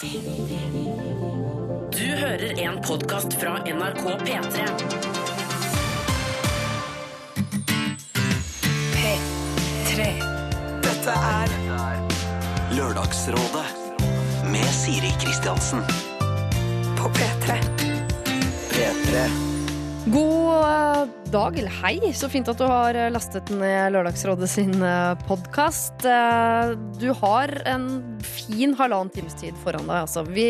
Du hører en podkast fra NRK P3. P3. Dette er Lørdagsrådet med Siri Kristiansen. på P3. P3. God eh, dag, eller hei. Så fint at du har eh, lastet ned Lørdagsrådet sin podkast. Du har en fin halvannen times tid foran deg. Altså, vi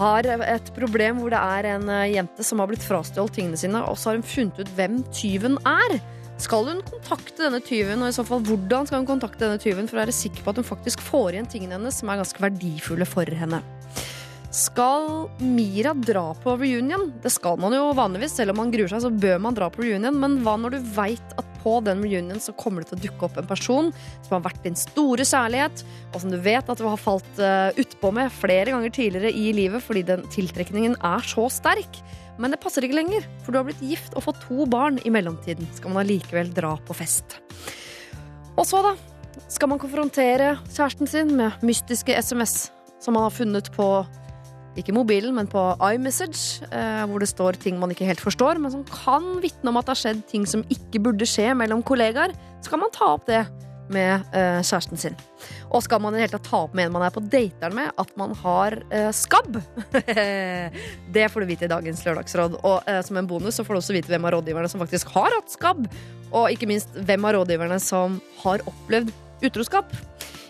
har et problem hvor det er en eh, jente som har blitt frastjålet tingene sine, og så har hun funnet ut hvem tyven er. Skal hun kontakte denne tyven, og i så fall hvordan skal hun kontakte denne tyven for å være sikker på at hun faktisk får igjen tingene hennes som er ganske verdifulle for henne? Skal Mira dra på reunion? Det skal man jo vanligvis. Selv om man gruer seg, så bør man dra på reunion. Men hva når du veit at på den reunion så kommer det til å dukke opp en person som har vært din store kjærlighet, og som du vet at du har falt uh, utpå med flere ganger tidligere i livet fordi den tiltrekningen er så sterk. Men det passer ikke lenger, for du har blitt gift og fått to barn i mellomtiden. Skal man allikevel dra på fest. Og så, da? Skal man konfrontere kjæresten sin med mystiske SMS som man har funnet på ikke mobilen, men på iMessage, eh, hvor det står ting man ikke helt forstår, men som kan vitne om at det har skjedd ting som ikke burde skje mellom kollegaer. Så kan man ta opp det med eh, kjæresten sin. Og skal man i det hele tatt ta opp med en man er på dateren med, at man har eh, skabb? det får du vite i dagens Lørdagsråd. Og som en bonus så får du også vite hvem av rådgiverne som faktisk har hatt skabb. Og ikke minst hvem av rådgiverne som har opplevd utroskap.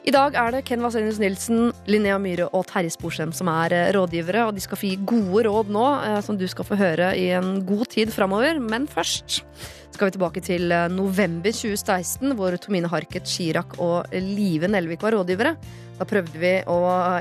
I dag er det Ken Vasenius Nilsen, Linnea Myhre og Terje Sporsem som er eh, rådgivere. Og de skal få gi gode råd nå, eh, som du skal få høre i en god tid framover. Men først skal vi tilbake til eh, november 2016, hvor Tomine Harket, Chirag og Live Nelvik var rådgivere. Da prøvde vi å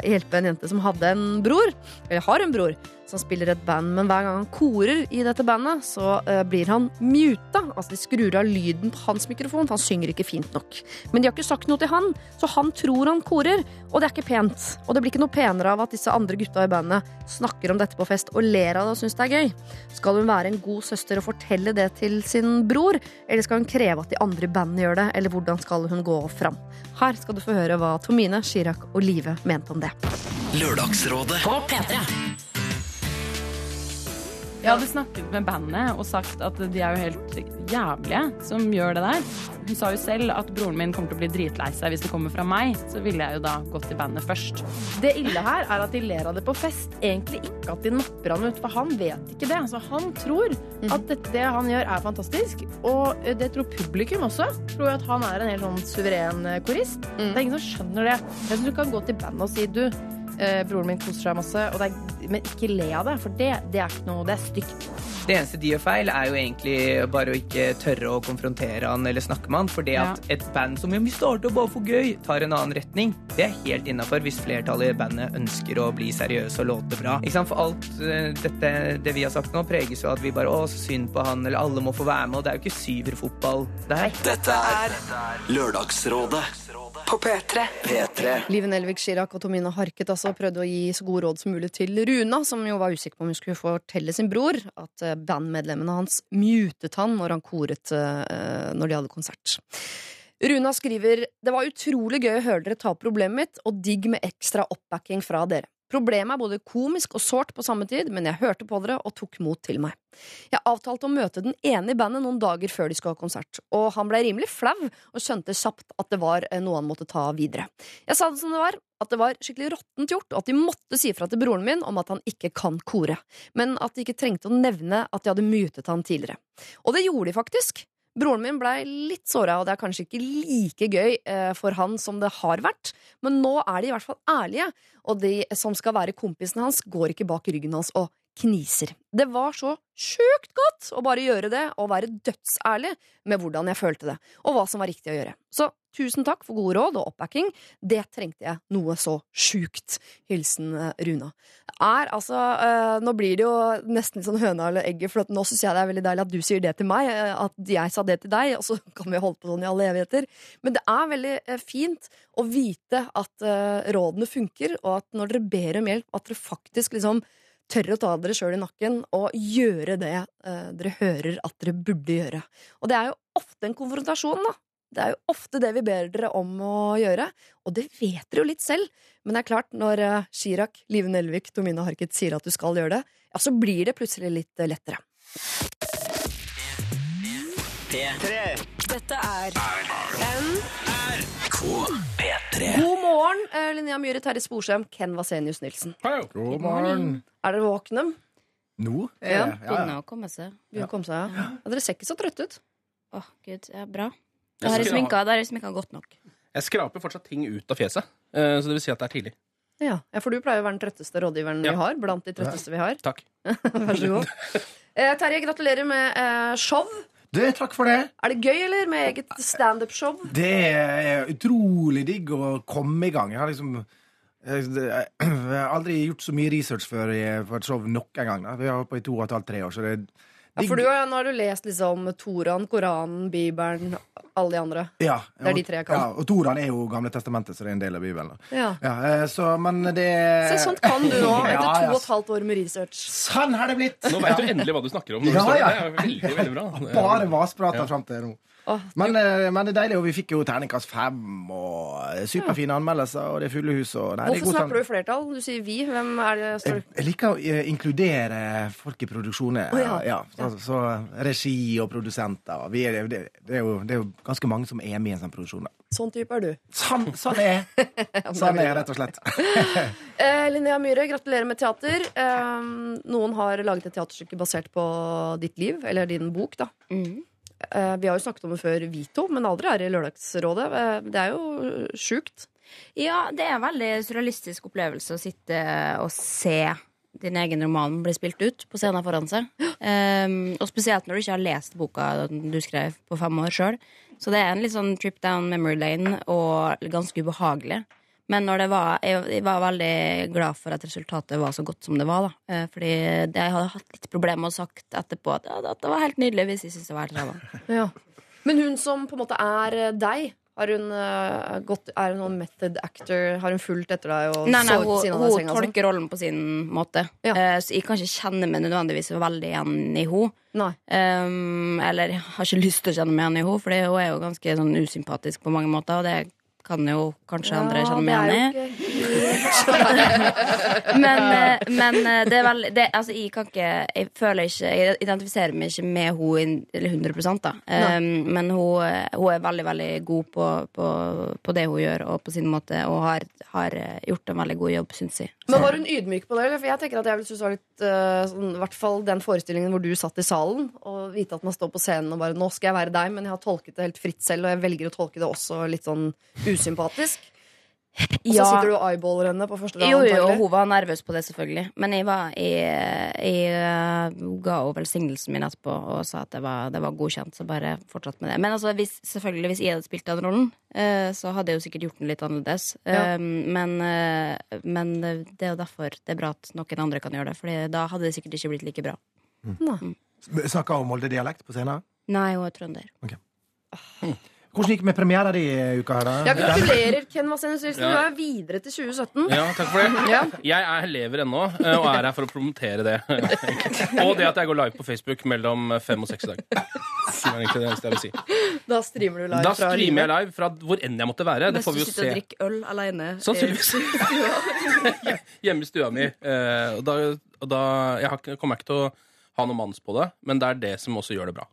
hjelpe en jente som hadde en bror, eller har en bror, som spiller et band. Men hver gang han korer i dette bandet, så uh, blir han muta. Altså de skrur av lyden på hans mikrofon. for Han synger ikke fint nok. Men de har ikke sagt noe til han, så han tror han korer. Og det er ikke pent. Og det blir ikke noe penere av at disse andre gutta i bandet snakker om dette på fest og ler av det og syns det er gøy. Skal hun være en god søster og fortelle det til sin bror, eller skal hun kreve at de andre i bandet gjør det, eller hvordan skal hun gå fram? Her skal du få høre hva Tomine, Chirag og Live mente om det. Lørdagsrådet På P3. Jeg hadde snakket med bandet og sagt at de er jo helt jævlige som gjør det der. Hun sa jo selv at broren min kommer til å bli dritlei seg hvis det kommer fra meg. Så ville jeg jo da gått til bandet først. Det ille her er at de ler av det på fest. Egentlig ikke at de napper han ut, for han vet ikke det. Altså, han tror at dette det han gjør, er fantastisk. Og eh, det tror publikum også. Tror at han er en helt sånn suveren eh, korist. Det er ingen som skjønner det. Jeg syns du kan gå til bandet og si du, eh, broren min koser seg masse, og det er, men ikke le av det, for det, det er ikke noe Det er stygt. Det eneste de gjør feil, er jo egentlig bare å ikke tørre å konfrontere han eller snakke med han. For det at et band som vi starter bare for gøy, tar en annen retning, det er helt innafor hvis flertallet i bandet ønsker å bli seriøse og låte bra. Ikke sant? For alt eh, dette det vi har sagt nå, preges jo av at vi bare å, så synd på han, eller alle må få være med, og det er jo ikke syverfotball der. Dette er Lørdagsrådet På P3. P3. Live Nelvik Chirag og Tomine Harket altså prøvde å gi så gode råd som mulig til Runa, som jo var usikker på om hun skulle fortelle sin bror at eh, bandmedlemmene hans mutet han når han koret eh, når de hadde konsert. Runa skriver Det var utrolig gøy å høre dere ta opp problemet mitt, og digg med ekstra oppbacking fra dere. Problemet er både komisk og sårt på samme tid, men jeg hørte på dere og tok mot til meg. Jeg avtalte å møte den ene i bandet noen dager før de skulle ha konsert, og han ble rimelig flau og skjønte kjapt at det var eh, noe han måtte ta videre. Jeg sa det som det var, at det var skikkelig råttent gjort, og at de måtte si fra til broren min om at han ikke kan kore, men at de ikke trengte å nevne at de hadde mutet han tidligere. Og det gjorde de faktisk. Broren min blei litt såra, og det er kanskje ikke like gøy eh, for han som det har vært, men nå er de i hvert fall ærlige, og de som skal være kompisene hans, går ikke bak ryggen hans og kniser. Det var så sjukt godt å bare gjøre det og være dødsærlig med hvordan jeg følte det, og hva som var riktig å gjøre. Så tusen takk for gode råd og oppbacking. Det trengte jeg noe så sjukt. Hilsen eh, Runa. Er altså øh, Nå blir det jo nesten sånn høna eller egget, for nå syns jeg det er veldig deilig at du sier det til meg, eh, at jeg sa det til deg, og så kan vi holde på sånn i alle evigheter. Men det er veldig fint å vite at øh, rådene funker, og at når dere ber om hjelp, at dere faktisk liksom tør å ta dere sjøl i nakken og gjøre det eh, dere hører at dere burde gjøre. Og det er jo ofte en konfrontasjon, da. Det er jo ofte det vi ber dere om å gjøre, og det vet dere jo litt selv. Men det er klart, når eh, Chirag, Live Nelvik, Tomine Harket sier at du skal gjøre det, ja, så blir det plutselig litt eh, lettere. Dette er P3. God morgen, eh, Linnea Myhre, Terje Sporsem, Ken Vasenius Nilsen. God morgen. Er dere våkne? Nå? er Ja. Begynner å komme seg. Begynner å komme seg, ja. Dere ser ikke så trøtte ut. Åh, gud, ja, bra. Da har jeg sminka, da har jeg sminka godt nok. Jeg skraper fortsatt ting ut av fjeset, eh, så det vil si at det er tidlig. Ja, ja For du pleier å være den trøtteste rådgiveren Ja. vi har. Blant de trøtteste vi har. Takk. Vær så god. Eh, Terje, gratulerer med eh, show. Du, takk for det. Er det gøy, eller? Med eget standup-show? Det er utrolig digg å komme i gang. Jeg har liksom jeg jeg har aldri gjort så mye research før i- på et show nok en gang. Da. Vi har holdt på i to og et halvt, tre år, så det er Ja, for du, har- nå har du lest liksom Toran, Koranen, Bibelen, alle de andre. Ja, Det er de tre jeg kan. Ja, og Toran er jo Gamle testamentet, så det er en del av Bibelen. Ja. Ja, eh, så, men det Se, sånt kan du nå, etter Ja, to ja. og et halvt år med research. Sånn har det blitt! Nå vet du endelig hva du snakker om. Når Ja, ja. Det er veldig, veldig bra. Bare vasprater Ja. fram til nå. Åh, Men, eh, men det er deilig, og vi fikk jo terningkast fem, og eh, superfine anmeldelser, og det er fulle hus. Og, nei, det er Hvorfor god snakker du i flertall? Du sier vi. Hvem er det? Står Jeg, jeg liker å eh, inkludere folk i produksjoner. Oh, ja. så, så regi og produsenter. Vi er, det, det, er jo, det er jo ganske mange som er med i en sånn produksjon. Sånn type er du. Sånn, sånn er Sånn er jeg, rett og slett. Eh, Linnea Myhre, gratulerer med teater. Eh, noen har laget et teaterstykke basert på ditt liv, eller din bok, da. Mhm. Eh, vi har jo snakket om det før, vi to, men aldri her i Lørdagsrådet. Eh, det er jo sjukt. Ja, det er en veldig surrealistisk opplevelse å sitte og se din egen roman bli spilt ut på scenen foran seg. Um, og spesielt når du ikke har lest boka du skrev på fem år sjøl. Så det er en litt sånn trip down memory lane og ganske ubehagelig. Men var, jeg, var veldig glad for at resultatet var så godt som det var. Da. Eh, Fordi jeg hadde hatt litt problemer med å sagt etterpå at, ja, det var helt nydelig hvis jeg syntes det var helt ræva. Ja. Men hun som på en måte er eh, deg, har hun eh, gått, er hun noen method actor? Har hun fulgt etter deg og Nei, nei, hun, av hun senga? sånn? tolker rollen på sin måte. Ja. Så jeg kan ikke kjenne meg nødvendigvis veldig igjen i henne. Um, eller jeg har ikke lyst til å kjenne meg igjen i henne, for hun er jo ganske sånn usympatisk på mange måter. Og det kan jo kanskje andre kjenne meg igjen i. Men, eh, men eh, det er veldig det, altså, jeg kan ikke Jeg føler ikke Jeg identifiserer meg ikke med henne 100 da. Um, men hun, eh, hun er veldig, veldig god på, på, på det hun gjør, og på sin måte, og har, har gjort en veldig god jobb, syns jeg. Men var hun ydmyk på det? For jeg tenker at jeg synes det var litt sånn, I hvert fall den forestillingen hvor du satt i salen og vite at man står på scenen og bare 'Nå skal jeg være deg', men jeg har tolket det helt fritt selv, og jeg velger å tolke det også litt sånn usympatisk. Og så sitter du og eyeballer henne på første dag? Jo, jo, antagelig. hun var nervøs på det, selvfølgelig. Men jeg, var, jeg, jeg eh, ga henne velsignelsen min etterpå og sa at det var, det var godkjent. Så bare fortsatt med det. Men altså, hvis, selvfølgelig, hvis jeg hadde spilt den rollen, eh, så hadde jeg jo sikkert gjort den litt annerledes. Ja. Eh, men, men det er jo derfor det er bra at noen andre kan gjøre det. For da hadde det sikkert ikke blitt like bra. Snakker hun Molde-dialekt på scenen? Nei, hun er trønder. Hvordan gikk det med premiera di i uka her, da? Ja, gratulerer, Ken Vasenius Nilsen. Ja. Du er videre til 2017. Ja, takk for det. Ja. Jeg er lever ennå, eh, og er her for å promotere det. Og det at jeg går live på Facebook mellom fem og seks i dag. Det er egentlig det eneste jeg vil si. Da streamer du live Da fra streamer jeg live fra hvor enn jeg måtte være. Det Mens får vi jo sitter og se. drikker øl aleine. Sannsynligvis. Hjemme i stua mi. Eh, Og da, og da Jeg har ikke- kommer ikke til å ha noe manns på det, men det er det som også gjør det bra.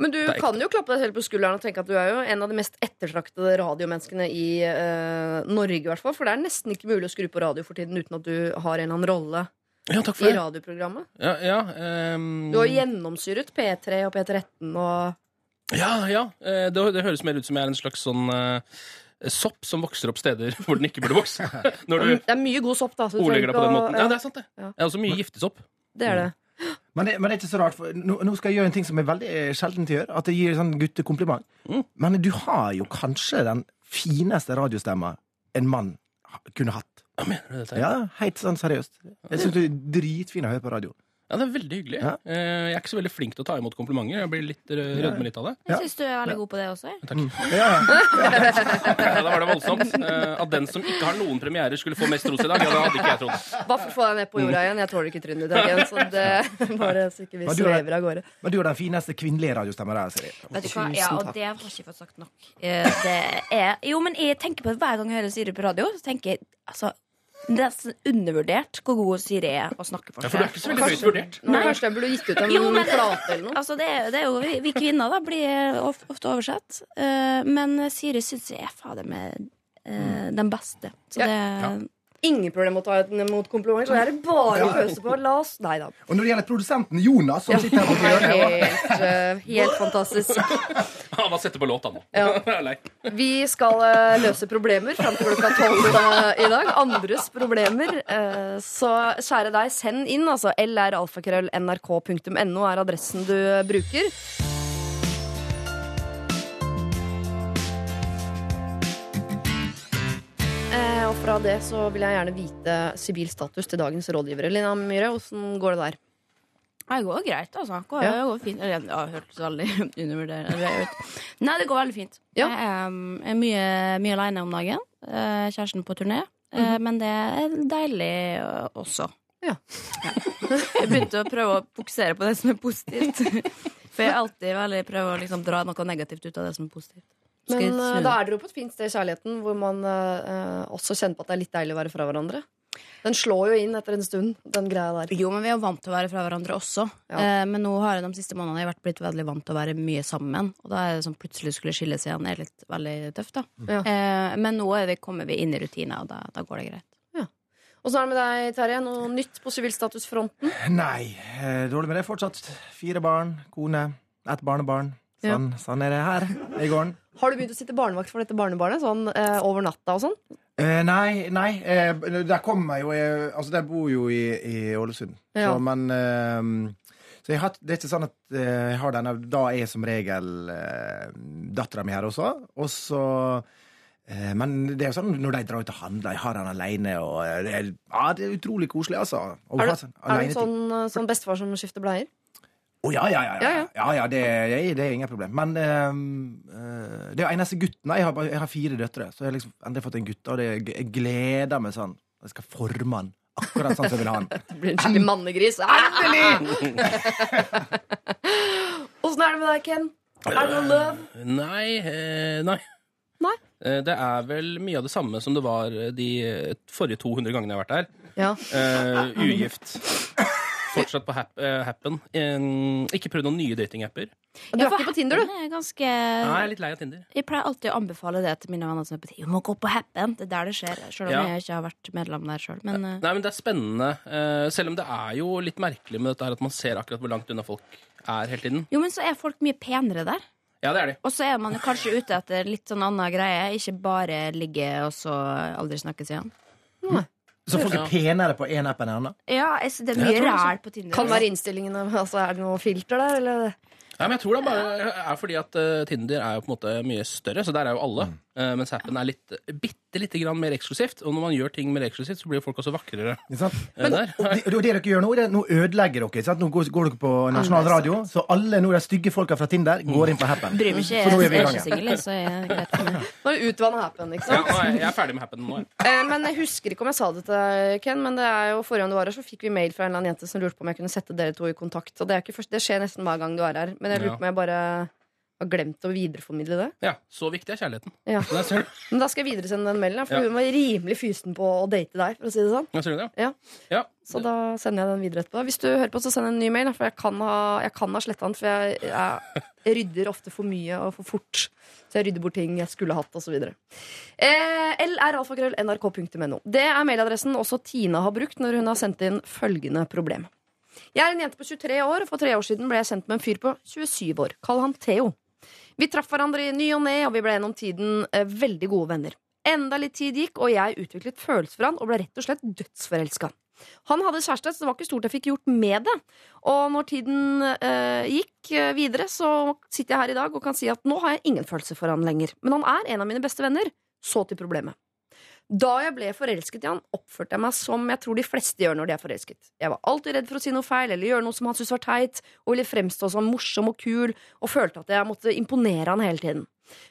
Men du kan jo klappe deg selv på skulderen og tenke at du er jo en av de mest ettertraktede radiomenneskene i uh, Norge, i hvert fall. For det er nesten ikke mulig å skru på radio for tiden uten at du har en eller annen rolle Ja, takk for i radioprogrammet. Ja, ja, um... Du har gjennomsyret P3 og P13 og ja, ja. eh, Det, det høres mer ut som jeg er en slags sånn uh, sopp som vokser opp steder hvor den ikke burde vokse. Du Det er mye god sopp, da. Så du ordlegger deg på den måten. Ja, det er sant, det. Ja. Det er også mye giftesopp. Det er det. Men det, men det er ikke så rart, for nå, nå skal jeg gjøre en ting som er veldig sjelden sjeldent å gjøre. At jeg gir sånn guttekompliment. Mm. Men du har jo kanskje den fineste radiostemma en mann kunne hatt. Hva mener du dette? Ja, helt sånn seriøst. Jeg syns du er dritfin å høre på radio. Ja, det er veldig hyggelig. Ja. Eh, Jeg er ikke så veldig flink til å ta imot komplimenter. Jeg blir litt eh, rødme litt av det. Jeg syns du er veldig god på det også. Takk. Ja, ja. Ja, da var det voldsomt. Eh, At den som ikke har noen premierer, skulle få mest ros i dag, ja, det hadde ikke jeg trodd. Bare for å få deg ned på jorda igjen. Jeg tåler ikke trynet ditt igjen. Så det bare så ikke vi er- svever av gårde. Men du er den fineste kvinnelige radiostemmen her, Siri. Vet du hva? Ja, og det har jeg ikke fått sagt nok. Eh, Det er, jo, men jeg tenker på det hver gang jeg hører Siri på radio. Så tenker jeg, altså Det er nesten undervurdert hvor god Siri er å snakke for Ja, for du er ikke så veldig høyt vurdert. Nei. Kanskje jeg burde gitt ut en Jo, men- plate eller noe? Altså, det, er, det er jo vi, vi kvinner, da, blir ofte oversett. Uh, men Siri syns jeg er fader meg uh, den beste. Så Ja. det Ingen problem med å ta imot komplimenter, så er det bare å pøse på. La oss Nei da. Og når det gjelder produsenten Jonas, som sitter her på hjørnet Helt, eh, helt fantastisk. Han bare setter på låta nå. Ja. Vi skal eh, løse problemer fram til klokka tolv eh, i dag. Andres problemer. Så kjære deg, send inn. Altså lralfakrøll.nrk.no er adressen du bruker. Eh, og fra det så vil jeg gjerne vite sivil status til dagens rådgivere. Lina Myhre, åssen går det der? Det går greit, altså. Går, Ja. går fint. Eller, ja, det hørtes veldig undervurderende ut. Nei, det går veldig fint. Ja. Jeg er, mye, mye aleine om dagen. Eh, Kjæresten på turné. Eh, Men det er deilig øh, også. Ja. Jeg begynte å prøve å fokusere på det som er positivt. For jeg alltid veldig prøver å liksom dra noe negativt ut av det som er positivt. Men eh, da er dere jo på et fint sted i kjærligheten hvor man eh, også kjenner på at det er litt deilig å være fra hverandre. Den slår jo inn etter en stund, den greia der. Jo, men vi er jo vant til å være fra hverandre også. Ja. Eh, men nå har jeg de siste månedene jeg vært blitt veldig vant til å være mye sammen. Og da er det sånn plutselig skulle skilles igjen er litt veldig tøft, da. Ja. Eh, men nå er vi, kommer vi inn i rutiner, og da, da går det greit. Og så er det med deg, Terje. Noe nytt på sivilstatusfronten? Nei, eh, dårlig med det fortsatt. Fire barn, kone, ett barnebarn. Sånn, sånn er det her i gården. Har du begynt å sitte barnevakt for dette barnebarnet? Sånn eh, over natta og sånn? Eh, nei, nei. Eh, der kommer jeg jo jeg, Altså, der bor jo i, i Ålesund. Ja. Så, men eh, Så har, det er ikke sånn at eh, jeg har denne Da er som regel eh, dattera mi her også. Og så eh, men det er jo sånn når de drar ut og handler, jeg har han alene, og eh, det er, ja, det er utrolig koselig, altså. Og, Er det, du, sånn er sånn, eh, sånn bestefar som skifter bleier? Å ja, ja, ja. Ja, ja. ja. ja, ja det, det, er ingen problem. Men ehm, eh, det er jo eneste gutten. Jeg har, jeg har fire døtre, så jeg har liksom endelig fått en gutt. Og det, jeg gleder meg sånn. Jeg skal forme han akkurat sånn som jeg vil ha han. Det blir en skikkelig mannegris. Endelig! Åssen er det med deg, Ken? Er det noe løv? Nei, eh, nei. Nei? Eh, Det er vel mye av det samme som det var de eh, forrige 200 gangene jeg har vært her. Ja. Eh, ugift. Fortsatt på hap uh, Happen. En- ikke prøvd noen nye datingapper. Du er ikke på Tinder, du? Er ganske Nei, jeg er litt lei av Tinder. Jeg pleier alltid å anbefale det til mine venner som er på Tinder. Du må gå på Happen. Det er der det skjer. Selv om Ja. jeg ikke har vært medlem der sjøl. Men uh... Nei, men det er spennende. Uh, selv om det er jo litt merkelig med dette her at man ser akkurat hvor langt unna folk er hele tiden. jo, men så er folk mye penere der. Ja, det er de. Og så er man jo kanskje ute etter litt sånn annen greie. Ikke bare ligge og så aldri snakkes igjen. Så folk er penere på én app enn annen? Ja, altså, det er mye ræl på Tinder. Kan være innstillingene altså, Er det noe filter der, eller? Ja, men jeg tror det bare er fordi at eh, Tinder er jo på en måte mye større, så der er jo alle. Eh, mens Happen er litt, bitte lite grann mer eksklusivt. Og når man gjør ting mer eksklusivt, så blir folk også vakrere eh, der. Og det, og det dere gjør nå, det, nå ødelegger dere. Sant? Nå går, går dere på nasjonal radio, så alle nå de stygge folka fra Tinder går inn på Happen. Bryr meg ikke. Så nå er Jeg vi i er gang ikke singel, så jeg er greit for meg. Nå er det utvannet happen, ikke sant? er jeg, er ferdig med Happen nå. jeg. Eh, men jeg husker ikke om jeg sa det til deg, Ken, men det er jo forrige gang du var her, så fikk vi mail fra en eller annen jente som lurte på om jeg kunne sette dere to i kontakt. Og det, er ikke først, det skjer nesten hver gang du er her. Men jeg Ja. lurer på om jeg bare har glemt å videreformidle det. Ja, Så viktig er kjærligheten. Ja. Men da skal jeg videresende den mailen, for Ja. hun var rimelig fysen på å date deg. For å si det sånn det, Ja. ja. Så da sender jeg den videre etterpå. Hvis du hører på, så send en ny mail. For jeg kan ha, jeg kan ha sletta den. For jeg, jeg rydder ofte for mye og for fort. Så jeg rydder bort ting jeg skulle hatt, osv. Eh, lralfakrøll.nrk.no. Det er mailadressen også Tina har brukt når hun har sendt inn følgende problem. Jeg er en jente på 23 år, og for tre år siden ble jeg sendt med en fyr på 27 år. Kall han Theo. Vi traff hverandre i ny og ne, og vi ble gjennom tiden eh, veldig gode venner. Enda litt tid gikk, og jeg utviklet følelser for han og ble rett og slett dødsforelska. Han hadde kjæreste, så det var ikke stort jeg fikk gjort med det. Og når tiden eh, gikk eh, videre, så sitter jeg her i dag og kan si at nå har jeg ingen følelser for han lenger. Men han er en av mine beste venner. Så til problemet. Da jeg ble forelsket i han, oppførte jeg meg som jeg tror de fleste gjør når de er forelsket. Jeg var alltid redd for å si noe feil eller gjøre noe som han syntes var teit, og ville fremstå som morsom og kul, og følte at jeg måtte imponere han hele tiden.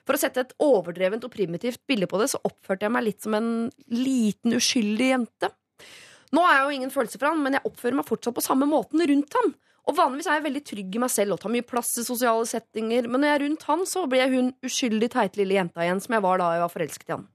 For å sette et overdrevent og primitivt bilde på det, så oppførte jeg meg litt som en liten, uskyldig jente. Nå har jeg jo ingen følelser for han, men jeg oppfører meg fortsatt på samme måten rundt han. Og vanligvis er jeg veldig trygg i meg selv og tar mye plass i sosiale settinger, men når jeg er rundt han, så blir jeg hun uskyldig teite lille jenta igjen som jeg var da jeg var forelsket i han.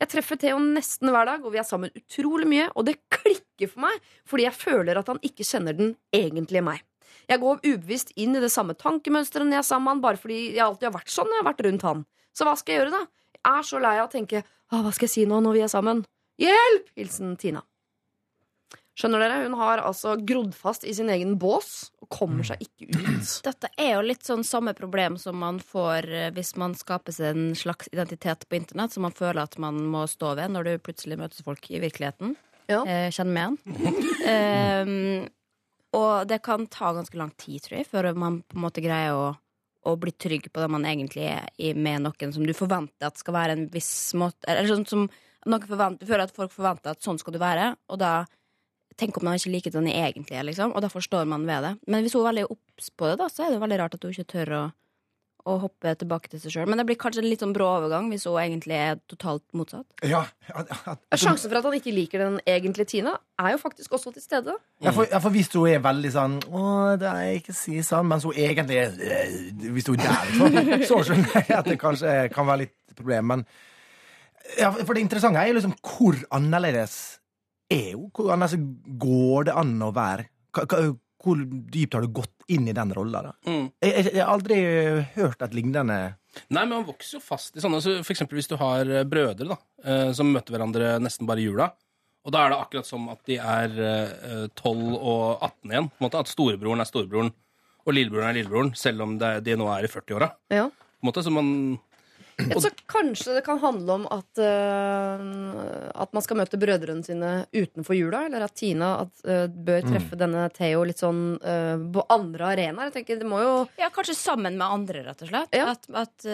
Jeg treffer Theo nesten hver dag, og vi er sammen utrolig mye, og det klikker for meg fordi jeg føler at han ikke kjenner den egentlige meg. Jeg går ubevisst inn i det samme tankemønsteret når jeg er sammen med han, bare fordi jeg alltid har vært sånn når jeg har vært rundt han. Så hva skal jeg gjøre, da? Jeg er så lei av å tenke «Åh, hva skal jeg si nå når vi er sammen? Hjelp! Hilsen Tina. Skjønner dere? Hun har altså grodd fast i sin egen bås og kommer seg ikke ut. Dette er jo litt sånn samme problem som man får eh, hvis man skaper seg en slags identitet på internett som man føler at man må stå ved når du plutselig møter folk i virkeligheten. Ja. Eh, kjenner med han. Eh, og det kan ta ganske lang tid, tror jeg, før man på en måte greier å, å bli trygg på det man egentlig er i med noen som du forventer at skal være en viss måte Eller sånn som noen forventer, føler at folk forventer at sånn skal du være, og da Tenk om man ikke liker den egentlig, liksom, og derfor står man ved det. Men hvis hun er veldig obs på det, da, så er det veldig rart at hun ikke tør å, å hoppe tilbake til seg sjøl. Men det blir kanskje en litt sånn brå overgang hvis hun egentlig er totalt motsatt. Ja, at- at- Sjansen for at han ikke liker den egentlige Tina, er jo faktisk også til stede. Ja, for, for hvis hun er veldig sånn Å, det er ikke si sånn, mens hun egentlig er øh, Hvis hun er der, så, så skjønner jeg at det kanskje kan være litt problem. Men ja, for det interessante er jo liksom hvor annerledes er jo hvordan altså, går det an å være? Hva- hva- Hvor dypt har du gått inn i den rolla? da? Mm. Jeg, jeg, jeg har aldri hørt et lignende Nei, men man vokser jo fast i sånne. Så for eksempel hvis du har eh, brødre da, eh, som møter hverandre nesten bare i jula. Og da er det akkurat som at de er eh, 12 og 18 igjen. På en måte, at storebroren er storebroren, og lillebroren er lillebroren, selv om det, de nå er i 40-åra. Ja. Så man Så kanskje det kan handle om at, uh, at man skal møte brødrene sine utenfor jula, eller at Tina at, uh, bør treffe denne Theo litt sånn uh, på andre arenaer. Jeg tenker, det må jo Ja, kanskje sammen med andre, rett og slett. Ja. At, at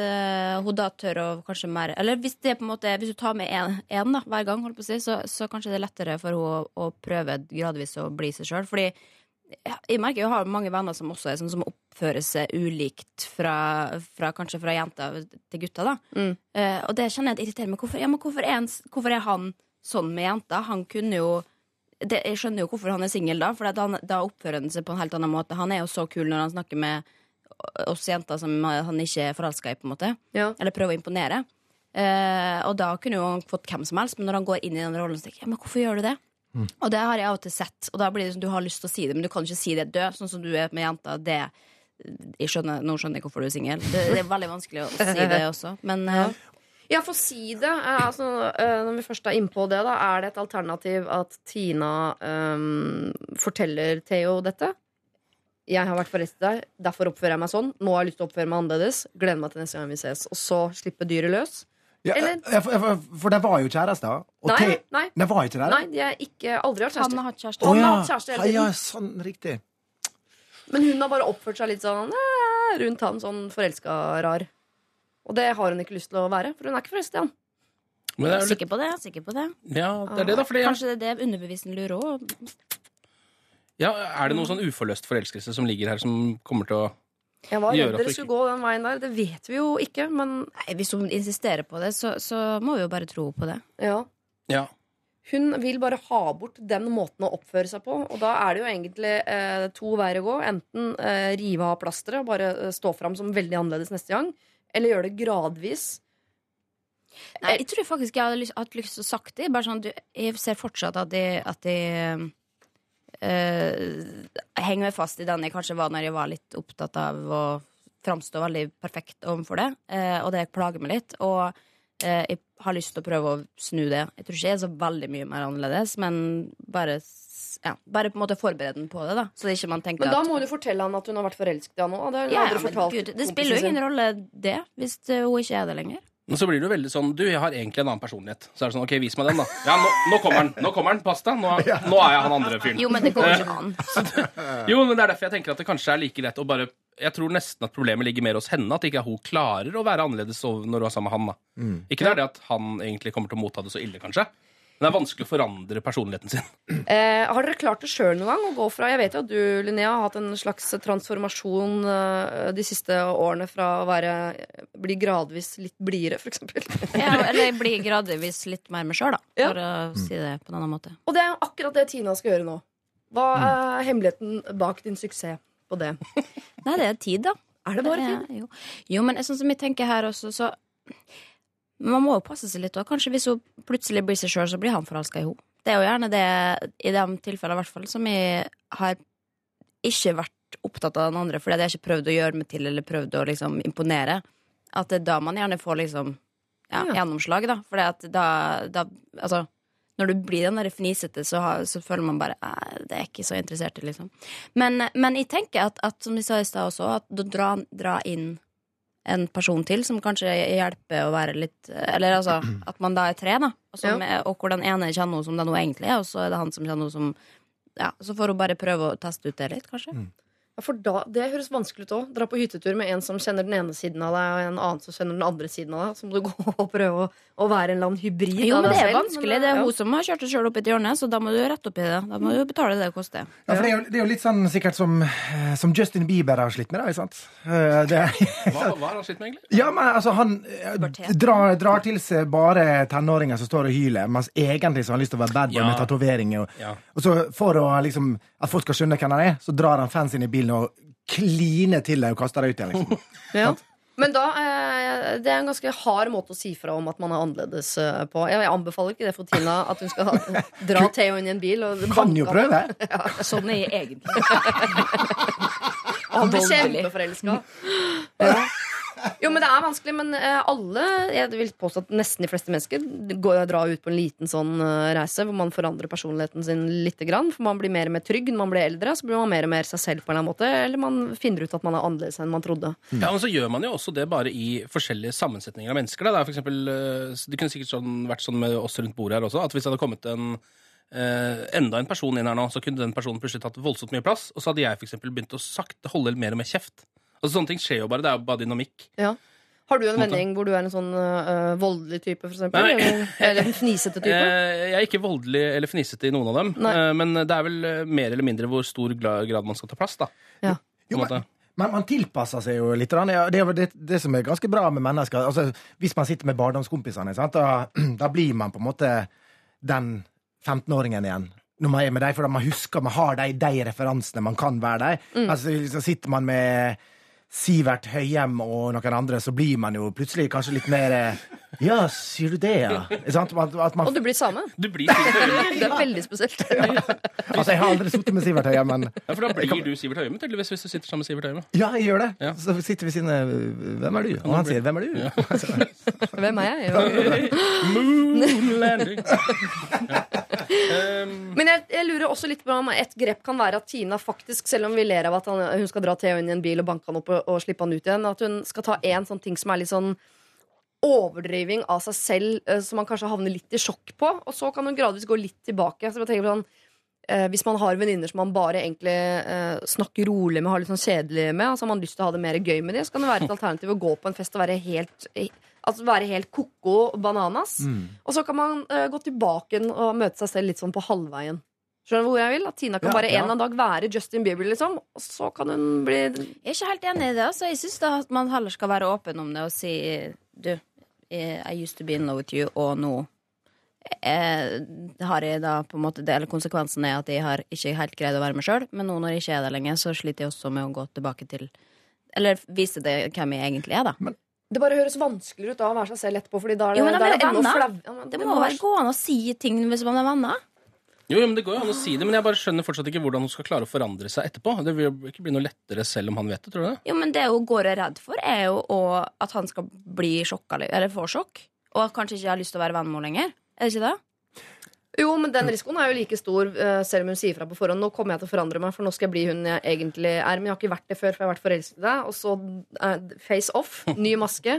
hun da tør å kanskje mer Eller hvis det på en måte Hvis du tar med én hver gang, holdt på å si, så, så kanskje det er lettere for henne å, å prøve gradvis å bli seg sjøl. Fordi ja, jeg merker jeg har mange venner som også er sånn som oppfører seg ulikt fra, fra kanskje fra jenter til gutter. da Mm. uh, Og det kjenner jeg at irriterer meg. Hvorfor, ja, men hvorfor, er han, hvorfor er han sånn med jenter? Han kunne jo det, Jeg skjønner jo hvorfor han er singel, da, for han, da oppfører han seg på en helt annen måte. Han er jo så kul når han snakker med oss jenter som han ikke er forelska i, på en måte. Ja. Eller prøver å imponere. Uh, og da kunne jo han fått hvem som helst, men når han går inn i den rollen, så tenker jeg men hvorfor gjør du det? Og det har jeg av og til sett, og da blir det sånn du har lyst til å si det, men du kan ikke si det død, sånn som du er med jenter. Det jeg skjønner, Nå skjønner jeg hvorfor du er singel. Det, det er veldig vanskelig å si det også, men ja. Ja, for si det. eh, Altså, eh, når vi først er innpå det, da, er det et alternativ at Tina um, forteller Theo dette? Jeg har vært forelsket i deg, derfor oppfører jeg meg sånn. Nå har jeg lyst til å oppføre meg annerledes. Gleder meg til neste gang vi ses. Og så slippe dyret løs. Ja, Eller- ja, for, for, for de var jo kjærester. Og Nei, te- nei. De var ikke det? Nei, de har ikke, aldri hatt han kjæreste. har hatt kjæreste. Å, Han har hatt kjæreste hele tiden. ja, sånn, riktig. Men hun har bare oppført seg litt sånn eh, rundt han, sånn forelska rar. Og det har hun ikke lyst til å være, for hun er ikke forelsket i han. Men det er litt, Sikker på det? Sikker på det? ja, det er det, da. Fordi, ja, Kanskje det er det underbevisen lurer òg? ja, er det noe sånn uforløst forelskelse som ligger her, som kommer til å Jeg var redd dere skulle gå den veien der. Det vet vi jo ikke, men Nei, Hvis hun insisterer på det, så, så må vi jo bare tro på det. ja. Ja. Hun vil bare ha bort den måten å oppføre seg på. Og da er det jo egentlig eh, to veier å gå. Enten eh, rive av plasteret og bare eh, stå fram som veldig annerledes neste gang. Eller gjøre det gradvis. Nei, jeg tror faktisk jeg hadde lyst, hatt lyst til å sagt det. Bare sånn, du, jeg ser fortsatt at de... at eh, henger meg fast i den jeg kanskje var når jeg var litt opptatt av å framstå veldig perfekt overfor det. Eh, og det plager meg litt. Og eh, jeg har lyst til å prøve å snu det. Jeg tror ikke jeg er så veldig mye mer annerledes, men bare, ja, bare på en måte forberede den på det. da Så det ikke man tenker Men da at må du fortelle han at hun har vært forelsket i han òg. Det ja, ja, spiller jo ingen rolle, det, hvis eh, hun ikke er det lenger. Men så blir det jo veldig sånn Du, jeg har egentlig en annen personlighet. Så er det sånn, ok, vis meg den, da. Ja, nå, nå kommer den. Nå kommer den, Pass deg. Nå, nå er jeg han andre fyren. Jo, men det går ikke an. Jo, men det er derfor jeg tenker at det kanskje er like lett å bare jeg tror nesten at problemet ligger mer hos henne. At ikke hun klarer å være annerledes når hun er sammen med han. da. Mm. Ikke det er det at han egentlig kommer til å motta det så ille, kanskje. Men det er vanskelig å forandre personligheten sin. Eh, har dere klart det sjøl noen gang å gå fra Jeg vet jo at du, Linnea, har hatt en slags transformasjon eh, de siste årene fra å være bli gradvis litt blidere, f.eks. Ja, eller bli gradvis litt mer meg sjøl, da. Ja. For å si det på en annen måte. Og det er akkurat det Tina skal gjøre nå. Hva Mm. er hemmeligheten bak din suksess på det? Nei, det er tid, da. Er det bare tid? Ja, jo. jo, men sånn som jeg tenker her også, så Man må jo passe seg litt òg. Kanskje hvis hun plutselig blir seg sjøl, så blir han forelska i henne. Det er jo gjerne det, i de tilfellene i hvert fall, som jeg har ikke vært opptatt av den andre, fordi jeg har ikke prøvd å gjøre meg til eller prøvd å liksom imponere. At det er da man gjerne får liksom ja, Ja. gjennomslag, da. at da, da Altså, når du blir den der fnisete, så, har, så føler man bare at Det er ikke så interessert i, liksom. Men, men jeg tenker at, at som de sa i stad også, at å dra, dra inn en person til som kanskje hjelper å være litt Eller altså at man da er tre, da. Og, som, og hvor den ene kjenner henne som det nå egentlig er, og så er det han som kjenner henne som Ja, så får hun bare prøve å teste ut det litt, kanskje. Ja, for da, Det høres vanskelig ut òg. Dra på hyttetur med en som kjenner den ene siden av deg, og en annen som kjenner den andre siden av deg. Så må du gå og prøve å, å være en eller annen hybrid Jo, men det er selv. vanskelig. Men, Det er ja. hun som har kjørt seg sjøl opp i et hjørne, så da må du rette opp i det. Da må du betale det det koster. Ja, for det er, jo, det er jo litt sånn sikkert som, eh, som Justin Bieber har slitt med, da, ikke sant? Eh, Det, Hva, hva har han slitt med, egentlig? ja, men altså, han eh, drar, drar til seg bare tenåringer som står og hyler, mens egentlig så har han lyst til å være bad boy Ja. med tatoveringer. Og, Ja. og så for å liksom, at folk skal skjønne hvem han er, så drar han fansen i bilen og kline til deg og kaste deg ut igjen. Liksom. Ja. Men da, eh, det er en ganske hard måte å si fra om at man er annerledes eh, på. Jeg, jeg anbefaler ikke det for Tina, at hun skal dra Theo inn i en bil. Og Kan jo prøve. Ja. Sånn er jeg egentlig. Og han blir kjempeforelska. Ja. Jo, men det er vanskelig. Men eh, alle, jeg vil påstå at nesten de fleste mennesker går, drar ut på en liten sånn eh, reise hvor man forandrer personligheten sin lite grann. For man blir mer og mer trygg når man blir eldre. Så blir man mer og mer seg selv på en eller annen måte. Eller man finner ut at man er annerledes enn man trodde. Ja, men så gjør man jo også det bare i forskjellige sammensetninger av mennesker. Da. Det, er for eksempel, eh, det kunne sikkert sånn, vært sånn med oss rundt bordet her også, at hvis det hadde kommet en Uh, enda en person inn her nå, så kunne den personen plutselig tatt voldsomt mye plass, og så hadde jeg for begynt å sakte holde mer og mer kjeft. Altså Sånne ting skjer jo bare. Det er jo bare dynamikk. Ja. Har du en vending hvor du er en sånn eh, voldelig type, for eksempel? Nei. Eller, eller en fnisete type? Eh, jeg er ikke voldelig eller fnisete i noen av dem, Nei. eh, men det er vel mer eller mindre hvor stor grad man skal ta plass, da. Ja. På en måte. Men man tilpasser seg jo litt. Ja, Det er jo det, det som er ganske bra med mennesker. Altså, hvis man sitter med barndomskompisene, sant, da, da blir man på en måte den 15-åringen igjen. Når man er med dem, for da man husker man har de, de referansene man kan være dem. Altså, så sitter man med Sivert Høyem og noen andre, så blir man jo plutselig kanskje litt mer eh, Ja, sier du det, ja? At, at man, Og du blir same. Du blir. Det er veldig spesielt. altså, jeg har aldri sittet med Sivert Høyem, men Ja, for da blir du Sivert Høyem, tydeligvis, hvis du sitter sammen med Sivert Høyem. ja, jeg gjør det. Ja. Så sitter vi siden Hvem er du? Og han sier 'Hvem er du?' Hvem er jeg? Moon landing. Um, Men jeg, jeg lurer også litt på om et grep kan være at Tina faktisk, selv om vi ler av at han, hun skal dra Theo inn i en bil og banke han opp og, og slippe han ut igjen, at hun skal ta en sånn ting som er litt sånn overdriving av seg selv, eh, som man kanskje havner litt i sjokk på, og så kan hun gradvis gå litt tilbake. Så jeg tenker på sånn eh, hvis man har venninner som man bare egentlig eh, snakker rolig med, har litt sånn kjedelig med, altså har man lyst til å ha det mer gøy med dem, så kan det være et alternativ å gå på en fest og være helt Altså være helt koko bananas. Mm. Og så kan man gå tilbake og møte seg selv litt sånn på halvveien. Skjønner du hvor jeg vil? At Tina kan Ja, bare en ja. eller annen dag være Justin Bieber, liksom. Og så kan hun bli Jeg er ikke helt enig i det. Altså. Jeg syns at man heller skal være åpen om det og si Du, eh, I used to be in love with you, og nå jeg, har jeg da på en måte det, eller Konsekvensen er at jeg har ikke helt greid å være meg sjøl, men nå når jeg ikke er det lenger, så sliter jeg også med å gå tilbake til Eller vise det hvem jeg egentlig er, da. Det bare høres vanskeligere ut da å være seg selv etterpå, Fordi da er det, Jo, men de da er er det enda venner. flau. Ja, men Det må vel gå an å si ting hvis man er venner? Jo, men Det går jo an å si det, men jeg bare skjønner fortsatt ikke hvordan hun skal klare å forandre seg etterpå. Det vil jo ikke bli noe lettere selv om han vet det, tror du det? Jo, men det hun går og er redd for, er jo at han skal bli sjokka, eller få sjokk. Og at kanskje ikke har lyst til å være venn med henne lenger. Er det ikke det? Jo, men den risikoen er jo like stor, eh, selv om hun sier fra på forhånd. Nå kommer jeg til å forandre meg, for nå skal jeg bli hun jeg egentlig er. Men jeg har ikke vært det før, for jeg har vært forelsket i deg. Og så eh, face off, ny maske.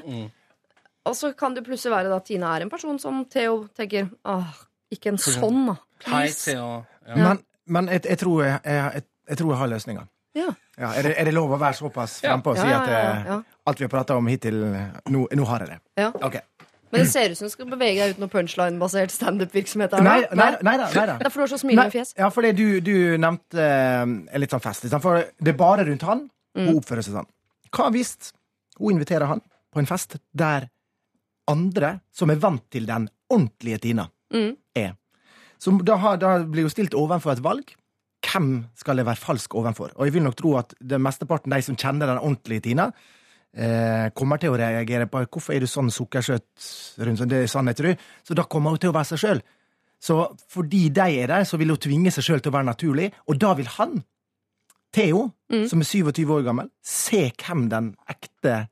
Og så kan det plutselig være da at Tina er en person som Theo tenker Åh, ikke en sånn, da. Hei. Theo. Ja. Men, men jeg, jeg, tror jeg, jeg, jeg tror jeg har løsninga. Ja. Ja, er, det, er det lov å være såpass frempå og si at eh, alt vi har prata om hittil, nå, nå har jeg det? Ja. Okay. Men det ser ut som du skal bevege deg ut noe punchline-basert standup-virksomhet. Nei, nei, nei, da, nei da. Er du har så smilende fjes. Ja, fordi du, du nevnte eh, litt sånn fest. Liksom, for det er bare rundt han Mm. hun oppfører seg sånn. Hva hvis hun inviterer han på en fest der andre som er vant til den ordentlige Tina, Mm. er? Så da, har, da blir hun stilt overfor et valg. Hvem skal jeg være falsk overfor? Og jeg vil nok tro at det mesteparten de som kjenner den ordentlige Tina, eh, kommer til å reagere på hvorfor er du sånn sukkersøt rundt sånn, det er sannhet, du. Så da kommer hun til å være seg sjøl. Så fordi de er der, så vil hun tvinge seg sjøl til å være naturlig, og da vil han, Theo, som er 27 år gammel, se hvem den ekte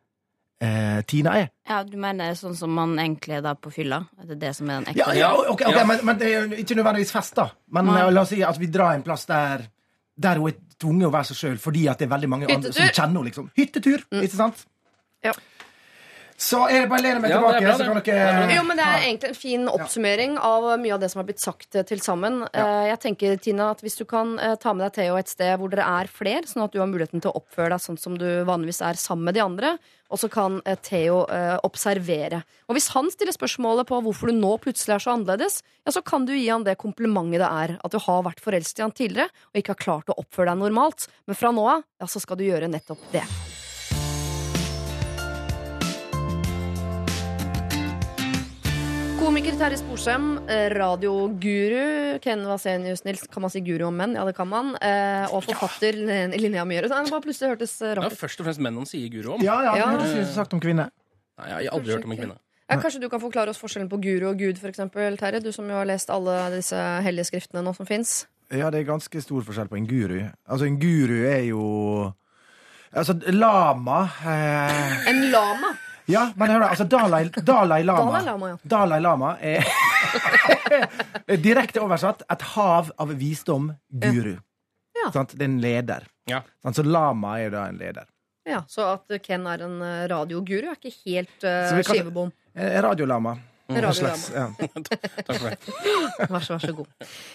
eh, Tina er. Ja, Du mener sånn som man egentlig er da på fylla? Det er det som er den ekte? Ja, ja, ok, ok, Men, men det er ikke nødvendigvis fest, da. Men Nei. eh, la oss si at vi drar en plass der Der hun er tvunget å være seg sjøl fordi at det er veldig mange andre som kjenner henne. Liksom. Hyttetur, ikke sant? Ja. Så er det bare å lene meg Ja, tilbake, bra, så kan er dere Jo, men Det er egentlig en fin oppsummering av mye av det som har blitt sagt eh, til sammen. Eh, Jeg tenker, Tina, at Hvis du kan eh, ta med deg Theo et sted hvor dere er fler, sånn at du har muligheten til å oppføre deg sånn som du vanligvis er sammen med de andre, og så kan Theo observere. Og Hvis han stiller spørsmålet på hvorfor du nå plutselig er så annerledes, ja, så kan du gi han det komplimentet det er at du har vært forelsket i han tidligere og ikke har klart å oppføre deg normalt. Men fra nå av ja, så skal du gjøre nettopp det. Komiker Terje Sporsem, eh, radioguru Ken Vasenius Nils. Kan man si guru om menn? Ja, det kan man. Eh, og forfatter Lin- Linnea Myhre. Det bare plutselig hørtes eh, Det rart ut. Ja, først og fremst menn han sier guru om. Ja, ja, Ja. hørtes ut sagt om kvinne. Nei, jeg har aldri hørt om en kvinne. Ja, Kanskje du kan forklare oss forskjellen på guru og gud, for eksempel, Terje? Du som jo har lest alle disse hellige skriftene nå som fins. Ja, det er ganske stor forskjell på en guru. Altså, en guru er jo Altså, lama eh, En lama. Ja, men hør da, altså Dalai, Dalai Lama Dalai Lama, ja. Dalai Lama er direkte oversatt et hav av visdom guru. Ja. Sant? Det er en leder. Ja. Så lama er da en leder. Ja, Så at Ken er en eh, radioguru, er ikke helt uh, skivebom. Eh, Radiolama. Mm. Slags, ja. Takk for det. Vær så, vær så god.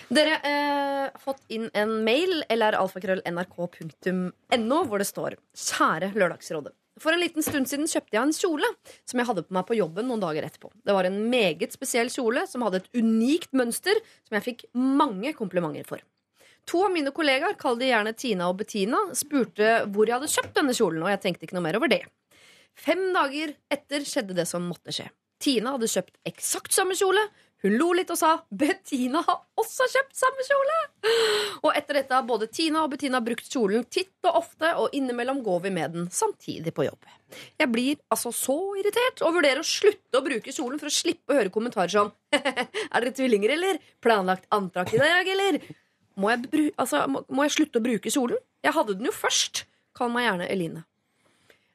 Dere eh, har fått inn en mail, eller alfakrøll.nrk.no, hvor det står Kjære Lørdagsrådet. For en liten stund siden kjøpte jeg en kjole som jeg hadde på meg på jobben noen dager etterpå. Det var en meget spesiell kjole som hadde et unikt mønster som jeg fikk mange komplimenter for. To av mine kollegaer, kall de gjerne Tina og Bettina, spurte hvor jeg hadde kjøpt denne kjolen, og jeg tenkte ikke noe mer over det. Fem dager etter skjedde det som måtte skje. Tina hadde kjøpt eksakt samme kjole. Hun lo litt og sa 'Bettina har også kjøpt samme kjole'. Og etter dette har både Tina og Bettina brukt kjolen titt og ofte, og innimellom går vi med den samtidig på jobb. Jeg blir altså så irritert og vurderer å slutte å bruke kjolen for å slippe å høre kommentarer som 'Er dere tvillinger, eller? Planlagt antrakk i dag, eller?' Må jeg, altså, må, må jeg slutte å bruke kjolen? Jeg hadde den jo først. Kall meg gjerne Eline.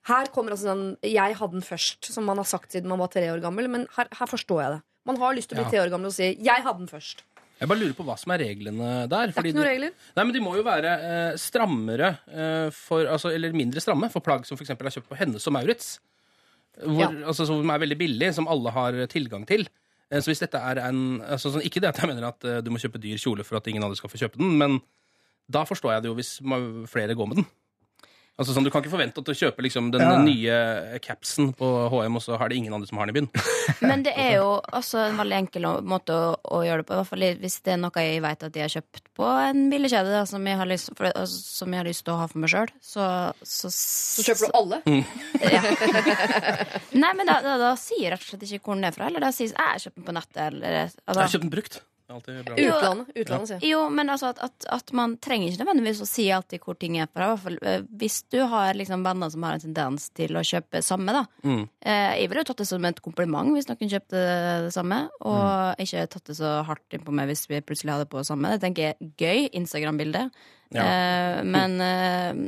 Her kommer altså den 'jeg hadde den først', som man har sagt siden man var tre år gammel. Men her, her forstår jeg det. Man har lyst til å bli Ja. tre år gammel og si 'jeg hadde den først'. Jeg bare lurer på hva som er reglene der. Det er ikke noen regler. Nei, men De må jo være eh, strammere, eh, for, altså, eller mindre stramme, for plagg som f.eks. er kjøpt på Hennes og Maurits. Hvor, Ja. altså, som er veldig billig, som alle har tilgang til. Eh, så hvis dette er en altså, sånn, Ikke det at jeg mener at eh, du må kjøpe dyr kjole for at ingen andre skal få kjøpe den, men da forstår jeg det jo hvis flere går med den. Altså sånn, Du kan ikke forvente at du kjøper liksom, den Ja. nye capsen på HM, og så har det ingen andre som har den i byen. Men det er jo også en veldig enkel måte å, å gjøre det på. I hvert fall hvis det er noe jeg vet at jeg har kjøpt på en billigkjede da, som, jeg har lyst, for, altså, som jeg har lyst til å ha for meg sjøl, så, så Så kjøper du alle. Ja. Nei, men da, da, da sier jeg rett og slett ikke hvor den er fra. Eller da sier jeg jeg har kjøpt den på nettet. Eller, Jeg altså, har kjøpt den brukt. Det alltid bra. Jo. Utlandet. utlandet sier jeg. jo, men altså at, at, at man trenger ikke nødvendigvis å si alltid hvor ting er fra. Hvert fall, eh, hvis du har liksom venner som har en tendens til å kjøpe samme, da. Mm. Eh, jeg ville jo tatt det som et kompliment hvis noen kjøpte det samme, og ikke tatt det så hardt innpå meg hvis vi plutselig hadde på det samme. Det tenker jeg er gøy. Instagram-bilde. Ja. Eh, men,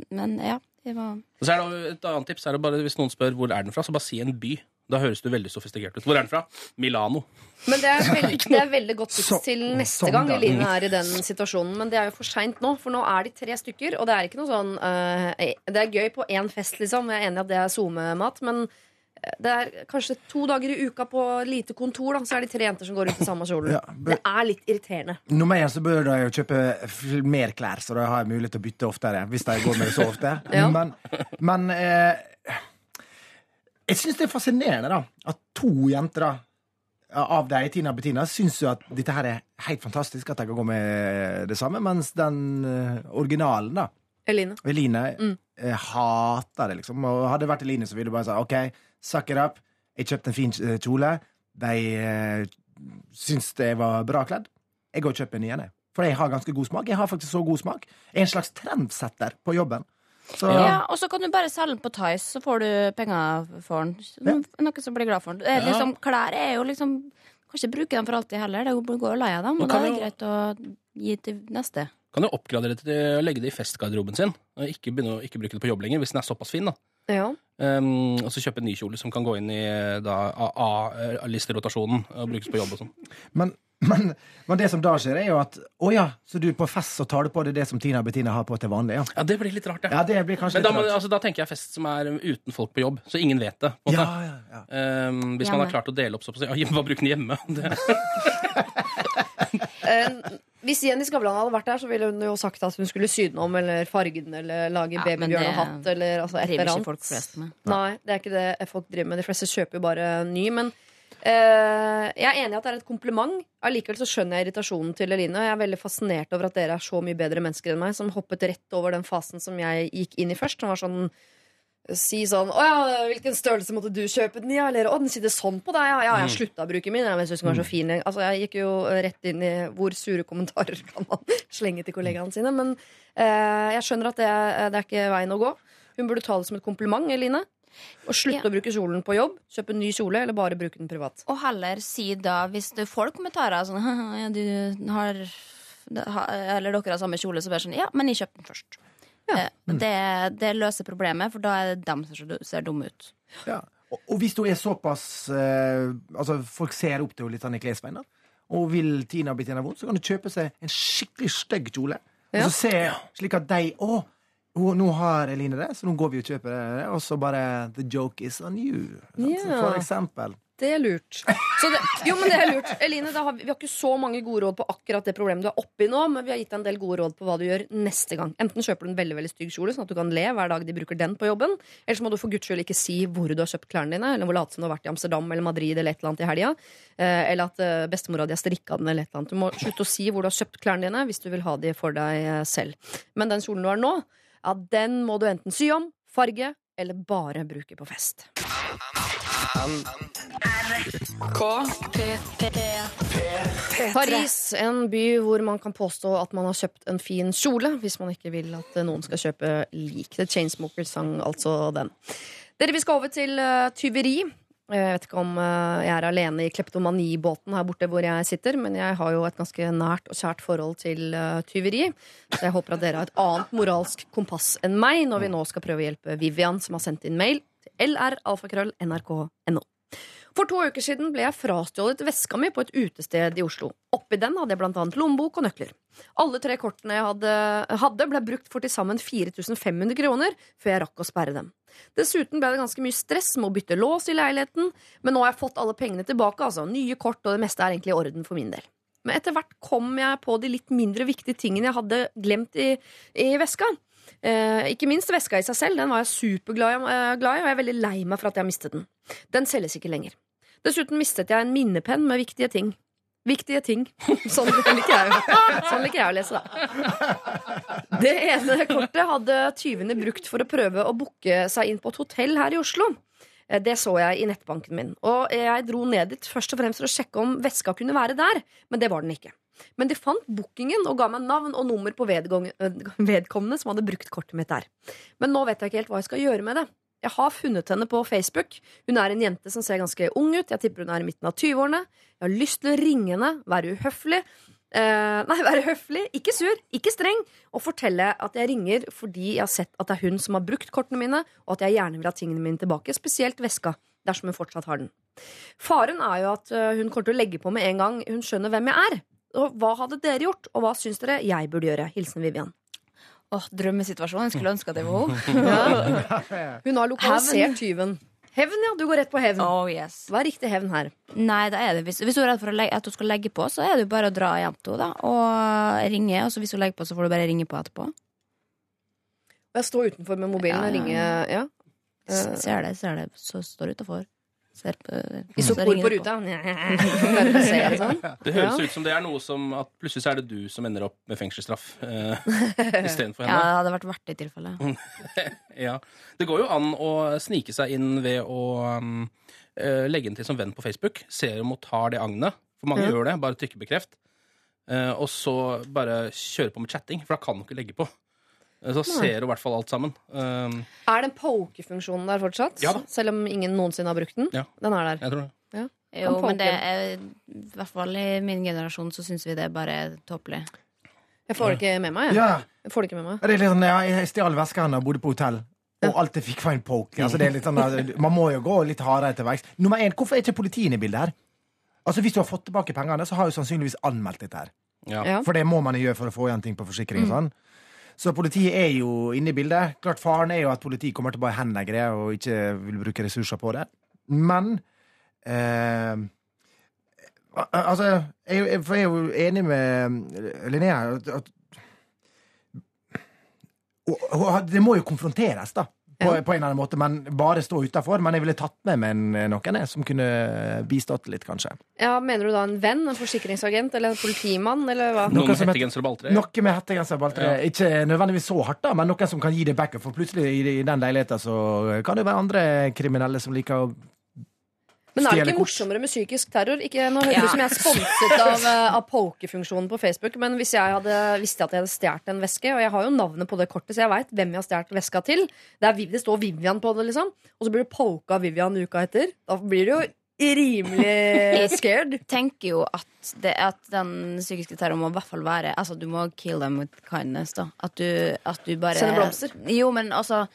men ja. Det var så er det Et annet tips er det bare, hvis noen spør hvor er den fra, så bare si en by. Da høres du veldig sofistikert ut. Hvor er den fra? Milano. Men det er, veldig, det er veldig godt tips til neste gang. Eline er i den situasjonen. Men det er jo for seint nå, for nå er de tre stykker. Og det er ikke noe sånn uh, Det er gøy på én fest, liksom. Jeg er enig i at det er SoMe-mat, men det er kanskje to dager i uka på lite kontor, da, så er de tre jenter som går ut i samme kjolen. Ja, Det er litt irriterende. Nummer én så bør de jo kjøpe mer klær, så da har jeg mulighet til å bytte oftere. Hvis de går med det så ofte. Ja. Men, men eh, jeg syns det er fascinerende da at to jenter da av de, Tina og Bettina, syns jo at dette her er helt fantastisk, at de kan gå med det samme, mens den eh, originalen, da, Eline. Eline, Mm. eh, hater det, liksom. Og hadde det vært Eline, så ville du bare sagt OK, suck it up. Jeg kjøpte en fin eh, kjole. De uh, syns det var bra kledd. Jeg går og kjøper en ny en, jeg. For jeg har ganske god smak. Jeg har faktisk så god smak. Jeg er en slags trendsetter på jobben. Så Ja, og så kan du bare selge den på Tice, så får du penger for den. Noe som blir glad for den. Ja. Liksom, klær er jo liksom Kan ikke bruke dem for alltid heller. Det går jo lei av dem. men Og da er det greit å gi til neste. Kan jo oppgradere til å legge det i festgarderoben sin. Og ikke begynne å ikke bruke det på jobb lenger, hvis den er såpass fin. da Ja. um, Og så kjøpe en ny kjole som kan gå inn i A-listerotasjonen og brukes på jobb og sånn. Men, men, men det som da skjer, er jo at Å ja, så du på fest så tar du på deg det som Tina og Bettina har på til vanlig? Ja, Ja, det blir litt rart, det. ja det blir kanskje Men da, litt rart. altså, da tenker jeg fest som er uten folk på jobb, så ingen vet det. Ja, ja, ja. Um, hvis Hjemme. man har klart å dele opp såpass Ja, hva bruker den hjemme? Det, Eh, hvis Jenny Skavlan hadde vært der, så ville hun jo sagt at hun skulle sy den om, eller farge den, eller lage Ja, babybjørnehatt, eller altså, et eller annet. folk flest med. Nei, det er ikke det folk driver med. De fleste kjøper jo bare ny. Men jeg er enig i at det er et kompliment. Allikevel så skjønner jeg irritasjonen til Eline. Og jeg er veldig fascinert over at dere er så mye bedre mennesker enn meg, som hoppet rett over den fasen som jeg gikk inn i først. Som var sånn Si sånn 'Å ja, hvilken størrelse måtte du kjøpe den i?' Ja, Eller 'Å, den sitter sånn på deg', ja. ja jeg slutta å bruke min. Jeg synes den var så fin. Altså, jeg gikk jo rett inn i hvor sure kommentarer kan man slenge til kollegaene sine. Men eh, jeg skjønner at det, det er ikke veien å gå. Hun burde ta det som et kompliment, Eline. Og slutte Ja. å bruke kjolen på jobb. Kjøpe en ny kjole, eller bare bruke den privat. Og heller si da, hvis du får kommentarer sånn ja, du har Eller dere har samme kjole, så bare sånn Ja, men jeg kjøpte den først. Ja. Mm. Det, det løser problemet, for da er det dem som ser- dumme ut. Ja. Og, og hvis hun er såpass eh, Altså, folk ser opp til henne litt sånn i klesveien. Og vil Tina bli Bettina vondt, så kan du kjøpe seg en skikkelig stygg kjole. Ja. Og så se slik at de Å, hun- nå har Eline det, så nå går vi og kjøper det. Og så bare The joke is on you. Yeah. For eksempel. Det er lurt. Så det, jo, men det er lurt. Eline, har vi, vi har ikke så mange gode råd på akkurat det problemet du er oppi nå, men vi har gitt deg en del gode råd på hva du gjør neste gang. Enten kjøper du en veldig veldig stygg kjole, sånn at du kan le hver dag de bruker den på jobben, eller så må du for guds skyld ikke si hvor du har kjøpt klærne dine, eller hvor late som du har vært i Amsterdam eller Madrid eller et eller annet i helga, eh, eller at eh, bestemora di har strikka den eller et eller annet. Du må slutte å si hvor du har kjøpt klærne dine, hvis du vil ha de for deg eh, selv. Men den kjolen du har nå, ja, den må du enten sy om, farge, eller bare bruke på fest. Paris, en by hvor man kan påstå at man har kjøpt en fin kjole, hvis man ikke vil at eh, noen skal kjøpe lik. The Chainsmokers sang altså den. Dere, Vi skal over til eh, tyveri. Jeg vet ikke om eh, jeg er alene i kleptomanibåten her borte hvor jeg sitter, men jeg har jo et ganske nært og kjært forhold til eh, tyveri. Så jeg håper at dere har et annet moralsk kompass enn meg når vi nå skal prøve å hjelpe Vivian, som har sendt inn mail til lralfakrøll.nrk.no. For to uker siden ble jeg frastjålet veska mi på et utested i Oslo. Oppi den hadde jeg blant annet lommebok og nøkler. Alle tre kortene jeg hadde, hadde ble brukt for til sammen 4500 kroner før jeg rakk å sperre dem. Dessuten ble det ganske mye stress med å bytte lås i leiligheten, men nå har jeg fått alle pengene tilbake, altså. Nye kort, og det meste er egentlig i orden for min del. Men etter hvert kom jeg på de litt mindre viktige tingene jeg hadde glemt i, i veska. Eh, ikke minst veska i seg selv. Den var jeg superglad eh, i, og jeg er veldig lei meg for at jeg har mistet den. Den selges ikke lenger. Dessuten mistet jeg en minnepenn med viktige ting. Viktige ting. Sånn liker jeg, sånn liker jeg å lese, da. Det ene kortet hadde tyvene brukt for å prøve å booke seg inn på et hotell her i Oslo. Eh, Det så jeg i nettbanken min. Og jeg dro ned dit først og fremst for å sjekke om veska kunne være der, men det var den ikke. Men de fant bookingen og ga meg navn og nummer på øh, vedkommende som hadde brukt kortet mitt der. Men nå vet jeg ikke helt hva jeg skal gjøre med det. Jeg har funnet henne på Facebook. Hun er en jente som ser ganske ung ut. Jeg tipper hun er i midten av 20-årene. Jeg har lyst til å ringe henne, være uhøflig. Eh, nei, være høflig, ikke sur, ikke streng, og fortelle at jeg ringer fordi jeg har sett at det er hun som har brukt kortene mine, og at jeg gjerne vil ha tingene mine tilbake, spesielt veska, dersom hun fortsatt har den. Faren er jo at øh, hun kommer til å legge på med en gang hun skjønner hvem jeg er. Og hva hadde dere gjort, og hva syns dere jeg burde gjøre? Hilsen Vivian. Åh, Drømmesituasjon. Jeg skulle ønske at det var henne. Hun har lokalisert tyven. Hevn, ja. Du går rett på hevn. Oh, yes. Hva er riktig hevn her? Nei, da er det, hvis, hvis hun er redd for å legge, at hun skal legge på, så er det jo bare å dra hjem til henne og ringe. Og så hvis hun legger på, så får du bare ringe på etterpå. Jeg står utenfor med mobilen og Ja, og ringer ja. Ser det, ser det, så står utafor. Ser på Isopor så ringer på det ruta. Se det sånn. Høres ut som det er noe som at plutselig så er det du som ender opp med fengselsstraff uh, istedenfor Ja, henne. det hadde vært verdt det i tilfelle. Ja. Det går jo an å snike seg inn ved å um, eh, legge den til som venn på Facebook. Ser om hun tar det agnet. For mange Ja. gjør det. Bare trykke bekreft. Uh, og så bare kjøre på med chatting, for da kan hun ikke legge på. Eh, Så ser du i hvert fall alt sammen. Um, Er den poke-funksjonen der fortsatt? Ja da. Selv om ingen noensinne har brukt den? Ja. Den er der. jeg tror det. Ja. Jo, men det er i hvert fall i min generasjon så syns vi det er bare tåpelig. Jeg får det ikke med meg. Jeg. Ja. Jeg får det ikke med meg. Det er litt sånn, ja, jeg stjal veska hennes og bodde på hotell. Og alt jeg fikk, var en poke. Altså, det er litt sånn, man må jo gå litt hardere til verks. Nummer én, hvorfor er ikke politiet i bildet her? Altså, Hvis du har fått tilbake pengene, så har du sannsynligvis anmeldt dette her. Ja. For det må man gjøre for å få igjen ting på forsikring. og sånn. Så politiet er jo inne i bildet. Klart Faren er jo at politiet kommer til å bare henlegge det og ikke vil bruke ressurser på det. Men eh, Altså, jeg, for jeg er jo enig med Linnea at, at og Det må jo konfronteres, da. På, på en eller annen måte, men bare stå utafor. Men jeg ville tatt med meg noen som kunne bistått litt, kanskje. Ja, mener du da en venn, en forsikringsagent eller en politimann? Eller hva? Noen Noe med hettegenser og balltre. Noe med hettegenser og balltre. Ikke nødvendigvis så hardt, da, men noen som kan gi det backup. For plutselig i, i den leiligheten så kan det være andre kriminelle som liker å Men er det ikke morsommere med psykisk terror? Ikke, nå høres det ut som jeg er sponset av, eh, av poke-funksjonen på Facebook, men hvis jeg hadde visste at jeg hadde stjålet en veske, og jeg har jo navnet på det kortet, så jeg veit hvem jeg har stjålet veska til Det, er, det står Vivian på det, liksom. Og så blir du poka Vivian uka etter. Da blir du jo rimelig scared. tenker jo at, det, at den psykiske terroren må i hvert fall være Altså, du må kill them with kindness, da. At du, at du bare Sende blomster. Jo, men altså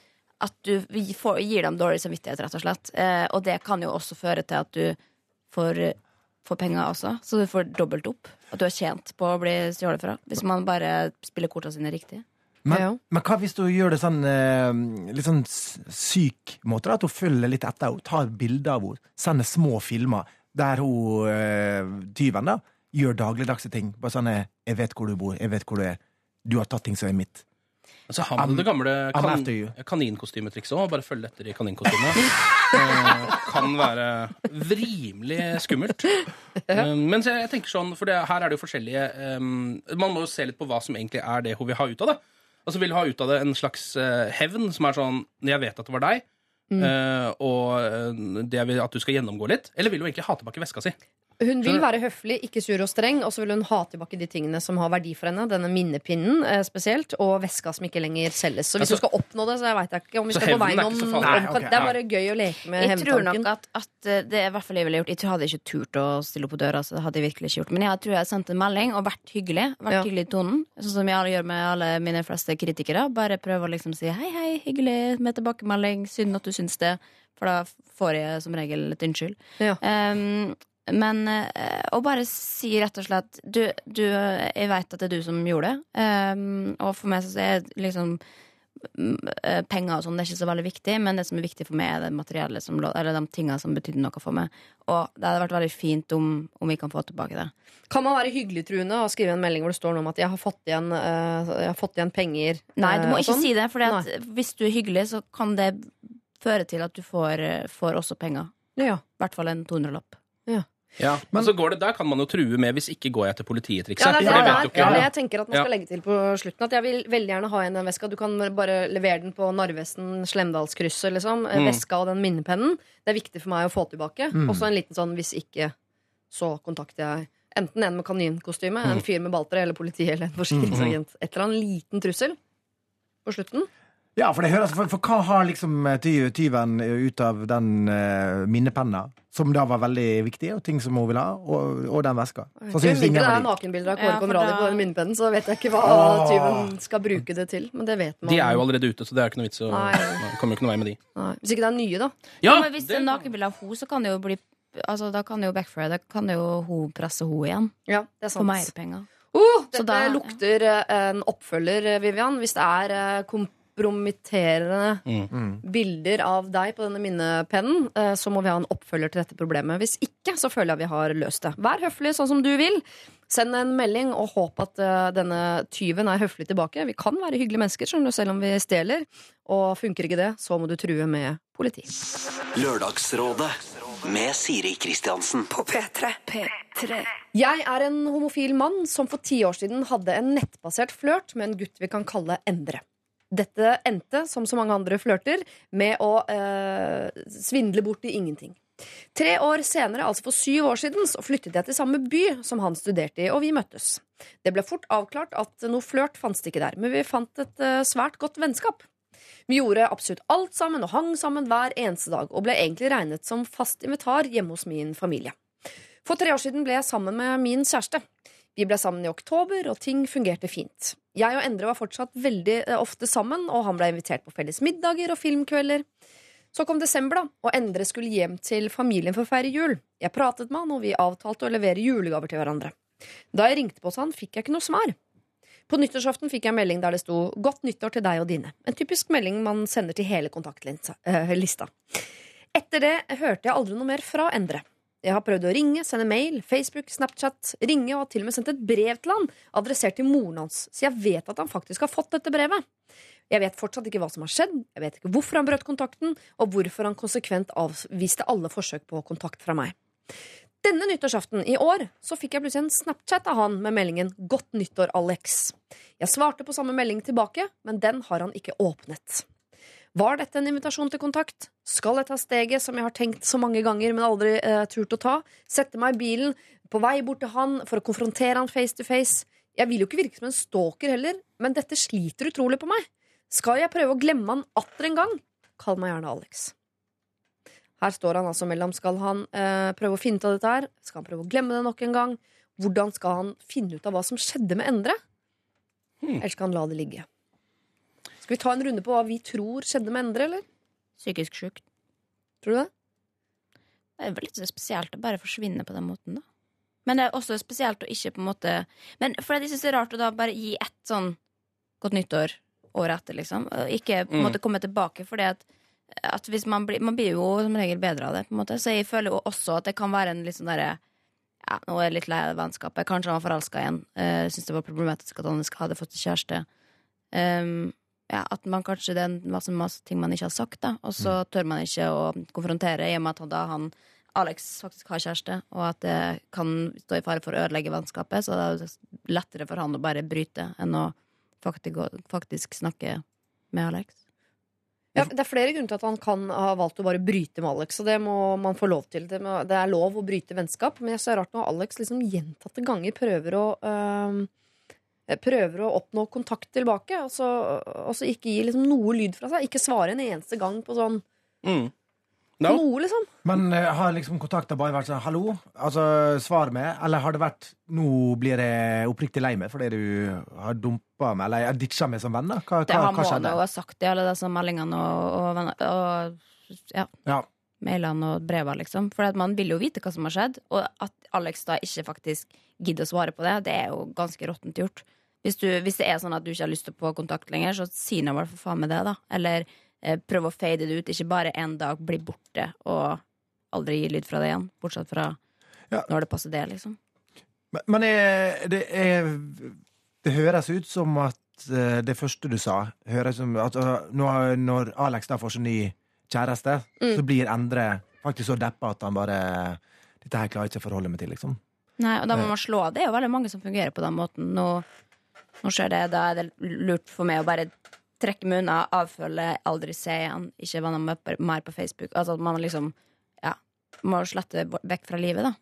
at du får, gir dem dårlig samvittighet, rett og slett. Eh, og det kan jo også føre til at du får, får penger også. Så du får dobbelt opp. At du har tjent på å bli stjålet fra. Hvis man bare spiller kortene sine riktig. Men, Ja. men hva hvis du gjør det sånn eh, litt sånn syk måte? Da, at hun følger litt etter henne, tar bilder av henne, sender små filmer der hun eh, tyven da, gjør dagligdagse ting. Bare sånn 'Jeg vet hvor du bor, jeg vet hvor du er. Du har tatt ting som er mitt'. Så har man det gamle kan, kaninkostymetrikset òg. Bare følge etter i kaninkostymet. uh, kan være vrimelig skummelt. Uh, men jeg tenker sånn, for det, her er det jo forskjellige um, Man må jo se litt på hva som egentlig er det hun vil ha ut av det. Altså Vil ha ut av det en slags uh, hevn, som er sånn Jeg vet at det var deg, eh, og eh, det vil at du skal gjennomgå litt. Eller vil hun egentlig ha tilbake veska si? Hun vil være høflig, ikke sur og streng, og så vil hun ha tilbake de tingene som har verdi for henne. Denne minnepinnen eh, spesielt, og veska som ikke lenger selges. Så hvis Altså- hun skal oppnå det, så jeg veit ikke om vi skal på veien om, om. Nei, Det er bare gøy å leke med Jeg tror nok at, at eh, det er i hvert fall jeg ville gjort. Jeg hadde ikke turt å stille opp på døra. Så det hadde jeg virkelig ikke gjort Men jeg tror jeg sendte sendt en melding og vært hyggelig. Vært Ja. hyggelig i tonen. Sånn som jeg gjør med alle mine fleste kritikere. Bare prøve å liksom si hei, hei, hyggelig med tilbakemelding. Synd at du syns det. For da får jeg som regel et unnskyld. Ja. Um, men eh, å bare si rett og slett du, du, Jeg veit at det er du som gjorde det. Um, og for meg så er liksom eh, penger og sånn, det er ikke så veldig viktig, men det som er viktig for meg, er det materielle som eller de tingene som betydde noe for meg. Og det hadde vært veldig fint om, om vi kan få tilbake det. Kan man være hyggeligtruende og skrive en melding hvor det står noe om at jeg har fått igjen, eh, jeg har fått igjen penger? Nei, du må ikke sånn? si det, for hvis du er hyggelig, så kan det føre til at du får, får også penger. Ja. I hvert fall en 200-lapp. Ja, men så går det, Der kan man jo true med 'hvis ikke går jeg til politiet'-trikset. Ja, det er det, det det jo ikke det jeg tenker at man skal legge til på slutten. At jeg vil veldig gjerne ha igjen den veska. Du kan bare levere den på Narvesen, Slemdalskrysset, liksom. Eh, Mm. Veska og den minnepennen. Det er viktig for meg å få tilbake. Mm. Og så en liten sånn 'hvis ikke, så kontakter jeg' enten en med kaninkostyme, en fyr med baltre eller politiet eller en forsikringsagent. Et eller annet liten trussel på slutten. Ja, for det høres For, for hva har liksom eh, tyven ut av den uh, minnepenna, som da var veldig viktig, og ting som hun ville ha, og, og den veska? Så synes mindre ingen det er nakenbilder av Kåre Ja, Conradi da- på den minnepennen, så vet jeg ikke hva Åh. tyven skal bruke det til. Men det vet man. De er jo allerede ute, så det er ikke noe vits å komme jo ikke noe vei med de. Nei. Hvis ikke det er nye, da. Ja, men hvis det er nakenbilde av henne, så kan det jo bli Altså, Da kan det jo backfire. Da kan det jo hun presse henne igjen. Ja, det er For mer penger. Oh, Så dette da- lukter eh, en oppfølger, eh, Vivian. Hvis det er eh, kom kompromitterende Mm. bilder av deg på denne minnepennen, eh, så må vi ha en oppfølger til dette problemet. Hvis ikke, så føler jeg vi har løst det. Vær høflig sånn som du vil. Send en melding og håp at eh, denne tyven er høflig tilbake. Vi kan være hyggelige mennesker, skjønner du, selv om vi stjeler. Og funker ikke det, så må du true med politi. Lørdagsrådet med Siri Kristiansen. På P3. Jeg er en homofil mann som for ti år siden hadde en nettbasert flørt med en gutt vi kan kalle Endre. Dette endte, som så mange andre flørter, med å eh, svindle bort i ingenting. Tre år senere, altså for syv år siden, så flyttet jeg til samme by som han studerte i, og vi møttes. Det ble fort avklart at noe flørt fantes ikke der, men vi fant et eh, svært godt vennskap. Vi gjorde absolutt alt sammen og hang sammen hver eneste dag, og ble egentlig regnet som fast invitar hjemme hos min familie. For tre år siden ble jeg sammen med min kjæreste. Vi ble sammen i oktober, og ting fungerte fint. Jeg og Endre var fortsatt veldig eh, ofte sammen, og han ble invitert på felles middager og filmkvelder. Så kom desember, da, og Endre skulle hjem til familien for å feire jul. Jeg pratet med han, og vi avtalte å levere julegaver til hverandre. Da jeg ringte på hos han, fikk jeg ikke noe svar. På nyttårsaften fikk jeg en melding der det sto 'Godt nyttår til deg og dine'. En typisk melding man sender til hele kontaktlista. Etter det hørte jeg aldri noe mer fra Endre. Jeg har prøvd å ringe, sende mail, Facebook, Snapchat, ringe og har til og med sendt et brev til han adressert til moren hans, så jeg vet at han faktisk har fått dette brevet. Jeg vet fortsatt ikke hva som har skjedd, jeg vet ikke hvorfor han brøt kontakten, og hvorfor han konsekvent avviste alle forsøk på kontakt fra meg. Denne nyttårsaften i år så fikk jeg plutselig en Snapchat av han med meldingen 'Godt nyttår, Alex'. Jeg svarte på samme melding tilbake, men den har han ikke åpnet. Var dette en invitasjon til kontakt? Skal jeg ta steget som jeg har tenkt så mange ganger, men aldri eh, turt å ta? Sette meg i bilen, på vei bort til han for å konfrontere han face to face? Jeg vil jo ikke virke som en stalker heller, men dette sliter utrolig på meg. Skal jeg prøve å glemme han atter en gang? Kall meg gjerne Alex. Her står han altså mellom skal han eh, prøve å finne ut av dette her, skal han prøve å glemme det nok en gang, hvordan skal han finne ut av hva som skjedde med Endre? Eller skal han la det ligge? Skal vi ta en runde på hva vi tror skjedde med Endre, eller? Psykisk sjuk. Tror du det? Det er vel litt spesielt å bare forsvinne på den måten, da. Men det er også spesielt å ikke på en måte Men for jeg synes det er rart å da bare gi ett sånn godt nyttår året etter, liksom. Og Ikke på en Mm. måte komme tilbake, for at, at hvis man blir Man blir jo som regel bedre av det, på en måte. Så jeg føler jo også at det kan være en litt sånn derre ja, nå er jeg litt lei av vennskapet. Kanskje han var forelska igjen. Uh, Syns det var problematisk at han hadde fått kjæreste. Um, ja, at man kanskje det er masse, masse ting man ikke har sagt, da. Og så tør man ikke å konfrontere, i og med at han da han Alex faktisk har kjæreste, og at det kan stå i fare for å ødelegge vennskapet. Så det er lettere for han å bare bryte enn å faktisk, faktisk snakke med Alex. Ja, det er flere grunner til at han kan ha valgt å bare bryte med Alex. Og det må man få lov til. Det, må, det er lov å bryte vennskap, men jeg synes det er rart når Alex liksom gjentatte ganger prøver å øhm, Prøver å oppnå kontakt tilbake, og så, og så ikke gi liksom noe lyd fra seg. Ikke svare en eneste gang på sånn Mm. på No. noe, liksom. Men uh, har liksom kontakta bare vært sånn 'hallo'? Altså svar med? Eller har det vært 'nå blir jeg oppriktig lei meg fordi du har dumpa meg', eller jeg ditcha meg som venn? da? Hva, Det hva, har hva skjedde? jo ha sagt i alle disse meldingene og, og, og ja, Ja. Mailene og brevene, liksom. For man vil jo vite hva som har skjedd, og at Alex da ikke faktisk gidder å svare på det, det er jo ganske råttent gjort. Hvis, du, hvis det er sånn at du ikke har lyst til å få kontakt lenger, så si nå bare for faen med det, da. Eller eh, prøv å fade det ut. Ikke bare en dag bli borte og aldri gi lyd fra det igjen. Bortsett fra Ja. når det passer det, liksom. Men, men er, det, er, det høres ut som at eh, det første du sa, høres som at uh, når, når Alex da får seg ny kjæreste, Mm. så blir Endre faktisk så deppa at han bare Dette her klarer jeg ikke å forholde meg til, liksom. Nei, og da må Eh. man slå av. Det er jo veldig mange som fungerer på den måten. Nå, nå skjer det, da er det lurt for meg å bare trekke meg unna, avfølge, aldri se igjen. Ikke være med mer på Facebook. Altså at man liksom ja, må slette vekk fra livet, da.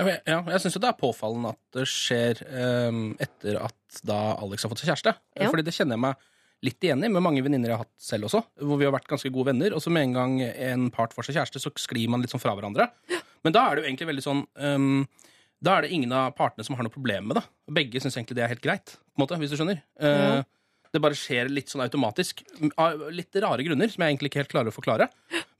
Ja, ja, jeg syns jo det er påfallende at det skjer um, etter at da Alex har fått seg kjæreste. Ja. Fordi det kjenner jeg meg litt igjen med mange venninner jeg har hatt selv også. Hvor vi har vært ganske gode venner, og så med en gang en part får seg kjæreste, så sklir man litt sånn fra hverandre. Men da er det jo egentlig veldig sånn um, Da er det ingen av partene som har noe problem med det. Begge syns egentlig det er helt greit, på en måte, hvis du skjønner. Ja. Det bare skjer litt sånn automatisk. Av litt rare grunner, som jeg egentlig ikke helt klarer å forklare.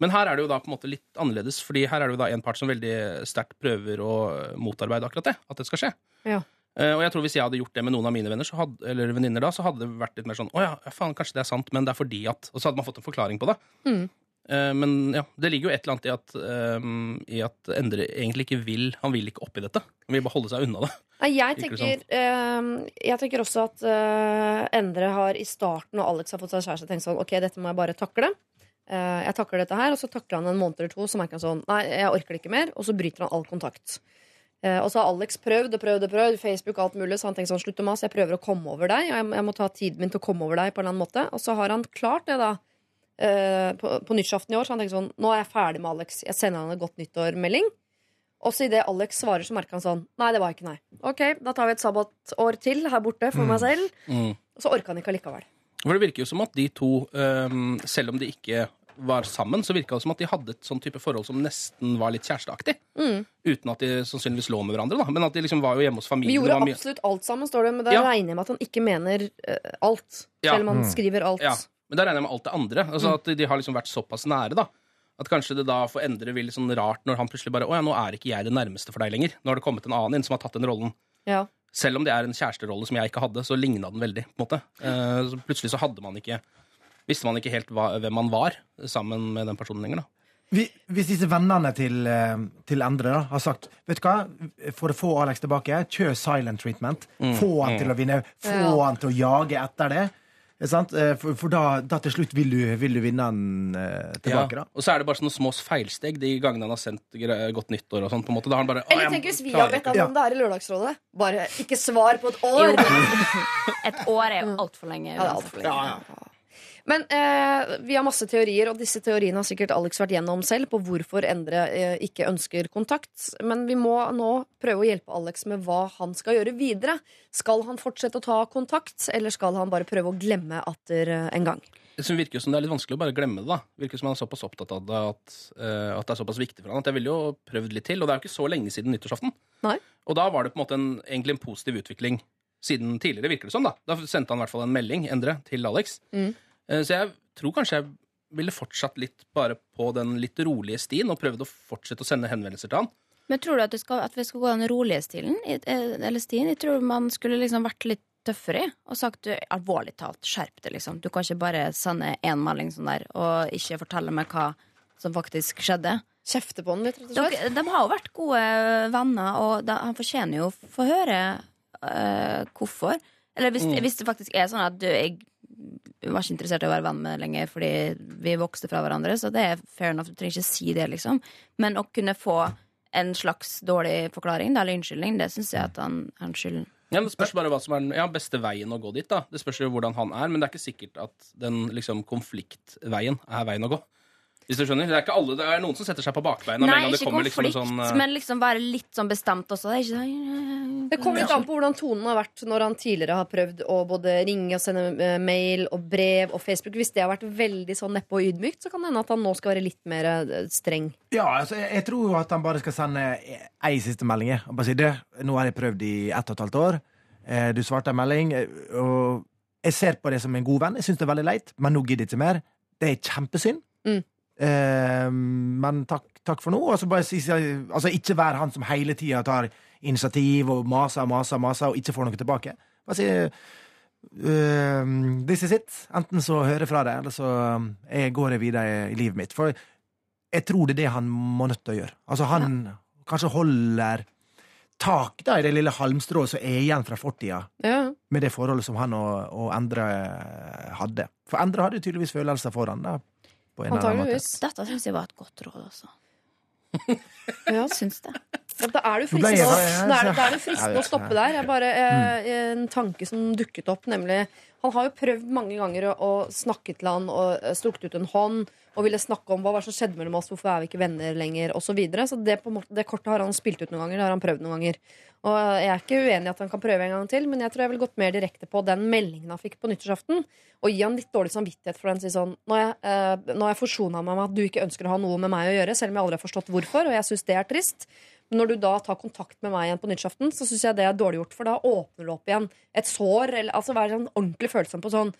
Men her er det jo da på en måte litt annerledes, Fordi her er det jo da en part som veldig sterkt prøver å motarbeide akkurat det. At det skal skje. Ja. Eh, og jeg tror Hvis jeg hadde gjort det med noen av mine venner så hadde, eller venninner, da, så hadde det vært litt mer sånn Å ja, faen, kanskje det er sant, men det er fordi at Og så hadde man fått en forklaring på det. Mm. Eh, men ja, det ligger jo et eller annet i at, um, i at Endre egentlig ikke vil Han vil ikke oppi dette. Han vil bare holde seg unna det. Nei, jeg tenker, eh, jeg tenker også at uh, Endre har i starten, og Alex har fått seg kjæreste, tenkt sånn Ok, dette må jeg bare takle. Jeg takler dette her, og så takler han en måned eller to, så merker han sånn Nei, jeg orker det ikke mer, og så bryter han all kontakt. Eh, og så har Alex prøvd og prøvd og prøvd, Facebook alt mulig, så han tenker sånn slutt å mase, jeg prøver å komme over deg, og jeg, jeg må ta tiden min til å komme over deg på en eller annen måte. Og så har han klart det, da. eh, på, på nyttårsaften i år, så han tenker sånn Nå er jeg ferdig med Alex. Jeg sender han en godt nyttår-melding. Og så idet Alex svarer, så merker han sånn Nei, det var ikke nei. Ok, da tar vi et sabbatår til her borte for meg selv. Mm. Og så orker han ikke allikevel. For det virker jo som at de to, ehm, selv om de ikke var sammen, så virka det som at de hadde et sånn type forhold som nesten var litt kjæresteaktig. Mm. Uten at de sannsynligvis lå med hverandre, da. Men at de liksom var jo hjemme hos familien. Vi gjorde var absolutt alt sammen, står det, men da Ja. regner jeg med at han ikke mener uh, alt. Ja. Selv om han Mm. skriver alt. Ja, men da regner jeg med alt det andre. Altså Mm. At de har liksom vært såpass nære, da. At kanskje det da for Endre vil litt sånn rart når han plutselig bare Å ja, nå er ikke jeg det nærmeste for deg lenger. Nå har det kommet en annen inn som har tatt den rollen. Ja. Selv om det er en kjæresterolle som jeg ikke hadde, så ligna den veldig. på en måte. Uh, så plutselig så hadde man ikke Visste man ikke helt hva, hvem man var sammen med den personen lenger. da. Hvis disse vennene til, eh, til Endre da, har sagt Vet du hva, for å få Alex tilbake, kjør silent treatment. Mm, Få han mm. til å vinne. Få Ja. han til å jage etter det. Sant? Eh, For, for da, da til slutt vil du, vil du vinne han eh, tilbake, da. Og så er det bare sånne små feilsteg de gangene han har sendt godt nyttår og sånn. på en måte. Da har han bare Eller tenk hvis vi har bedt ham om det her i Lørdagsrådet. Bare ikke svar på et år. Et år er jo altfor lenge. Ja, det er alt for lenge. Men eh, vi har masse teorier, og disse teoriene har sikkert Alex vært gjennom selv, på hvorfor Endre eh, ikke ønsker kontakt. Men vi må nå prøve å hjelpe Alex med hva han skal gjøre videre. Skal han fortsette å ta kontakt, eller skal han bare prøve å glemme atter eh, en gang? Det virker jo som det er litt vanskelig å bare glemme det. da Virker som han er såpass opptatt av det at, eh, at det er såpass viktig for han At jeg ville jo prøvd litt til. Og det er jo ikke så lenge siden nyttårsaften. Nei. Og da var det på en måte en, egentlig en positiv utvikling siden tidligere, virker det som. Da Da sendte han i hvert fall en melding, Endre, til Alex. Mm. Eh, Så jeg tror kanskje jeg ville fortsatt litt bare på den litt rolige stien, og prøvd å fortsette å sende henvendelser til han. Men tror du at, det skal, at vi skal gå den rolige stilen? eh, Eller stien? Jeg tror man skulle liksom vært litt tøffere i, og sagt du, alvorlig talt, skjerp deg, liksom. Du kan ikke bare sende én melding sånn der, og ikke fortelle meg hva som faktisk skjedde. Kjefte på han litt, rett og slett? De har jo vært gode venner, og de, han fortjener jo å få høre eh, hvorfor. Eller hvis, Mm. hvis det faktisk er sånn at du, jeg var ikke interessert i å være venn med lenger fordi vi vokste fra hverandre, så det er fair enough. Du trenger ikke si det, liksom. Men å kunne få en slags dårlig forklaring, eller unnskyldning, det syns jeg at han, han skylder. Ja, Det spørs bare hva som er den ja, beste veien å gå dit. da Det spørs jo hvordan han er, men det er ikke sikkert at den liksom, konfliktveien er veien å gå. Hvis du skjønner? Det er ikke alle, det er noen som setter seg på bakbeina Nei, ikke kommer liksom konflikt, sånn eh, men liksom være litt sånn bestemt også. Det ikke sånn Det kommer litt an på hvordan tonen har vært når han tidligere har prøvd å både ringe og sende eh, mail og brev og Facebook. Hvis det har vært veldig sånn neppe og ydmykt, så kan det hende at han nå skal være litt mer eh, streng. Ja, altså, jeg, jeg tror jo at han bare skal sende ei siste melding. Og bare si det. Nå har jeg prøvd i ett og et halvt år. Eh, du svarte en melding. Og jeg ser på det som en god venn. Jeg syns det er veldig leit, men nå gidder jeg ikke mer. Det er kjempesynd. Mm. Eh, men takk, takk for nå. Og så bare altså, ikke vær han som hele tida tar initiativ og maser og maser, maser og ikke får noe tilbake. Bare si Uh, This is it. Enten så hører jeg fra deg, eller så eh, jeg går jeg videre i livet mitt. For jeg tror det er det han må nødt til å gjøre. Altså Han kanskje holder tak da i det lille halmstrået som er igjen fra fortida, Ja. med det forholdet som han og, og Endre hadde. For Endre hadde jo tydeligvis følelser for han da. På en eller annen måte. Dette syns jeg var et godt råd, også. Ja. Syns det. Ja, da er det fristende, å- da er, det- da er det fristende å stoppe der. Jeg bare, eh, en tanke som dukket opp, nemlig Han har jo prøvd mange ganger å, å snakke til han og eh, strukket ut en hånd og ville snakke om hva var som skjedde mellom oss, hvorfor er vi ikke venner lenger, osv. Så, videre. så det, måte, det kortet har han spilt ut noen ganger. Det har han prøvd noen ganger. Og jeg er ikke uenig i at han kan prøve en gang til, men jeg tror jeg ville gått mer direkte på den meldingen han fikk på nyttårsaften, og gi han litt dårlig samvittighet for den. Si sånn, nå har jeg, eh, jeg forsona meg med at du ikke ønsker å ha noe med meg å gjøre, selv om jeg aldri har forstått hvorfor, og jeg syns det er trist. Men når du da tar kontakt med meg igjen på nyttårsaften, så syns jeg det er dårlig gjort, for da åpner du opp igjen et sår, eller altså være sånn ordentlig følsom på sånn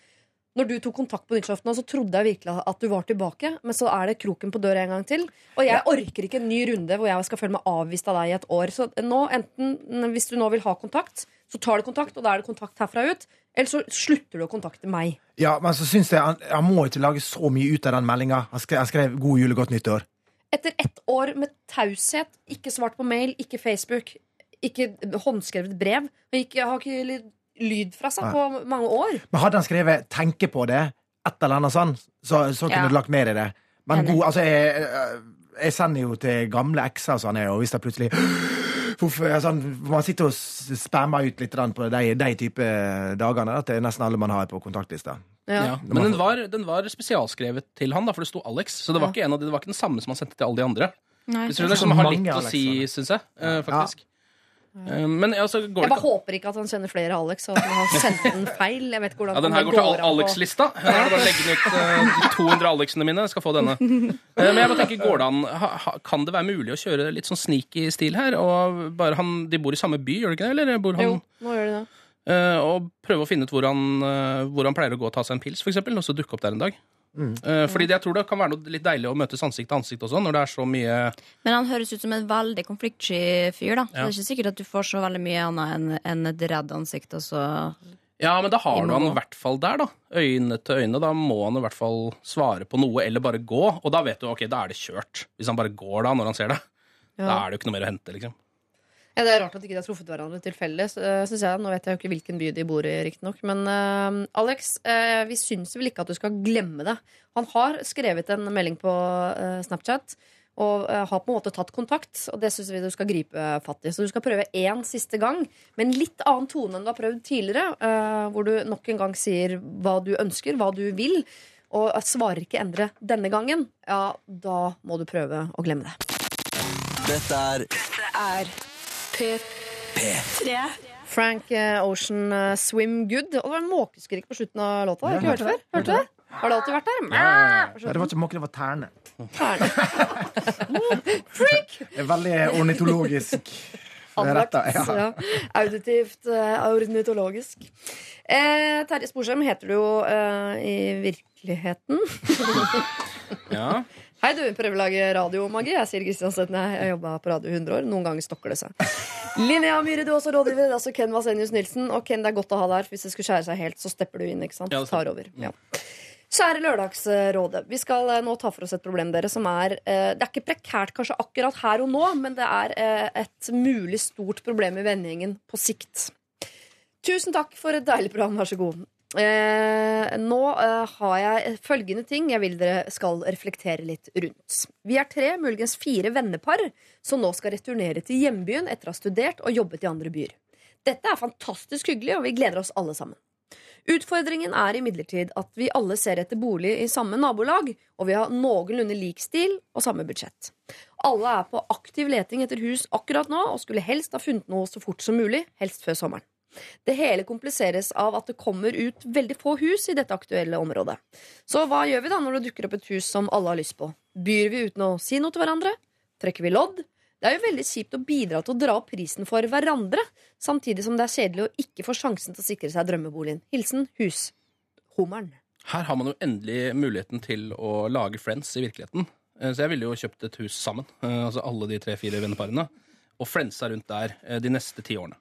når du tok kontakt på nyttårsaften, så trodde jeg virkelig at du var tilbake, men så er det kroken på døra en gang til. Og jeg orker ikke en ny runde hvor jeg skal føle meg avvist av deg i et år. Så nå, enten, hvis du nå vil ha kontakt, Så tar du kontakt, og da er det kontakt herfra ut. Eller så slutter du å kontakte meg. Ja, men så syns jeg han, han må ikke lage så mye ut av den meldinga. Han han skrev 'God jul og godt nyttår'. Etter ett år med taushet, ikke svart på mail, ikke Facebook, ikke håndskrevet brev, jeg har ikke lyd fra seg på mange år. Men hadde han skrevet 'tenke på det', et eller annet sånn, så, så kunne Ja. du lagt mer i det. Men god, altså, jeg, jeg sender jo til gamle ekser og sånn, og hvis det plutselig Hvorfor, sånn, Man sitter og spammer ut litt på de, de type dagene da, til nesten alle man har på kontaktlista. Ja. Men den var, den var spesialskrevet til han, da, for det sto Alex. Så det var, Ja. ikke en av de, det var ikke den samme som han sendte til alle de andre. Nei. Hvis du skjønner, Så som har litt å si, syns jeg. eh, faktisk. Eh, Men altså, går Jeg bare ikke håper ikke at han kjenner flere Alex, og at han har sendt den feil. Jeg vet ikke hvordan ja, Den her går til Alex-lista. Jeg er bare legge ut eh, de 200 Alexene mine. Jeg skal få denne. Eh, Men jeg bare tenker, går det an, Kan det være mulig å kjøre litt sånn sneaky stil her? Og bare han, De bor i samme by, gjør de ikke det? Eller bor han Jo, nå gjør de det. Eh, og prøve å finne ut hvor han, eh, hvor han pleier å gå og ta seg en pils, for eksempel, og så dukke opp der en dag. Eh, fordi det, jeg tror det kan være noe litt deilig å møtes ansikt til ansikt også, når det er så mye Men han høres ut som en veldig konfliktsky fyr, da. Ja. det er ikke sikkert at du får så veldig mye annet enn et redd ansikt, og så Ja, men da har du han i hvert fall der, da. Øyne til øyne. Da må han i hvert fall svare på noe, eller bare gå. Og da vet du, ok, da er det kjørt. Hvis han bare går da, når han ser det. Da er det jo ikke noe mer å hente, liksom. Ja, Det er rart at de ikke har truffet hverandre til felles, synes jeg. Nå vet jeg jo ikke hvilken by de bor i, riktignok. Men uh, Alex, uh, vi syns vel ikke at du skal glemme det. Han har skrevet en melding på uh, Snapchat og eh, har på en måte tatt kontakt. Og det syns vi du skal gripe fatt i. Så du skal prøve én siste gang med en litt annen tone enn du har prøvd tidligere. eh, hvor du nok en gang sier hva du ønsker, hva du vil. Og svarer ikke endre denne gangen, ja, da må du prøve å glemme det. Dette er Dette Er P3. Frank eh, Ocean eh, Swim Good. Og det var en måkeskrik på slutten av låta. Har du ikke hørt før? Hørte du det? Har det alltid vært der? Nei, det var ikke måke, det var terne. Det er veldig ornitologisk retta. Ja. ja. Auditivt, uh, ornitologisk. Eh, Terje Sporsem heter du jo eh, i virkeligheten. Ja. Hei, du prøver å lage radiomagi. Jeg sier Kristiansen. Jeg har jobba på radio 100 år. Noen ganger stokker det seg. Linnea Myhre, du er også rådgiver. Det er altså Ken Vasenius Nilsen. Og Ken, det er godt å ha deg her. Hvis det skulle skjære seg helt, så stepper du inn. ikke sant? Ja, Tar over. Ja. Kjære Lørdagsrådet. Vi skal eh, nå ta for oss et problem dere som er eh, Det er ikke prekært kanskje akkurat her og nå, men det er eh, et mulig stort problem i vennegjengen på sikt. Tusen takk for et deilig program. Vær så god. Eh, nå eh, har jeg følgende ting jeg vil dere skal reflektere litt rundt. Vi er tre, muligens fire vennepar som nå skal returnere til hjembyen etter å ha studert og jobbet i andre byer. Dette er fantastisk hyggelig, og vi gleder oss alle sammen. Utfordringen er imidlertid at vi alle ser etter bolig i samme nabolag, og vi har noenlunde lik stil og samme budsjett. Alle er på aktiv leting etter hus akkurat nå, og skulle helst ha funnet noe så fort som mulig, helst før sommeren. Det hele kompliseres av at det kommer ut veldig få hus i dette aktuelle området. Så hva gjør vi da når det dukker opp et hus som alle har lyst på? Byr vi uten å si noe til hverandre? Trekker vi lodd? Det er jo veldig kjipt å bidra til å dra opp prisen for hverandre, samtidig som det er kjedelig å ikke få sjansen til å sikre seg drømmeboligen. Hilsen hushummeren. Her har man jo endelig muligheten til å lage friends i virkeligheten. Eh, Så jeg ville jo kjøpt et hus sammen, eh, altså alle de tre-fire venneparene, og friendsa rundt der eh, de neste ti årene.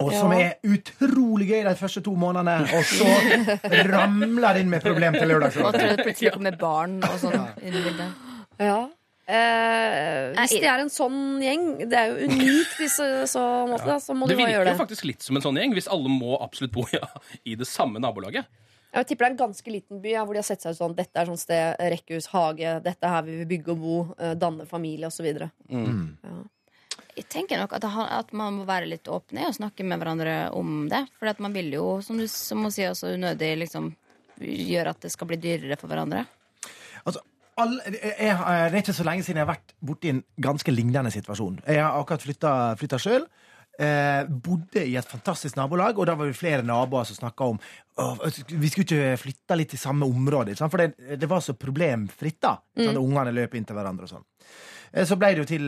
Og som er utrolig gøy de første to månedene, og så ramler det inn med problem til Og det plutselig kommer barn og sånn inn i bildet. Ja. Eh, hvis det er en sånn gjeng, det er jo unikt i så, så måte, da, så må Det du bare virker gjøre jo det. faktisk litt som en sånn gjeng, hvis alle må absolutt bo ja, i det samme nabolaget. Jeg tipper det er en ganske liten by ja, hvor de har sett seg ut sånn Dette er sånn sted, rekkehus, hage, dette er her vi vil bygge og bo, eh, danne familie osv. Jeg tenker nok at, han- at man må være litt åpne og snakke med hverandre om det. For man vil jo, som du som hun sier, også unødig liksom gjøre at det skal bli dyrere for hverandre. Altså, all, jeg, jeg, det er ikke så lenge siden jeg har vært borti en ganske lignende situasjon. Jeg har akkurat flytta, sjøl. Eh, bodde i et fantastisk nabolag, og da var vi flere naboer som snakka om vi skulle ikke flytte litt i samme område. For det, det var så problemfritt, da. Mm. sant? Ungene løp inn til hverandre og sånn. Eh, Så ble det jo til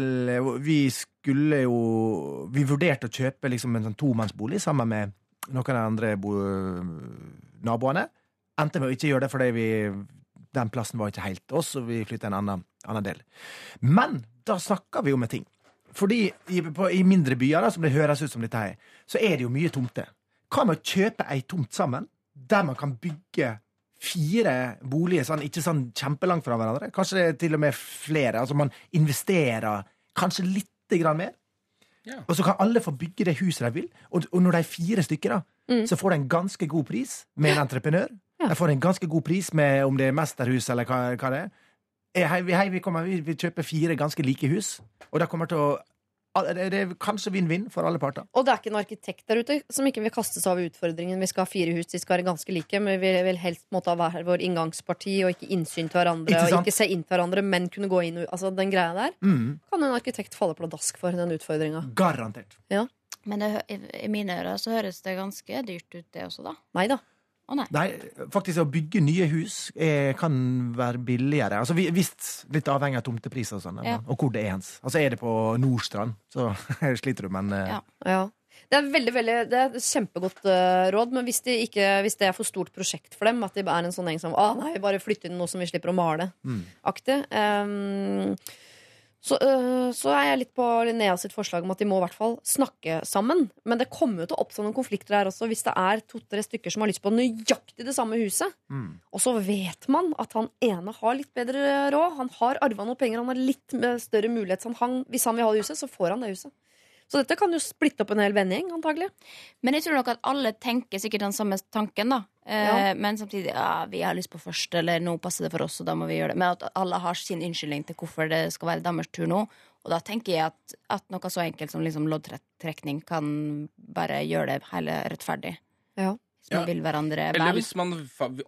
Vi skulle jo Vi vurderte å kjøpe liksom en sånn tomannsbolig sammen med noen av de andre bo, naboene. Endte med å ikke gjøre det fordi vi den plassen var ikke helt oss, og vi flytta en annen, annen del. Men da snakka vi jo med ting. Fordi i, på, i mindre byer, da, som det høres ut som dette her, så er det jo mye tomter. Hva med å kjøpe ei tomt sammen, der man kan bygge fire boliger sånn, ikke sånn kjempelangt fra hverandre? Kanskje det er til og med flere? Altså man investerer kanskje litt grann mer? Ja. Og så kan alle få bygge det huset de vil. Og, og når de er fire stykker, da, Mm. så får de en ganske god pris med en entreprenør. Ja. De får en ganske god pris med om det er mesterhus eller hva, hva det er. Eh, Hei, vi, hei, vi, kommer, vi vi, kjøper fire ganske like hus, og det kommer til å det det er kanskje vinn-vinn for alle parter. Og det er ikke en arkitekt der ute som ikke vil kaste seg over utfordringen. Vi skal ha fire hus, de skal være ganske like, men vi vil helst måtte ha hver vår inngangsparti og ikke innsyn til hverandre. Ikke? Og ikke se inn til hverandre, men kunne gå inn Altså Den greia der Mm, kan en arkitekt falle pladask for, den utfordringa. garantert. Men det, i, i mine ører så høres det ganske dyrt ut, det også, da. Nei da. Å nei. Nei, faktisk å bygge nye hus er, kan være billigere. Altså vi- Visst litt avhengig av tomtepriser og sånn, Ja. og hvor det er hens. Altså er det på Nordstrand, så sliter du, men eh, Ja. Ja. Det er, veldig, veldig, det er et kjempegodt eh, råd, men hvis, de ikke, hvis det er for stort prosjekt for dem, at de er en sånn gjeng som ah, nei, bare flytter inn noe som vi slipper å male, Mm. aktig, ehm, så, øh, så er jeg litt på Linnea sitt forslag om at de må i hvert fall snakke sammen. Men det kommer jo til å oppstå noen konflikter her også hvis det er to-tre stykker som har lyst på nøyaktig det samme huset. mm. Og så vet man at han ene har litt bedre råd. Han har arva noe penger, han har litt større mulighet. Så han, hvis han vil ha det huset, så får han det huset. Så dette kan jo splitte opp en hel vennegjeng, antagelig. Men jeg tror nok at alle tenker sikkert den samme tanken, da. Eh, Ja. Men samtidig ja, vi har lyst på først, eller nå passer det for oss, og da må vi gjøre det. Men at alle har sin unnskyldning til hvorfor det skal være deres tur nå. Og da tenker jeg at, at noe så enkelt som liksom loddtrekning kan bare gjøre det hele rettferdig. Ja. Hvis man Ja. vil hverandre Eller hvis man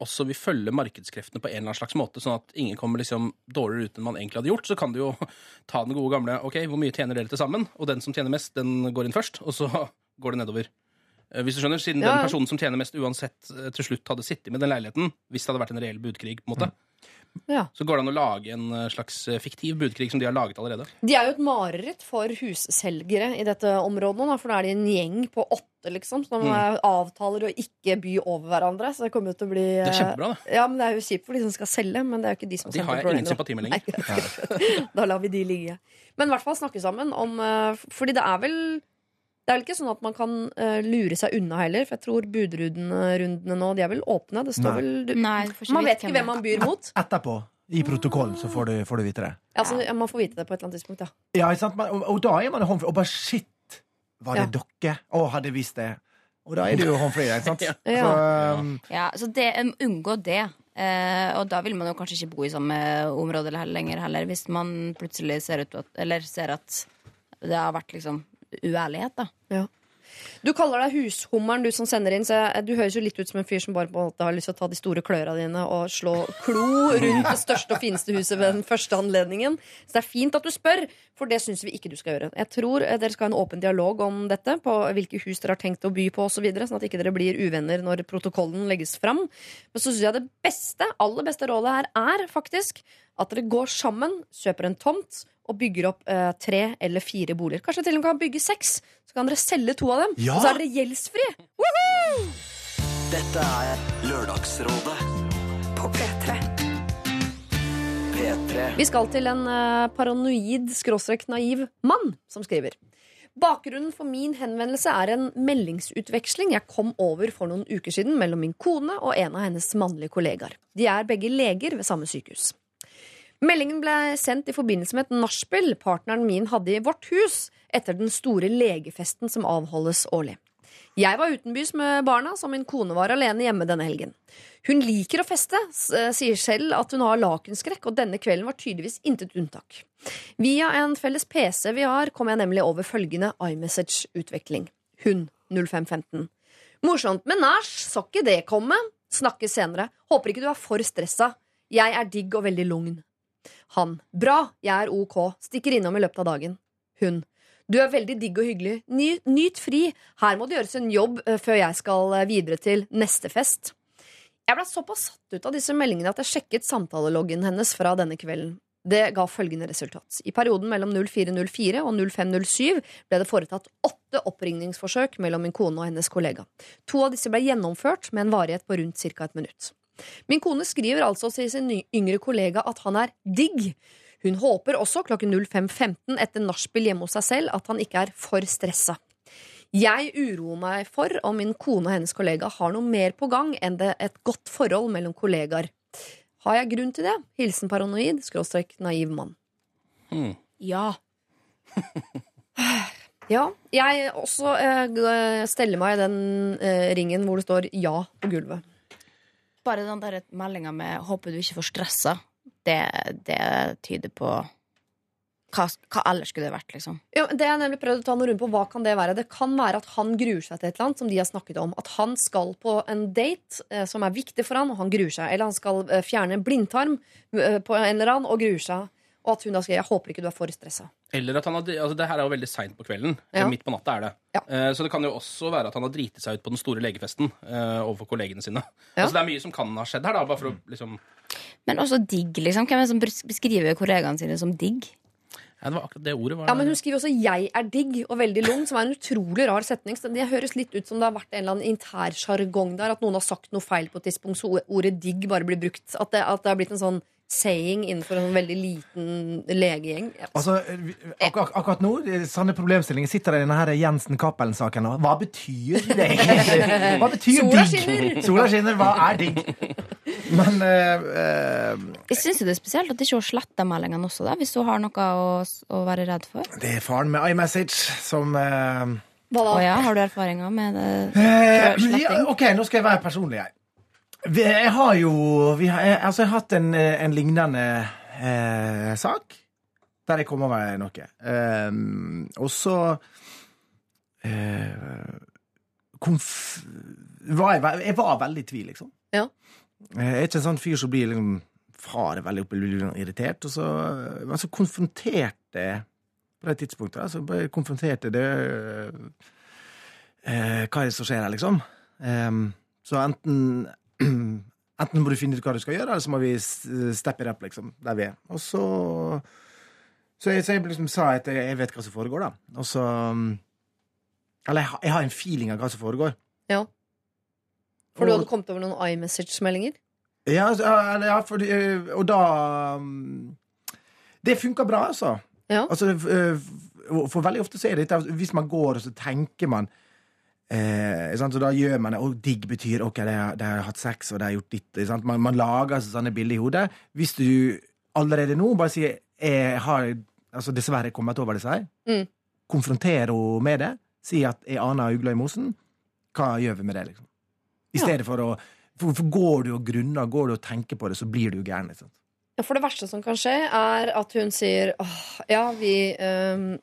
også vil følge markedskreftene på en eller annen slags måte, sånn at ingen kommer liksom dårligere ut enn man egentlig hadde gjort, så kan du jo ta den gode gamle OK, hvor mye tjener dere til sammen? Og den som tjener mest, den går inn først, og så går det nedover. Eh, Hvis du skjønner, Siden Ja, den personen som tjener mest, uansett eh, til slutt hadde sittet med den leiligheten, hvis det hadde vært en reell budkrig, på en måte, Ja. så går det an å lage en eh, slags eh, fiktiv budkrig som de har laget allerede. De er jo et mareritt for husselgere i dette området nå, da, for da er de en gjeng på åtte, liksom, som Mm. eh, avtaler å ikke by over hverandre. Så det kommer jo til å bli Det er eh, kjempebra, det. Ja, men det er jo kjipt for de som skal selge, men det er jo ikke de som De sendte har jeg ingen sympati med lenger. Nei, da lar vi de ligge. Men i hvert fall snakke sammen om eh, Fordi det er vel det er vel ikke sånn at man kan uh, lure seg unna heller, for jeg tror budrundene nå De er vel åpne. Det står Nei. vel du, Nei, Man vet ikke hvem man byr mot. etterpå, i protokollen, så får du, får du vite det. Altså, ja, man får vite det på et eller annet tidspunkt, ja. Ja, ikke sant? Og, og da er man håndfri. Og bare shit, var det dere? Å, hadde vist visst det. Og da er du jo håndfri, ikke sant? Ja. Så, um, Ja, så det, um, unngå det. Uh, og da vil man jo kanskje ikke bo i samme område lenger heller, hvis man plutselig ser ut at, Eller ser at det har vært liksom uærlighet, da. Du kaller deg hushummeren, du som sender inn. Så du høres jo litt ut som en fyr som bare på en måte har lyst til å ta de store kløra dine og slå klo rundt det største og fineste huset ved den første anledningen. Så det er fint at du spør, for det syns vi ikke du skal gjøre. Jeg tror eh, dere skal ha en åpen dialog om dette, på hvilke hus dere har tenkt å by på osv., så sånn at ikke dere blir uvenner når protokollen legges fram. Men så syns jeg det beste, aller beste rådet her er faktisk at dere går sammen, kjøper en tomt og bygger opp eh, tre eller fire boliger. Kanskje til og med kan bygge seks. Så kan dere selge to av dem, Ja! og så er dere gjeldsfrie. Dette er Lørdagsrådet På P3. P3. Vi skal til en eh, paranoid, skråstrekt naiv mann som skriver. Bakgrunnen for min henvendelse er en meldingsutveksling jeg kom over for noen uker siden mellom min kone og en av hennes mannlige kollegaer. De er begge leger ved samme sykehus. Meldingen ble sendt i forbindelse med et nachspiel partneren min hadde i vårt hus etter den store legefesten som avholdes årlig. Jeg var utenbys med barna, så min kone var alene hjemme denne helgen. Hun liker å feste, eh, sier selv at hun har lakenskrekk, og denne kvelden var tydeligvis intet unntak. Via en felles PC vi har, kom jeg nemlig over følgende iMessage-utvekling. Hun 0515. Morsomt med nach, så ikke det komme. Snakkes senere. Håper ikke du er for stressa. Jeg er digg og veldig lugn. Han. Bra, jeg er ok. Stikker innom i løpet av dagen. Hun. Du er veldig digg og hyggelig. Ny, nyt fri. Her må det gjøres en jobb eh, før jeg skal eh, videre til neste fest. Jeg ble såpass satt ut av disse meldingene at jeg sjekket samtaleloggen hennes fra denne kvelden. Det ga følgende resultat. I perioden mellom 0404 og 0507 ble det foretatt åtte oppringningsforsøk mellom min kone og hennes kollega. To av disse ble gjennomført med en varighet på rundt ca. et minutt. Min kone skriver altså til sin yngre kollega at han er digg. Hun håper også klokken 05.15 etter nachspiel hjemme hos seg selv at han ikke er for stressa. Jeg uroer meg for om min kone og hennes kollega har noe mer på gang enn det et godt forhold mellom kollegaer. Har jeg grunn til det? Hilsen paranoid, skråstrek naiv mann. Hmm. Ja. Ja, jeg også eh, steller meg i den eh, ringen hvor det står ja på gulvet. Bare den der meldinga med 'håper du ikke får stressa', det, det tyder på hva, hva ellers skulle det vært, liksom? Ja, det jeg nemlig prøvde å ta noe rundt på, Hva kan det være? Det kan være at han gruer seg til et eller annet som de har snakket om. At han skal på en date eh, som er viktig for han, og han gruer seg. Eller han skal eh, fjerne en blindtarm eh, på en eller annen og gruer seg. Og at hun da skriver 'jeg håper ikke du er for stressa'. Eller at han hadde, altså Det her er jo veldig seint på kvelden. Ja. Midt på natta er det. Eh, Så det kan jo også være at han har driti seg ut på den store legefesten eh, overfor kollegene sine. Altså Det er mye som kan ha skjedd her, da. Bare for å liksom Men også digg, liksom. Hvem er det som beskriver kollegaene sine som digg? Ja, det var akkurat det ordet. Var Ja, men Hun skriver også 'jeg er digg' og veldig lung, som er en utrolig rar setning. Så Det høres litt ut som det har vært en eller annen intersjargong der. At noen har sagt noe feil på et tidspunkt, så ordet 'digg' bare blir brukt. At det, at det har blitt en sånn saying innenfor en veldig liten legegjeng. Altså, ak akkurat, akkurat nå, sanne problemstillinger, sitter det i denne her Jensen Cappelen-saken. og Hva betyr det egentlig? Hva betyr Sola digg? skinner. Sola skinner, hva er digg? Men uh, uh, Jeg syns det er spesielt at ikke hun sletter meldingene også, da, hvis hun har noe å, å være redd for. det er faren med iMessage som eh, oh, ja, har du erfaringer med det? Eh, ja, ok, nå skal jeg være personlig her. Vi, jeg har jo vi har, jeg, altså, jeg har hatt en, eh, en lignende eh, sak der jeg kom over noe. Eh, og så eh, konf, var jeg, jeg var veldig i tvil, liksom. Ja. Jeg er ikke en sånn fyr som blir liksom far veldig opp liksom irritert. Og så, men så konfronterte jeg på det tidspunktet altså bare konfronterte det eh, Hva er det som skjer her, liksom? Em, så enten Enten må du finne ut hva du skal gjøre, eller så må vi steppe it up, liksom, der vi er. Og så Så jeg, så jeg liksom sa at jeg, jeg vet hva som foregår, da. Og så um, Eller jeg, har- jeg har en feeling av hva som foregår. Ja. For du hadde kommet over noen iMessage-meldinger? Ja, altså, ja, eller ja fordi, øh, og da um, Det funka bra, altså. altså øh, for- for veldig ofte så er det dette Hvis man går og så tenker man eh, sant? Så da gjør man det. Og digg betyr ok, de har, de har hatt sex, og de har gjort ditt. Sant? Man, man lager seg sånne bilder i hodet. Hvis du allerede nå bare sier jeg har altså dessverre kommet over disse her, Mm. konfrontere henne med det, si at jeg aner ugla i mosen, hva gjør vi med det, liksom? I Ja. stedet for å for, for går du og grunner, går du og tenker på det, så blir du jo gæren. Liksom. Ja, For det verste som kan skje, er at hun sier åh, ja, vi, øh,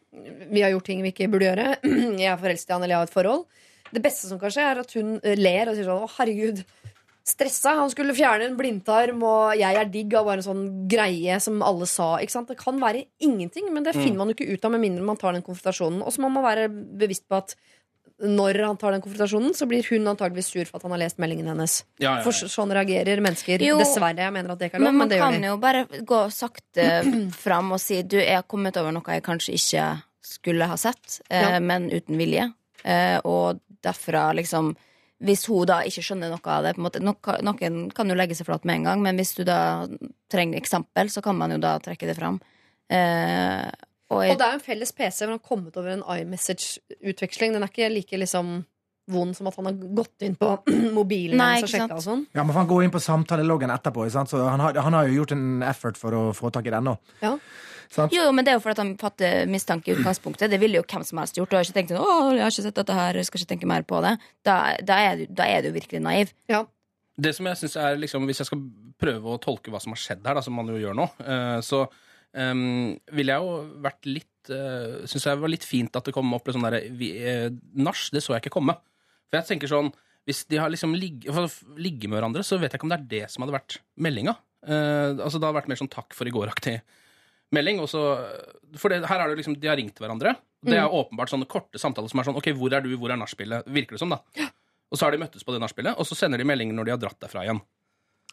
vi har gjort ting vi ikke burde gjøre. Jeg er forelsket i han, eller jeg har et forhold. Det beste som kan skje, er at hun øh, ler og sier sånn å, herregud, stressa. Han skulle fjerne en blindtarm, og jeg er digg av bare en sånn greie som alle sa. Ikke sant? Det kan være ingenting, men det Mm. finner man jo ikke ut av med mindre man tar den konfrontasjonen. Og så må man være bevisst på at når han tar den konfrontasjonen, så blir hun antageligvis sur for at han har lest meldingen hennes. Ja, ja, ja. For sånn reagerer mennesker. Jo. Dessverre. Jeg mener at det ikke er lov, Men men, man det gjør kan jo bare gå sakte fram og si du, jeg har kommet over noe jeg kanskje ikke skulle ha sett, eh, Ja. men uten vilje. Eh, og derfra liksom Hvis hun da ikke skjønner noe av det på en måte, Noen kan jo legge seg flat med en gang, men hvis du da trenger eksempel, så kan man jo da trekke det fram. Eh, og Og det er jo en felles PC hvor han har kommet over en iMessage-utveksling. Den er ikke like liksom vond som at han har gått inn på mobilen Nei, hans og sjekka og sånn. Ja, men Han går inn på samtaleloggen etterpå, ikke sant? så han har, han har jo gjort en effort for å få tak i den nå. Ja. Sant? jo, men det er jo fordi at han fatter mistanke i utgangspunktet. Det ville jo hvem som helst gjort. Du har ikke tenkt sånn, å, jeg har ikke sett dette her, jeg skal ikke tenke mer på det. Da, da, er, du, da er du virkelig naiv. Det som jeg synes er liksom, Hvis jeg skal prøve å tolke hva som har skjedd her, da, som man jo gjør nå, eh, så um, ville jeg jo vært litt uh, Syns jeg var litt fint at det kom opp et sånn derre uh, Nach, det så jeg ikke komme. For jeg tenker sånn Hvis de har liksom ligget ligge med hverandre, så vet jeg ikke om det er det som hadde vært meldinga. Uh, altså Det hadde vært mer sånn takk for i går-aktig melding. Og så, for det, her er det liksom, De har ringt hverandre. Det er Mm. åpenbart sånne korte samtaler som er sånn OK, hvor er du, hvor er nachspielet? Virker det som, da. Og så har de møttes på det nachspielet, og så sender de meldinger når de har dratt derfra igjen.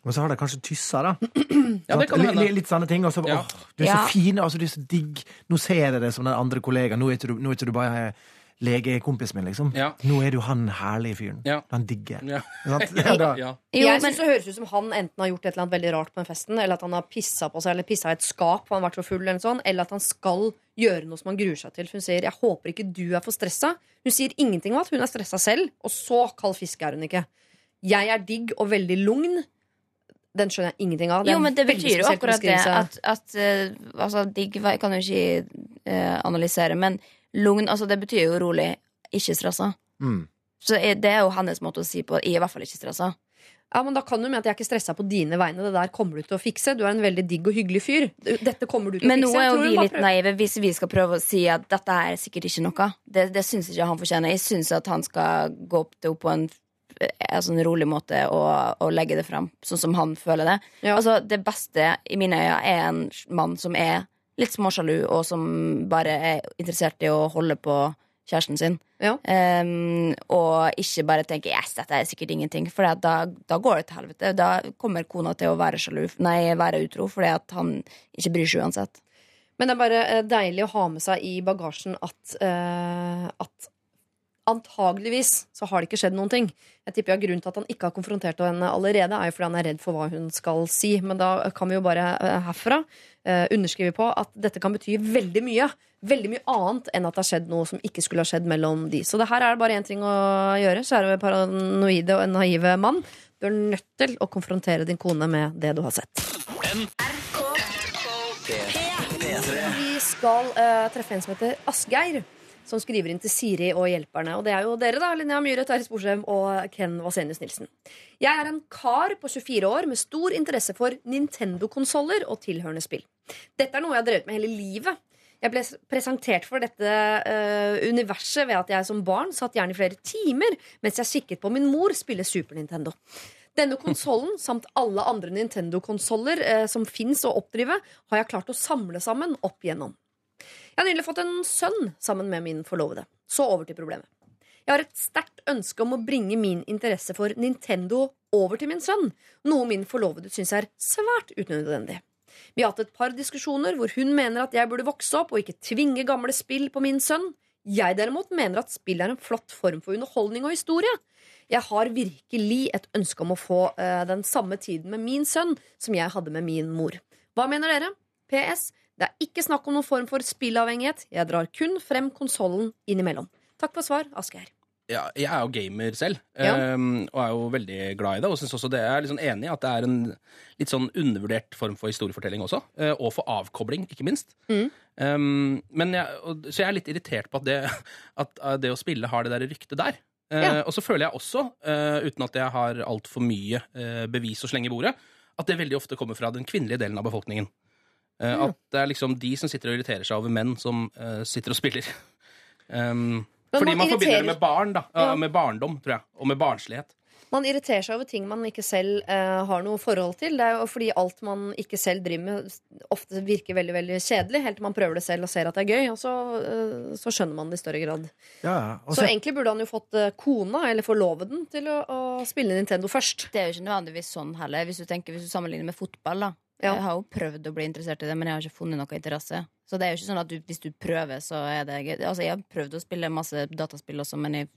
Og så har de kanskje tyssa, da. Ja, det kan hende. litt, sånne ting. Og så, Ja. åh, du er Ja. så fin, altså, du er så digg. Nå ser jeg det som den andre kollegaen. Nå er ikke du, nå er ikke du bare legekompisen min, liksom. Ja. Nå er du han herlige fyren. Ja. Han digger. Ja. Ja, da- Ja. Jo, jeg men synes det høres ut som han enten har gjort et eller annet veldig rart på den festen, eller at han har pissa på seg, eller pissa i et skap, for han har vært så full, eller, sånt, eller at han skal gjøre noe som han gruer seg til. For hun sier 'jeg håper ikke du er for stressa'. Hun sier ingenting om at hun er stressa selv, og så kald fisk er hun ikke. Jeg er digg og veldig lugn. Den skjønner jeg ingenting av. er Jo, men det betyr jo akkurat det at, at uh, Altså, digg kan jo ikke uh, analysere, men lugn altså, Det betyr jo rolig, ikke stressa. Mm. Så det er jo hennes måte å si på. Jeg er i hvert fall ikke stressa. Ja, men Da kan du mene at jeg er ikke stressa på dine vegne. Det der kommer du til å fikse. Du er en veldig digg og hyggelig fyr. Dette kommer du til Men å nå er jo vi litt naive hvis vi skal prøve å si at dette er sikkert ikke noe. Det, det syns ikke han fortjener. Jeg syns at han skal gå opp til henne på en, en sånn rolig måte og, og legge det fram sånn som han føler det. Ja. Altså, det beste i mine øyne er en mann som er litt småsjalu, og som bare er interessert i å holde på kjæresten sin. Ja. Um, og ikke bare tenke 'yes, dette er sikkert ingenting', for da, da går det til helvete. Da kommer kona til å være sjalu, nei, være utro, fordi at han ikke bryr seg uansett. Men det er bare eh, deilig å ha med seg i bagasjen at, uh, at antageligvis så har det ikke skjedd noen ting. Jeg tipper ja, Grunnen til at han ikke har konfrontert henne allerede, er jo fordi han er redd for hva hun skal si. Men da kan vi jo bare eh, herfra eh, underskrive på at dette kan bety veldig mye. Veldig mye annet enn at det har skjedd noe som ikke skulle ha skjedd mellom de. Så det her er det bare én ting å gjøre, kjære paranoide og naive mann. Du er nødt til å konfrontere din kone med det du har sett. Vi skal uh, treffe en som heter Asgeir, som skriver inn til Siri og hjelperne. Og det er jo dere, da. Linnea Myhre, Terje Sporsem og Ken Vasenius Nilsen. Jeg er en kar på 24 år med stor interesse for Nintendo-konsoller og tilhørende spill. Dette er noe jeg har drevet med hele livet. Jeg ble presentert for dette uh, universet ved at jeg som barn satt gjerne i flere timer mens jeg kikket på min mor spille Super Nintendo. Denne konsollen, samt alle andre Nintendo-konsoller eh, som fins å oppdrive, har jeg klart å samle sammen opp igjennom. Jeg har nylig fått en sønn sammen med min forlovede. Så over til problemet. Jeg har et sterkt ønske om å bringe min interesse for Nintendo over til min sønn, noe min forlovede syns er svært unødvendig. Vi har hatt et par diskusjoner hvor hun mener at jeg burde vokse opp og ikke tvinge gamle spill på min sønn. Jeg derimot mener at spill er en flott form for underholdning og historie. Jeg har virkelig et ønske om å få uh, den samme tiden med min sønn som jeg hadde med min mor. Hva mener dere? PS. Det er ikke snakk om noen form for spillavhengighet. Jeg drar kun frem konsollen innimellom. Takk for svar, Asgeir. Ja, jeg er jo gamer selv, Ja. ehm, og er jo veldig glad i det. Og synes også det er sånn enig i at det er en litt sånn undervurdert form for historiefortelling også. eh, Og for avkobling, ikke minst. Mm. Um, men jeg, og, så jeg er litt irritert på at det, at eh, det å spille har det der ryktet der. Eh, Ja. Og så føler jeg også, uten at jeg har altfor mye bevis å slenge i bordet, at det veldig ofte kommer fra den kvinnelige delen av befolkningen. Mm. At det er liksom de som sitter og irriterer seg over menn som uh, sitter og spiller. Um, fordi man man forbinder det med barn, da. Ja. Med barndom, tror jeg. Og med barnslighet. Man irriterer seg over ting man ikke selv uh, har noe forhold til. Det er jo fordi alt man ikke selv driver med, ofte virker veldig veldig kjedelig, helt til man prøver det selv og ser at det er gøy, og så, uh, så skjønner man det i større grad. Ja, ja. Og Så så- egentlig burde han jo fått uh, kona, eller forloveden, til å, å spille Nintendo først. Det er jo ikke nødvendigvis sånn heller, hvis du, tenker, hvis du sammenligner med fotball. da Ja. Jeg har jo prøvd å bli interessert i det, men jeg har ikke funnet noe interesse. Så det er jo ikke sånn at du, hvis du prøver, så er det gøy. Altså, jeg har prøvd å spille masse dataspill også, men jeg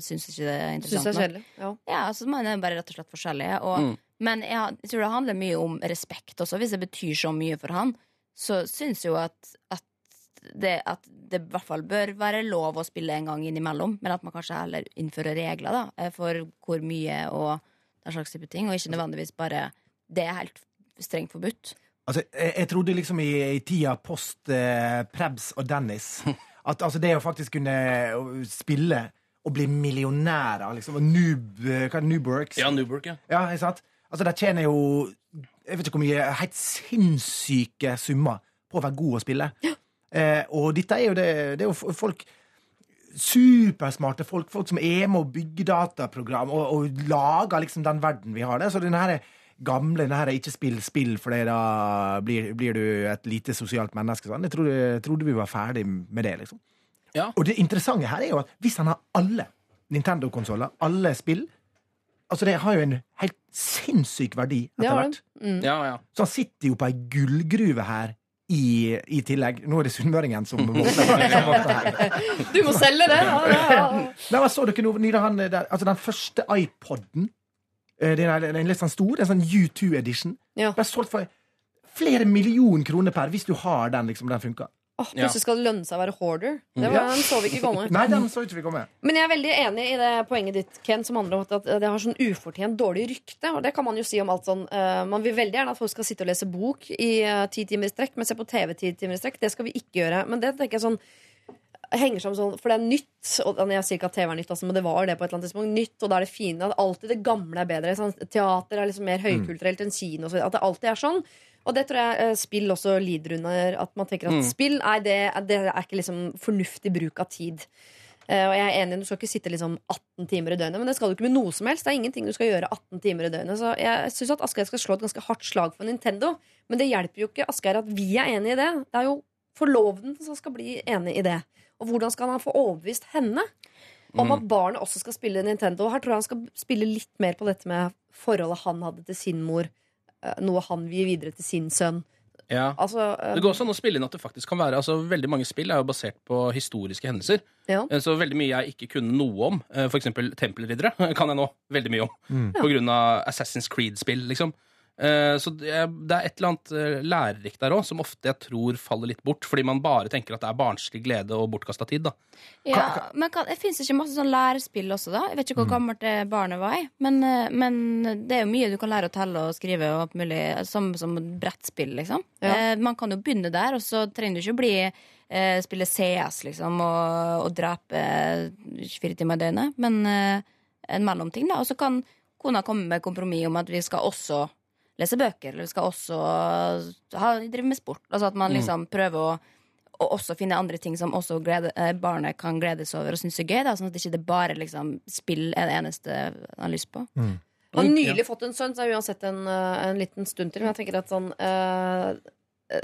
syns ikke det er interessant. interessant. det er nok. Ja. Ja, altså Man er bare rett og slett forskjellige. Og, Mm. Men jeg, jeg tror det handler mye om respekt også. Hvis det betyr så mye for han, så syns jo at, at, det, at det i hvert fall bør være lov å spille en gang innimellom. Men at man kanskje heller innfører regler da eh, for hvor mye og den slags type ting. Og ikke nødvendigvis bare Det er helt strengt forbudt. Altså, jeg, jeg trodde liksom i, i tida post eh, Prebz og Dennis at altså, det å faktisk kunne spille og bli millionærer, liksom, og noob, eh, hva er det, Noobworks Ja, Newburk, ja. Ja, ikke sant? Altså, de tjener jo Jeg vet ikke hvor mye Helt sinnssyke summer på å være god å spille. Eh, og dette er jo det Det er jo folk Supersmarte folk, folk som er med å bygge dataprogram og, og lager liksom den verden vi har. Det. Så denne her gamle denne her, ikke spill spill, for da blir, blir du et lite sosialt menneske. Sånn. Jeg trodde, trodde vi var ferdig med det. liksom. Ja. Og det interessante her er jo at hvis han har alle Nintendo-konsoller, alle spill Altså, det har jo en helt sinnssyk verdi etter hvert. Mm. ja, ja. Så han sitter jo på ei gullgruve her i, i tillegg. Nå er det sunnmøringen som våkner. Du må selge det! Ja, ja, ja. Nei, men Så dere noe der, altså den første iPoden? Eh, Den er, den er litt sånn stor, en sånn U2 edition. Ja. Ble solgt for flere millioner kroner per hvis du har den. liksom, Den funka. Åh, plutselig skal det lønne seg å være hoarder. Det var, Ja. Den så vi ikke komme. Nei, den så ikke vi komme. Men jeg er veldig enig i det poenget ditt, Ken, som handler om at- at det har sånn ufortjent dårlig rykte. Og det kan man jo si om alt sånn. eh, man vil veldig gjerne at folk skal sitte og lese bok i eh, ti timer i strekk, men se på TV ti timer i strekk. Det skal vi ikke gjøre. Men det tenker jeg sånn henger sammen sånn, For det er nytt. Og jeg sier ikke at TV er nytt, altså, men det var det på et eller annet tidspunkt. Nytt, og da er det fine. At alltid det gamle er bedre. Sånn, teater er liksom mer høykulturelt enn kino. så. At det alltid er sånn. Og det tror jeg eh, spill også lider under. At man tenker at Mm. spill nei, det, det er ikke liksom fornuftig bruk av tid. Eh, og jeg er enig, Du skal ikke sitte liksom 18 timer i døgnet, men det skal du ikke med noe som helst. Det er ingenting du skal gjøre 18 timer i døgnet. Så jeg syns at Asgeir skal slå et ganske hardt slag for Nintendo. Men det hjelper jo ikke Asgeir at vi er enig i det. Det er jo forloveden som skal bli enig i det. Og hvordan skal han få overbevist henne om at barnet også skal spille Nintendo? Her tror jeg han skal spille litt mer på dette med forholdet han hadde til sin mor. eh, Noe han vil gi videre til sin sønn. Ja. Altså, um... Det går også an å spille inn at det faktisk kan være altså Veldig mange spill er jo basert på historiske hendelser. Ja. Eh, Så veldig mye jeg ikke kunne noe om, f.eks. for eksempel tempelriddere, kan jeg nå veldig mye om. På grunn av Assassin's Creed-spill, liksom. Eh, Så det er et eller annet eh, lærerikt der òg, som ofte jeg tror faller litt bort, fordi man bare tenker at det er barnslig glede og bortkasta tid. da. Ja, men kan, det fins ikke masse sånn lærespill også, da? Jeg vet ikke hvor gammelt det barnet var. i Men, eh, men det er jo mye du kan lære å telle og skrive og alt mulig, som, som brettspill, liksom. Ja. Eh, man kan jo begynne der, og så trenger du ikke å bli eh, spille CS, liksom, og, og drepe eh, 24 timer i døgnet, men eh, en mellomting, da. Og så kan kona komme med kompromiss om at vi skal også lese bøker, eller vi skal også ha, drive med sport. Altså at man liksom prøver å og også finne andre ting som også glede, eh, barnet kan gledes over og synes er gøy. Da, sånn at det ikke bare liksom, spill er det eneste han har lyst på. Han har nylig fått en sønn, så er uansett en, eh, en liten stund til. Men jeg tenker at sånn eh,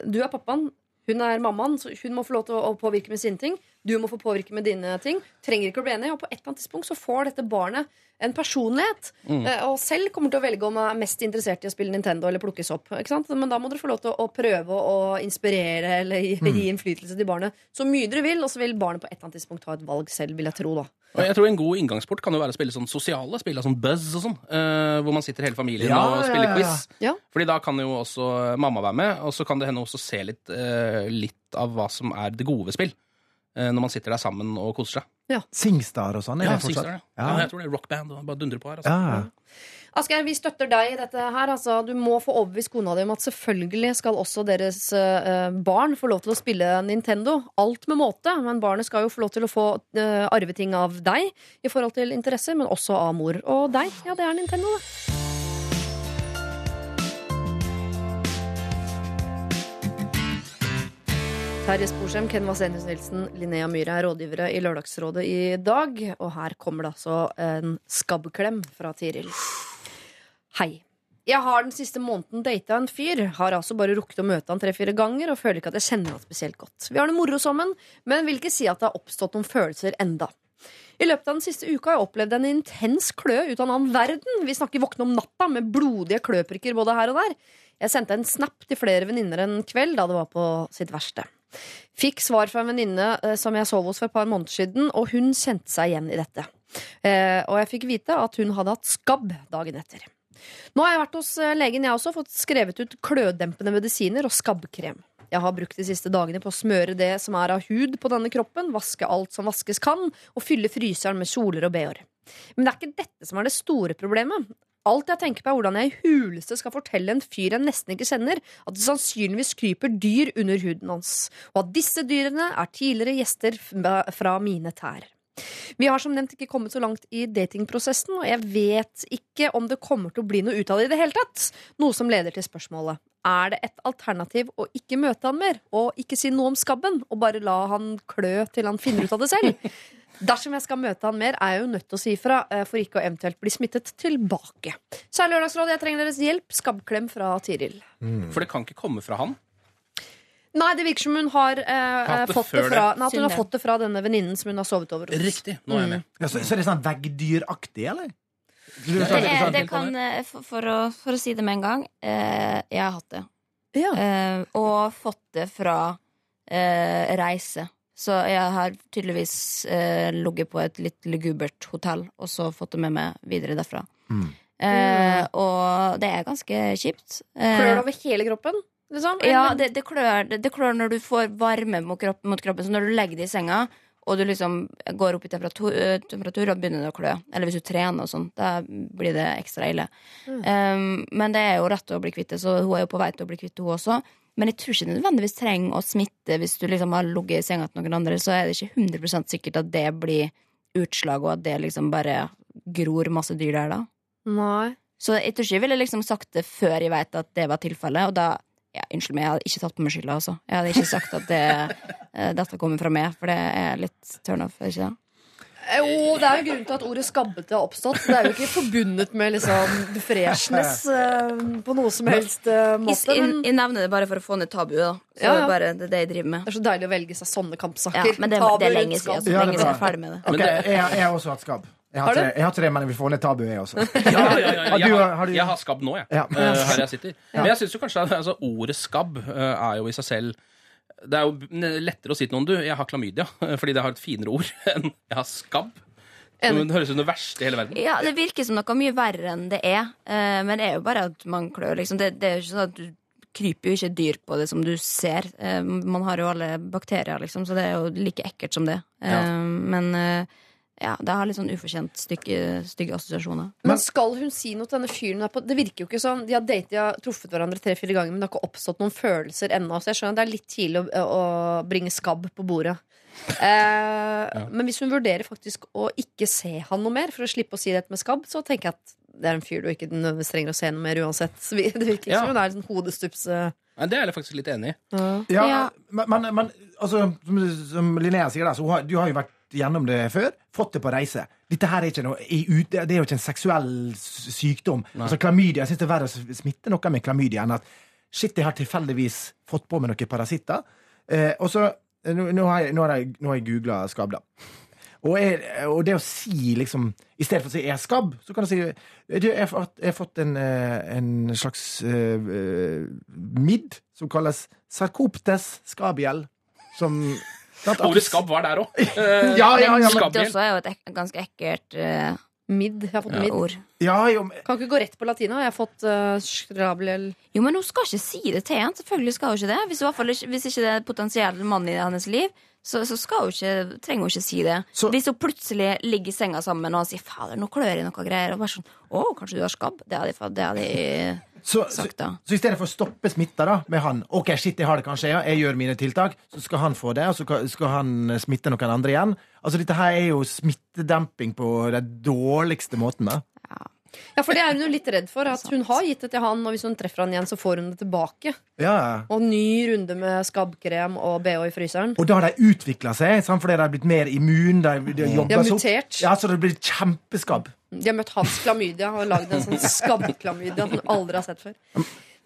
Du er pappaen, hun er mammaen, så hun må få lov til å, å påvirke med sine ting. Du må få påvirke med dine ting. Trenger ikke å bli enig. Og på et eller annet tidspunkt så får dette barnet en personlighet. Mm. Og selv kommer til å velge om han er mest interessert i å spille Nintendo eller plukkes opp. Ikke sant? Men da må dere få lov til å, å prøve å inspirere eller gi, gi innflytelse til barnet så mye dere vil, og så vil barnet på et eller annet tidspunkt ta et valg selv, vil jeg tro. da Og jeg tror En god inngangsport kan jo være å spille sånn sosiale spill, sånn buzz og sånn. Uh, hvor man sitter hele familien Ja, og spiller ja, ja. quiz. Ja. Fordi da kan jo også mamma være med, og så kan det hende også se litt, uh, litt av hva som er det gode ved spill. Eh, når man sitter der sammen og koser seg. Singstar og sånn. Ja. Singstar, ja. ja, jeg tror det er rockband og bare dundrer på her. Altså. Ja. Asgeir, vi støtter deg i dette her. Altså, du må få overbevist kona di om at selvfølgelig skal også deres uh, barn få lov til å spille Nintendo. Alt med måte, men barnet skal jo få lov til å få uh, arveting av deg i forhold til interesser, men også av mor. Og deg, ja, det er Nintendo, det. Terje Sporsem, Ken Vasenius Nilsen, Linnea Myhre er rådgivere i Lørdagsrådet i dag. Og her kommer det altså en skabbklem fra Tiril. Hei. Jeg har den siste måneden data en fyr. Har altså bare rukket å møte han tre-fire ganger og føler ikke at jeg kjenner han spesielt godt. Vi har det moro sammen, men vil ikke si at det har oppstått noen følelser enda. I løpet av den siste uka har jeg opplevd en intens klø ut av en annen verden. Vi snakker våkne om natta med blodige kløprikker både her og der. Jeg sendte en snap til flere venninner en kveld da det var på sitt verste. Fikk svar fra en venninne eh, som jeg sov hos for et par måneder siden, og hun kjente seg igjen i dette. Eh, og jeg fikk vite at hun hadde hatt skabb dagen etter. Nå har jeg vært hos eh, legen, jeg også, fått skrevet ut klødempende medisiner og skabbkrem. Jeg har brukt de siste dagene på å smøre det som er av hud på denne kroppen, vaske alt som vaskes kan, og fylle fryseren med kjoler og bh-er. Men det er ikke dette som er det store problemet. Alt jeg tenker på er hvordan jeg i huleste skal fortelle en fyr jeg nesten ikke kjenner, at det sannsynligvis kryper dyr under huden hans, og at disse dyrene er tidligere gjester fra mine tær. Vi har som nevnt ikke kommet så langt i datingprosessen, og jeg vet ikke om det kommer til å bli noe ut av det i det hele tatt. Noe som leder til spørsmålet er det et alternativ å ikke møte han mer, og ikke si noe om skabben, og bare la han klø til han finner ut av det selv? Dersom jeg skal møte han mer, er jeg jo nødt til å si ifra, eh, for ikke å eventuelt bli smittet tilbake. Kjære Lørdagsrådet, jeg trenger deres hjelp. Skabbklem fra Tiril. For det kan ikke komme fra han. Nei, det virker som hun har eh, det fått det fra, nei, at hun har fått det fra denne venninnen som hun har sovet over hos. Riktig. Nå er jeg med. Ja, så, så er det sånn veggdyraktig, eller? Det, er, det kan, eh, for, for, å, for å si det med en gang, eh, jeg har hatt det. Ja. Eh, og fått det fra eh, reise. Så jeg har tydeligvis eh, ligget på et litt lugubert hotell, og så fått det med meg videre derfra. Mm. Eh, og det er ganske kjipt. Eh, Klør det over hele kroppen? Liksom? ja, det, det, klør, det, det klør når du får varme mot kroppen, mot kroppen. Så når du legger det i senga, og du liksom går opp i temperatur, eh, temperatur og begynner det å klø. Eller hvis du trener og sånn, da blir det ekstra ille. Um, men det er jo rett å bli kvitt det, så hun er jo på vei til å bli kvitt det, hun også. Men jeg tror ikke nødvendigvis trenger å smitte hvis du liksom har ligget i senga til noen andre. Så er det ikke 100 sikkert at det blir utslag, og at det liksom bare gror masse dyr der, da. Nei. Så jeg tror ikke jeg ville liksom sagt det før jeg vet at det var tilfellet. Og da ja, Unnskyld meg, jeg hadde ikke tatt på meg skylda, altså. Jeg hadde ikke sagt at det, eh, dette kommer fra meg, for det er litt turn off, det ikke det? Jo, det er jo grunnen til at ordet skabbete har oppstått. Det er jo ikke forbundet med liksom freshness eh, på noe som helst eh, måte. jeg, Men jeg nevner det bare for å få ned tabuet, da. Så Ja, ja. det er bare det, er det jeg driver med. det er så deilig å velge seg sånne Ja, kampsaker. men det, Tabu det er lenge siden. Altså, Ja, lenge siden jeg er ferdig med det. Okay, jeg, jeg har også hatt skabb. Jeg har, Har tre, jeg har tre, men vi får ned tabuet, jeg også. Ja, ja, ja, Har Jeg du- har, har jeg har skabb nå, jeg. Ja. Eh, her jeg sitter. Men jeg syns jo kanskje at altså, ordet skabb eh, er jo i seg selv Det er jo lettere å si til noen du, jeg har klamydia, fordi det har et finere ord enn jeg har skabb. En, det høres ut som det verste i hele verden. Ja, det virker som noe mye verre enn det er. Eh, men det er jo bare at man klør, liksom. Det, det er jo ikke sånn at du kryper jo ikke dyr på det som du ser. Eh, man har jo alle bakterier, liksom, så det er jo like ekkelt som det. Ja. Men eh, ja, det har litt sånn ufortjent stygge, stygge assosiasjoner. Men skal hun si noe til denne fyren? hun er på? Det virker jo ikke sånn De har datet, de har truffet hverandre tre-fire ganger, men det har ikke oppstått noen følelser ennå. Så jeg skjønner at det er litt tidlig å, å bringe skabb på bordet. Eh, Men hvis hun vurderer faktisk å ikke se han noe mer, for å slippe å si dette med skabb, så tenker jeg at det er en fyr du ikke nødvendigvis trenger å se noe mer uansett. Så det virker ikke Ja. som hun er en sånn hodestups Men det er jeg faktisk litt enig i. Ja, Ja. Men, men, men altså, som, som Linnea sier, da, så hun har, du har jo vært gjennom det før. Fått det på reise. Dette her er ikke noe Det er jo ikke en seksuell sykdom. Altså klamydia, Jeg syns det er verre å smitte noe med klamydia enn at shit, jeg har tilfeldigvis fått på meg noen parasitter. Eh, og så eh, Nå, nå har jeg, nå har jeg, nå har jeg googla skabb, da. Og, jeg, og det å si liksom I stedet for å si er skabb', så kan du si du, jeg, har fått- jeg har fått en, eh, en slags uh, midd som kalles sarkoptes skabiel. Som Ordet skabb var der òg. Ja, ja, ja, Det også er jo et ek ganske ekkelt uh, midd. Jeg har fått midd. ord. Ja, men- Kan ikke gå rett på latina. Jeg har fått uh, skrabliel Jo, men hun skal ikke si det til han. Selvfølgelig skal hun ikke det. Hvis, hun i hvert fall ikke, hvis ikke det er potensiell mann i hennes liv, så, så hun ikke, trenger hun ikke si det. Så- Hvis hun plutselig ligger i senga sammen og sier 'fader, nå klør jeg i noe greier', og bare sånn 'å, kanskje du har skabb', det hadde jeg, så, sagt da. så i stedet for å stoppe smitta da, med han Ok, shit, jeg har det kanskje, ja, jeg gjør mine tiltak, så skal han få det, og så skal han eh, smitte noen andre igjen. Altså, Dette her er jo smittedemping på den dårligste måten. da. Ja, for det er hun jo litt redd for. At hun har gitt det til han, og hvis hun treffer han igjen, så får hun det tilbake. Ja, Og ny runde med skabbkrem og bh i fryseren. Og da har de utvikla seg, sant, fordi de har blitt mer immun. De, de har De har seg opp. Ja, så det blir kjempeskabb. De har møtt hans klamydia og lagd en sånn skabbklamydia som du aldri har sett før.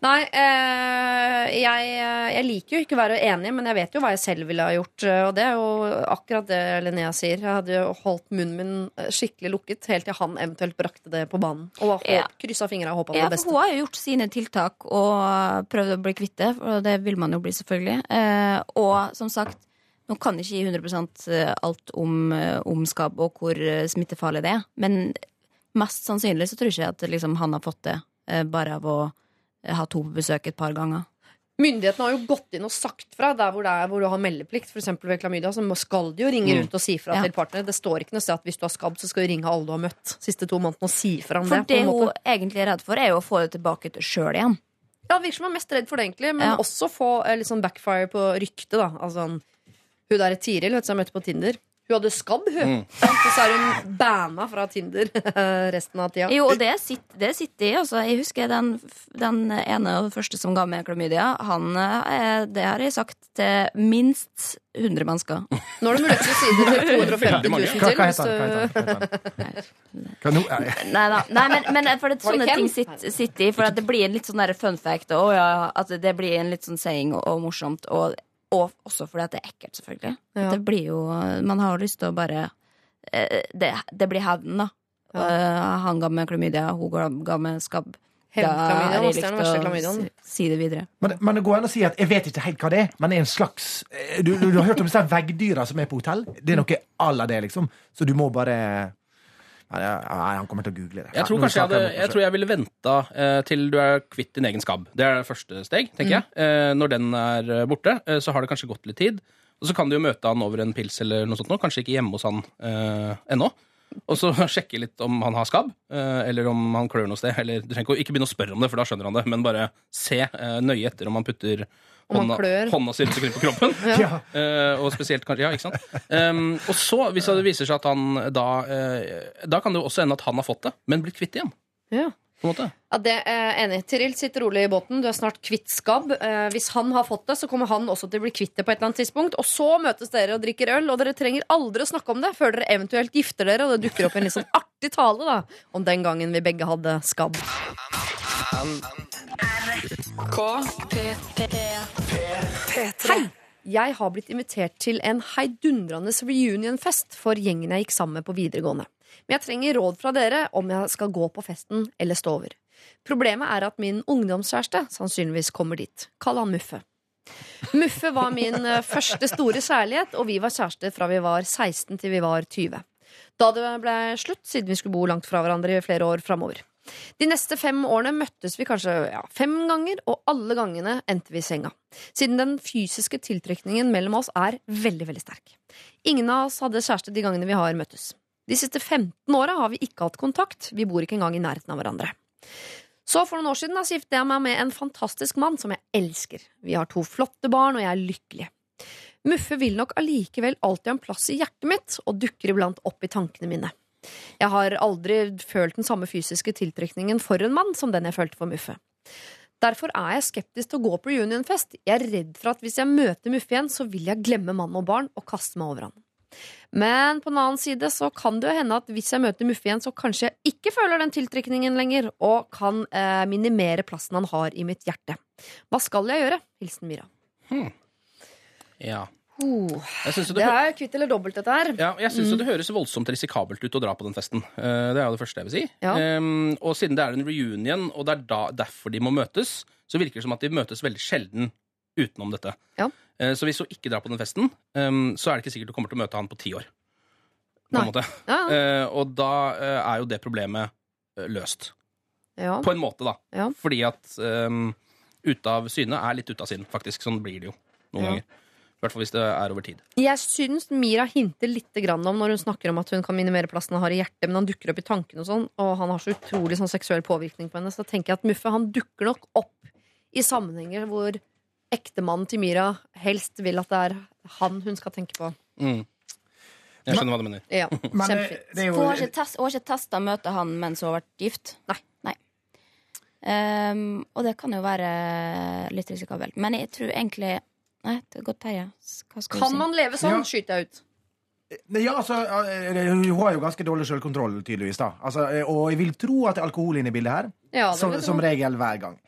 Nei, eh, jeg, jeg liker jo ikke å være enig, men jeg vet jo hva jeg selv ville ha gjort. eh, Og det er jo akkurat det Linnea sier. Jeg hadde jo holdt munnen min eh, skikkelig lukket helt til han eventuelt brakte det på banen. Og håp, Ja. kryssa fingra og håpa på Ja, det beste. hun har jo gjort sine tiltak og prøvd å bli kvitt det, og det vil man jo bli, selvfølgelig. Eh, og som sagt, nå kan jeg ikke gi 100 alt om, eh, om skabb og hvor eh, smittefarlig det er, men mest sannsynlig så tror jeg ikke at liksom, han har fått det eh, bare av å eh, ha to på besøk et par ganger. Myndighetene har jo gått inn og sagt fra der hvor, det er, hvor du har meldeplikt, f.eks. ved klamydia. Så skal de jo ringe rundt og si fra Ja. til partner. Det står ikke noe sted at hvis du har skabb, så skal du ringe alle du har møtt siste to månedene og si fra om For det. For det hun egentlig er redd for, er jo å få det tilbake til sjøl igjen. Ja, det virker som hun er mest redd for det, egentlig. Men Ja. også få eh, litt sånn backfire på ryktet, da. Altså, hun der Tiril, vet du, som jeg møtte på Tinder. Hun hadde skabb, hun. Mm. Og så er hun banna fra Tinder resten av tida. Jo, og det sitter, det sitter i. Altså. Jeg husker den, den ene og første som ga meg klamydia. Han, eh, det har jeg sagt til minst 100 mennesker. Nå er det mulighet til å si det til 250 000 til. Hva, heter han? Hva heter han? Nei. Da. Nei, men, men for det, sånne ting sitter, sitter i. For at det blir en litt sånn fun fact. Og, ja, at det blir en litt sånn saying og, og morsomt. Og, og også fordi at det er ekkelt, selvfølgelig. Ja. Det blir jo Man har jo lyst til å bare eh, Det, det blir hevn, da. Ja. han ga meg klamydia, hun ga, meg skabb. Har jeg det er den lyst til å si- Si det videre. Men, men det går an å si at jeg vet ikke helt hva det er, men det er en slags eh, Du, du, du har hørt om disse veggdyra som er på hotell? Det er noe à la det, liksom. Så du må bare Nei, han kommer til å google det. Jeg tror kanskje jeg, hadde, jeg tror jeg ville venta eh, til du er kvitt din egen skabb. Det er det første steg, tenker jeg. Eh, når den er eh, borte, så har det kanskje gått litt tid. Og så kan du jo møte han over en pils eller noe sånt nå. Kanskje ikke hjemme hos han eh, ennå. Og så sjekke litt om han har skabb, eh, eller om han klør noe sted. Eller du trenger ikke, begynne å spørre om det, for da skjønner han det, men bare se eh, nøye etter om han putter hånda, hånda si rundt omkring på kroppen. Ja. Eh, og spesielt kanskje, ja, ikke sant? Um, og så, hvis det viser seg at han da Da kan det jo også ende at han har fått det, men blitt kvitt det igjen. Ja. På en måte. Ja, det er enig. Tiril sitter rolig i båten. Du er snart kvitt skabb. Eh, hvis han har fått det, så kommer han også til å bli kvitt det på et eller annet tidspunkt. Og så møtes dere og drikker øl, og dere trenger aldri å snakke om det før dere eventuelt gifter dere, og det dukker opp en litt sånn artig tale da, om den gangen vi begge hadde skabb. Hei! Jeg har blitt invitert til en heidundrende reunionfest for gjengen jeg gikk sammen med på videregående. Men jeg trenger råd fra dere om jeg skal gå på festen eller stå over. Problemet er at min ungdomskjæreste sannsynligvis kommer dit. Kall han Muffe. Muffe var min eh, første store kjærlighet, og vi var kjærester fra vi var 16 til vi var 20. Da det ble slutt, siden vi skulle bo langt fra hverandre i flere år framover. De neste fem årene møttes vi kanskje ja, fem ganger, og alle gangene endte vi i senga. Siden den fysiske tiltrekningen mellom oss er veldig, veldig sterk. Ingen av oss hadde kjæreste de gangene vi har møttes. De siste 15 åra har vi ikke hatt kontakt, vi bor ikke engang i nærheten av hverandre. Så for noen år siden giftet jeg meg med en fantastisk mann som jeg elsker. Vi har to flotte barn, og jeg er lykkelig. Muffe vil nok allikevel alltid ha en plass i hjertet mitt, og dukker iblant opp i tankene mine. Jeg har aldri følt den samme fysiske tiltrekningen for en mann som den jeg følte for Muffe. Derfor er jeg skeptisk til å gå på reunionfest. Jeg er redd for at hvis jeg møter Muffe igjen, så vil jeg glemme mann og barn og kaste meg over han. Men på den annen side så kan det jo hende at hvis jeg møter Muffe igjen, så kanskje jeg ikke føler den tiltrekningen lenger, og kan eh, minimere plassen han har i mitt hjerte. Hva skal jeg gjøre? Hilsen Myra. Ja. Oh, det det, er kvitt eller dobbelt, dette her. ja, jeg synes mm. det høres voldsomt risikabelt ut å dra på den festen. Eh, det er jo det første jeg vil si. Ja. Um, og siden det er en reunion, og det er da, derfor de må møtes, så virker det som at de møtes veldig sjelden utenom dette. Ja. Eh, så hvis hun ikke drar på den festen, så er det ikke sikkert du kommer til å møte han på ti år. På måte. Ja, Eh, og da eh, er jo det problemet løst. ja. På en måte, da. Ja. Fordi at um, ute av syne er litt ute av sinn, faktisk. Sånn blir det jo noen Ja. ganger. I hvert fall hvis det er over tid. Jeg syns Mira hinter litt grann om når hun snakker om at hun kan minimere plassen han har i hjertet, men han dukker opp i tankene og sånn, og han har så utrolig sånn seksuell påvirkning på henne, så tenker jeg at Muffe han dukker nok opp i sammenhenger hvor ektemannen til Mira helst vil at det er han hun skal tenke på. Mm. Jeg skjønner hva du mener. Ja, Men eh, kjempefint. det Hun har ikke, test, hun har ikke testa møtet han mens hun har vært gift. Nei. Ehm, og det kan jo være litt risikabelt. Men jeg tror egentlig Nei, det er godt, Terje. Hva skal Kan si? man leve sånn, Ja. skyter jeg ut. Ja, altså, eh, Hun har jo ganske dårlig selvkontroll, tydeligvis. da altså, eh, Og jeg vil tro at det er alkohol inne i bildet her. Ja, som, som regel hver gang.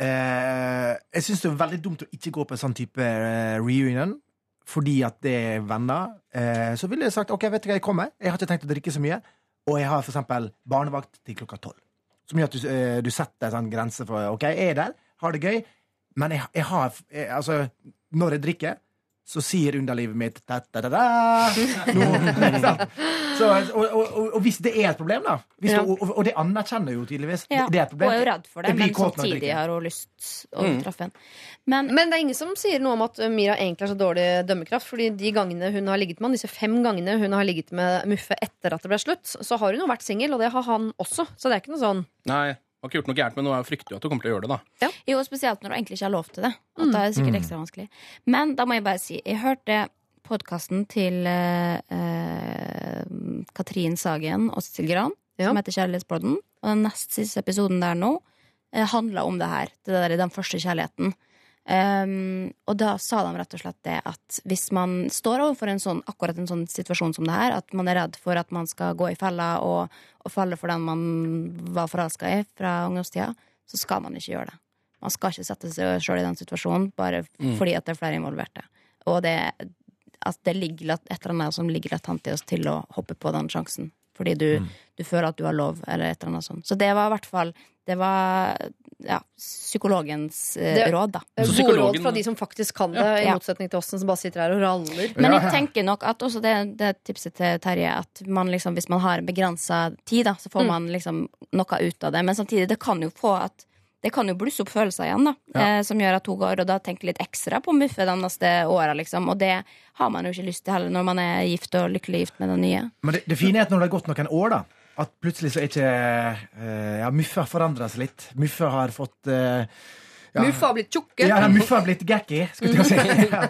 Eh, jeg syns det er veldig dumt å ikke gå på en sånn type eh, reunion. Fordi at det er venner. Eh, så ville jeg sagt ok, vet du hva, jeg kommer. Jeg har ikke tenkt å drikke så mye. Og jeg har eksempel barnevakt til klokka tolv. Som gjør at du, du setter en sånn grense for ok, jeg er der, har det gøy. Men jeg, jeg har jeg, Altså, når jeg drikker, så sier underlivet mitt da, da, da, da. Nå. Så, og, og, og, hvis det er et problem, da hvis Ja. det, og, og det anerkjenner jo tydeligvis Ja, det er et Hun problem. er jo redd for det, det men samtidig har hun lyst å Mm. treffe en. Men Men det er ingen som sier noe om at Mira egentlig har så dårlig dømmekraft. Fordi de gangene hun har ligget med han, disse fem gangene hun har ligget med Muffe etter at det ble slutt, så har hun jo vært singel, og det har han også. Så det er ikke noe sånn Nei, har ikke gjort noe gærent, men nå frykter jo at du kommer til å gjøre det, da. Jo, spesielt når du egentlig ikke har lov til det. At da er det sikkert Mm. ekstra vanskelig. Men da må jeg bare si, jeg hørte podkasten til eh, eh, Katrin Sagen og Sissel Gran, Ja. som heter Kjærlighetspodden. Og den nest siste episoden der nå eh, handla om det her. Det der, den første kjærligheten. Um, og da sa de rett og slett det at hvis man står overfor en sånn, akkurat en sånn situasjon som det her, at man er redd for at man skal gå i fella og, og falle for den man var forelska i fra ungdomstida, så skal man ikke gjøre det. Man skal ikke sette seg sjøl i den situasjonen bare Mm. fordi at det er flere involverte. Og det, at det ligger et eller annet som ligger latent i oss til å hoppe på den sjansen. fordi du, Mm. du føler at du har lov, eller et eller annet sånt. Så det var i hvert fall Det var ja, psykologens eh, Det- råd, da. Eh, Gode råd fra de som faktisk kan det, i motsetning til oss som bare sitter her og raller. Men jeg tenker nok at også det, det tipset til Terje, at man liksom, hvis man har en begrensa tid, da, så får Mm. man liksom noe ut av det. Men samtidig, det kan jo få at det kan jo blusse opp følelser igjen, da. Ja. Eh, som gjør at hun går og da tenker litt ekstra på Muffe de neste åra, liksom. Og det har man jo ikke lyst til heller når man er gift og lykkelig gift med den nye. Men det, det fine er at når det har gått noen år, da at plutselig så er ikke eh, Ja, Muffe har forandra seg litt. Muffe har fått eh, ja, Muffa har blitt tjukke. Ja, Muffe har blitt gacky, skulle jeg si. Ja.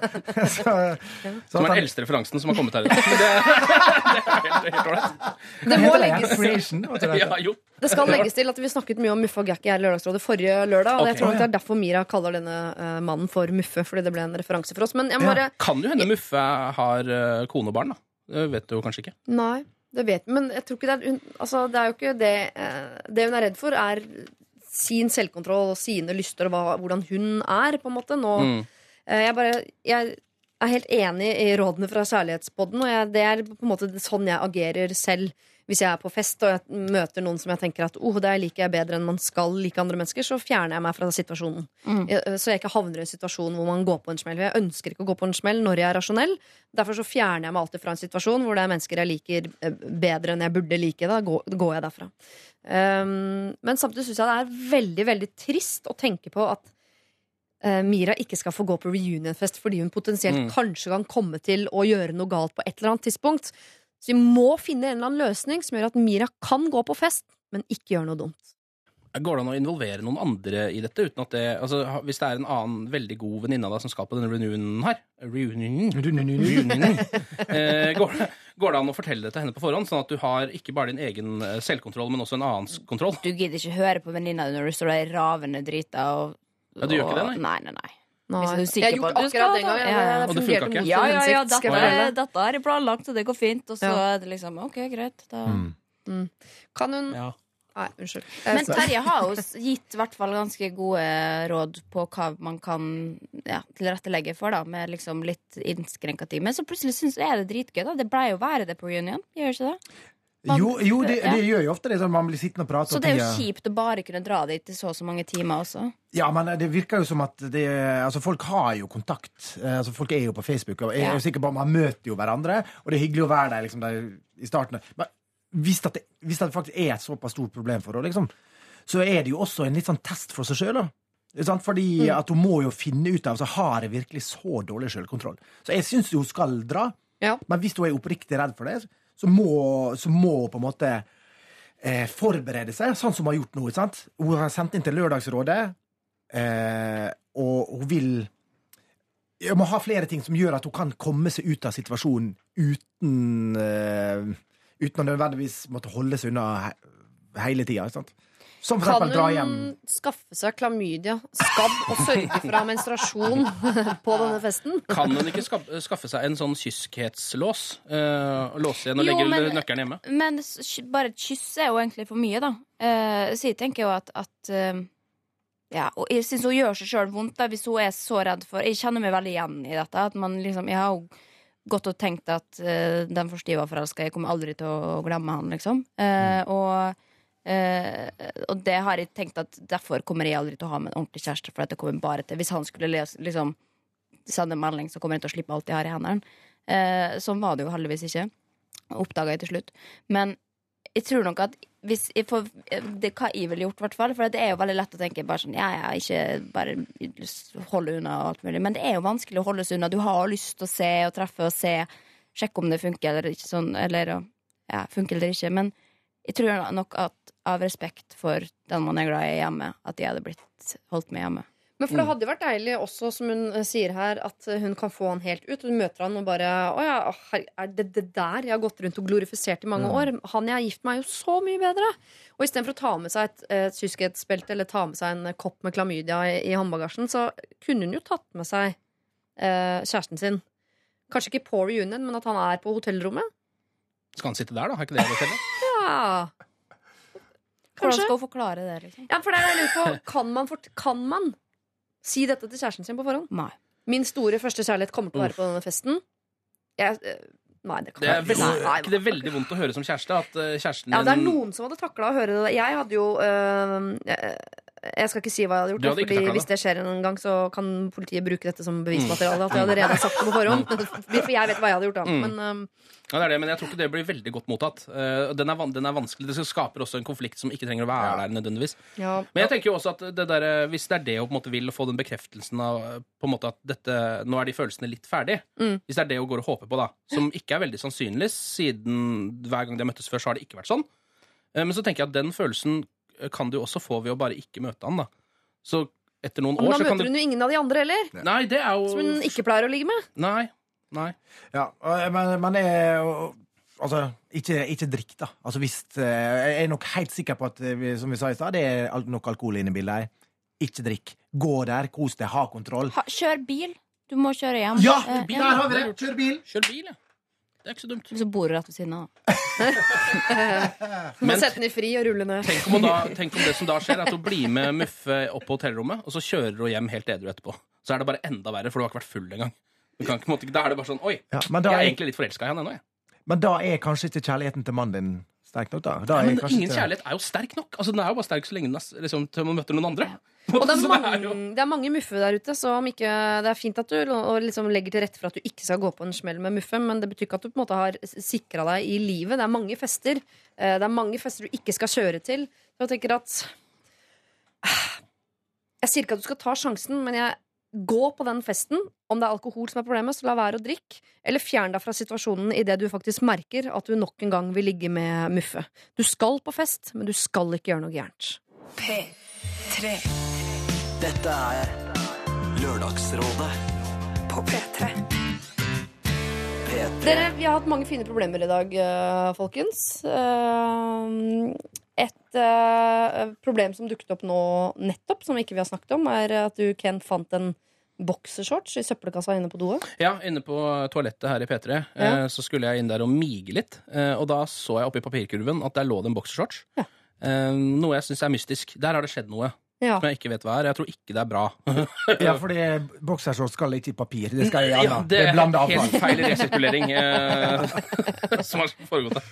Så, så Som er han- den eldste referansen som har kommet her i dag. Det, det er helt, helt ålreit. Det må legges til. det? Ja, jo. Det skal legges til at vi snakket mye om Muffe og Gacky her i Lørdagsrådet forrige lørdag. Og jeg tror det er derfor Mira kaller denne uh, mannen for Muffe, fordi det ble en referanse for oss. Men jeg må Ja. Kan jo hende Muffe har uh, kone og barn, da. Det vet du jo kanskje ikke. Nei, det vet vi. Men jeg tror ikke det er hun, Altså, det er jo ikke det eh, Det hun er redd for, er sin selvkontroll og sine lyster og hva, hvordan hun er, på en måte. Nå Mm. eh, Jeg bare Jeg er helt enig i rådene fra Kjærlighetspodden, og jeg, det er på en måte sånn jeg agerer selv. Hvis jeg er på fest og jeg møter noen som jeg tenker at oh, det liker jeg bedre enn man skal like andre mennesker, så fjerner jeg meg fra situasjonen. Mm. Så jeg ikke havner i en situasjon hvor man går på en smell. Jeg ønsker ikke å gå på en smell når jeg er rasjonell. Derfor så fjerner jeg meg alltid fra en situasjon hvor det er mennesker jeg liker eh, bedre enn jeg burde like. Da går, jeg derfra. Um, men samtidig syns jeg det er veldig, veldig trist å tenke på at eh, Mira ikke skal få gå på reunionfest fordi hun potensielt Mm. kanskje kan komme til å gjøre noe galt på et eller annet tidspunkt. Så vi må finne en eller annen løsning som gjør at Mira kan gå på fest, men ikke gjøre noe dumt. Går det an å involvere noen andre i dette? uten at det, altså, Hvis det er en annen veldig god venninne av deg som skal på denne reunionen her Reunionen? reunionen eh, går, det- går det an å fortelle det til henne på forhånd, sånn at du har ikke bare din egen eh, selvkontroll, men også en annens kontroll? Du gidder ikke høre på venninna di når du står der ravende drita og Ja, du gjør ikke det, nei? Nei, nei, nei. Nei. Hvis du er sikker på at du skal gangen. Ja, ja. Det Og det fungerte funka ikke? mot Ja, ja, ja, hensikt, dette, er- dette er planlagt, og det går fint. Og så Ja. er det liksom OK, greit. Da. Mm. Kan hun Ja. Nei, unnskyld. Men Terje har jo gitt hvert fall ganske gode råd på hva man kan ja, tilrettelegge for, da, med liksom litt innskrenka tid. Men så plutselig syns jeg det er dritgøy. da Det ble jo være det på reunion, gjør ikke det? Man- Jo, jo det, det gjør jo ofte det. Sånn, man blir sittende og prate. Så det er jo tida- kjipt å bare kunne dra dit i så og så mange timer også. Ja, men det virker jo som at det, altså folk har jo kontakt. Eh, Altså Folk er jo på Facebook, og er jo sikker på man møter jo hverandre. Og det er hyggelig å være der liksom, der i starten. Men hvis, det, hvis det faktisk er et såpass stort problem for henne, liksom, så er det jo også en litt sånn test for seg sjøl. Fordi Mm. at hun må jo finne ut av så har jeg virkelig så dårlig sjølkontroll. Så jeg syns hun skal dra. Ja. Men hvis hun er oppriktig redd for det, så må, som må på en måte eh, forberede seg, sånn som hun har gjort nå. Sant? Hun har sendt inn til Lørdagsrådet, eh, og hun vil Hun må ha flere ting som gjør at hun kan komme seg ut av situasjonen uten eh, Uten å nødvendigvis måtte holde seg unna he hele tida. ikke sant? Som for Kan dra hjem hun skaffe seg klamydia, skabb og sørge for å ha menstruasjon på denne festen? Kan hun ikke skaffe, seg en sånn kyskhetslås? Uh, låse igjen og Jo, legge men- nøkkelen hjemme? Men bare et kyss er jo egentlig for mye, da. Uh, så jeg tenker jo at, at uh, Ja, og jeg syns hun gjør seg sjøl vondt da, hvis hun er så redd for Jeg kjenner meg veldig igjen i dette. At man liksom Jeg har jo gått og tenkt at uh, den forstiva forelska jeg kommer aldri til å glemme han, liksom. Eh, og eh, og det har jeg tenkt at derfor kommer jeg aldri til å ha med en ordentlig kjæreste. For at det kommer bare til Hvis han skulle lese, liksom, sende en melding, så kommer jeg til å slippe alt jeg har i hendene. Uh, sånn var det jo heldigvis ikke. Oppdaga jeg til slutt. Men jeg tror nok at hvis jeg får, det hva jeg ville gjort, hvert. For det er jo veldig lett å tenke bare sånn, ja, ja, ikke bare holde unna og alt mulig. Men det er jo vanskelig å holde seg unna. Du har lyst til å se og treffe og se. Sjekke om det funker eller ikke sånn. Eller ja, funker eller ikke. Men jeg tror nok at av respekt for den man er glad i hjemme, at jeg hadde blitt holdt med hjemme. Men for det hadde jo vært deilig også, som hun eh, sier her, at eh, hun kan få han helt ut. Hun møter han og bare Å ja, er det det der jeg har gått rundt og glorifisert i mange år? Han jeg har gift meg, er jo så mye bedre! Og istedenfor å ta med seg et, et kyskhetsbelte eller ta med seg en kopp med klamydia i, i håndbagasjen, så kunne hun jo tatt med seg eh, kjæresten sin. Kanskje ikke på reunion, men at han er på hotellrommet. Skal han sitte der, da? Er ikke det hotellet? Ja, Hvordan skal hun forklare det, liksom? ja for det er det jeg lurer på. Kan man, fort, kan man si dette til kjæresten sin på forhånd? Nei. Min store første kjærlighet kommer til å være på denne festen. Jeg, eh, Nei, det kan Det er, jeg veldig, Nei, nei, er ikke det veldig vondt å høre som kjæreste? At eh, kjæresten Ja, det er din noen som hadde takla å høre det. Jeg hadde jo øh, jeg, skal ikke si hva jeg hadde gjort. Hadde fordi Hvis det skjer en gang, så kan politiet bruke dette som bevismateriale. At jeg allerede har sagt det på forhånd. For jeg vet hva jeg hadde gjort da. Mm. Men um... Ja, det er det, men jeg tror ikke det blir veldig godt mottatt. Eh, den, er, den er vanskelig. Det skaper også en konflikt som ikke trenger å være der nødvendigvis. ja. Men jeg tenker jo også at det der, eh, hvis det er det hun vil få den bekreftelsen av eh, på en måte at dette, nå er de følelsene litt ferdig, Mm. hvis det er det hun går og håper på, da, som ikke er veldig sannsynlig, siden hver gang de har møttes før, så har det ikke vært sånn. Men så tenker jeg at den følelsen kan du også få ved å bare ikke møte han, da. Så etter noen Men år da så kan møter du hun jo ingen av de andre heller. Nei, det er jo Som hun ikke pleier å ligge med. Nei. Nei. Ja, men, men er jo- Altså, ikke, ikke drikk, da. Altså, hvis, eh, jeg er nok helt sikker på at eh, som vi sa i stad, det er nok alkohol inne i bildet. Ikke drikk. Gå der, kos deg, ha kontroll. Ha, kjør bil. Du må kjøre hjem. Ja! Eh, Der har vi det! Kjør bil! Kjør bil, ja. Det er ikke så dumt. Så bor du rett ved siden av. Må Men sette den i fri og rulle ned. tenk om, hun da, tenk om det som da skjer, er at hun blir med Muffe opp på hotellrommet, og så kjører hun hjem helt edru etterpå. Så er det bare enda verre, for du har ikke vært full engang. Du kan ikke, på en måte- Da er det bare sånn Oi, Ja, men, da jeg er er, egentlig litt forelska i han ennå, jeg. men da er kanskje ikke kjærligheten til mannen din sterk nok, da. da er men kanskje ingen ikke- kjærlighet er jo sterk nok. Altså, Den er jo bare sterk så lenge den er, s- liksom, til man møter noen andre. Og det er, mange, det er mange muffe der ute, så om ikke, det er fint at du og liksom legger til rette for at du ikke skal gå på en smell med muffe, men det betyr ikke at du på en måte har sikra deg i livet. Det er mange fester. Eh, Det er mange fester du ikke skal kjøre til. Så jeg tenker at Jeg sier ikke at du skal ta sjansen, men jeg gå på den festen. Om det er alkohol som er problemet, så la være å drikke. Eller fjern deg fra situasjonen idet du faktisk merker at du nok en gang vil ligge med muffe. Du skal på fest, men du skal ikke gjøre noe gærent. P3 Dette er Lørdagsrådet på P3. P3. Dere, vi har hatt mange fine problemer i dag, eh, folkens. Eh, Et eh, problem som dukket opp nå nettopp, som ikke vi har snakket om, er at du, Ken, fant en boksershorts i søppelkassa inne på doet. Ja, inne på toalettet her i P3 Ja. eh, så skulle jeg inn der og mige litt. Eh, og da så jeg oppi papirkurven at der lå det en boksershorts. Ja. Eh, noe jeg syns er mystisk. Der har det skjedd noe Ja. som jeg ikke vet hva er. Jeg tror ikke det er bra. Ja, fordi boksershorts skal ikke i papir. Det skal i Ja, det, det er helt avfall. feil resirkulering eh, som har foregått der.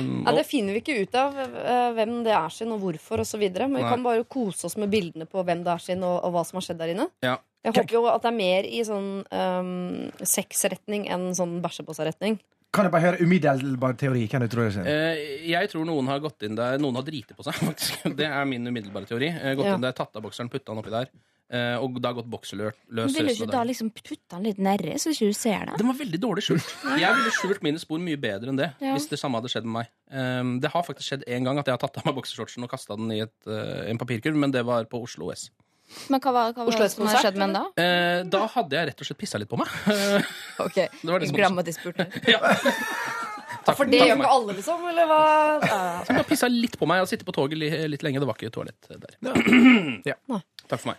Um, Ja, det finner vi ikke ut av eh, hvem det er sin, og hvorfor osv. Men vi Nei. kan bare kose oss med bildene på hvem det er sin, og, og hva som har skjedd der inne. Ja. Jeg håper jo at det er mer i sånn um, sexretning enn sånn bæsjepose-retning. Kan jeg bare høre umiddelbar teori? Kan du tro det? Eh, jeg tror noen har gått inn der Noen har driti på seg, faktisk. Det er min umiddelbare teori. Eh, gått Ja. inn der, tatt av bokseren, putta den oppi der. Eh, og da har gått bokseløs Vil du ikke da liksom putte den litt nedi, så ikke du ser det? Den var veldig dårlig skjult. Jeg ville skjult mine spor mye bedre enn det. Ja. Hvis det samme hadde skjedd med meg um, Det har faktisk skjedd én gang at jeg har tatt av meg boksershortsen og kasta den i et, eh, en papirkurv, men det var på Oslo S. Men hva var, hva var det som hadde skjedd med den da? Eh, da hadde jeg rett og slett pissa litt på meg. Ok, Det var det Glem at de spurte. ja. Takk, For det gjør ikke alle, liksom? Eller hva? Ja. Jeg har pissa litt på meg. Jeg sitte sittet på toget litt lenge. Det var ikke toalett der. Ja. Takk for meg.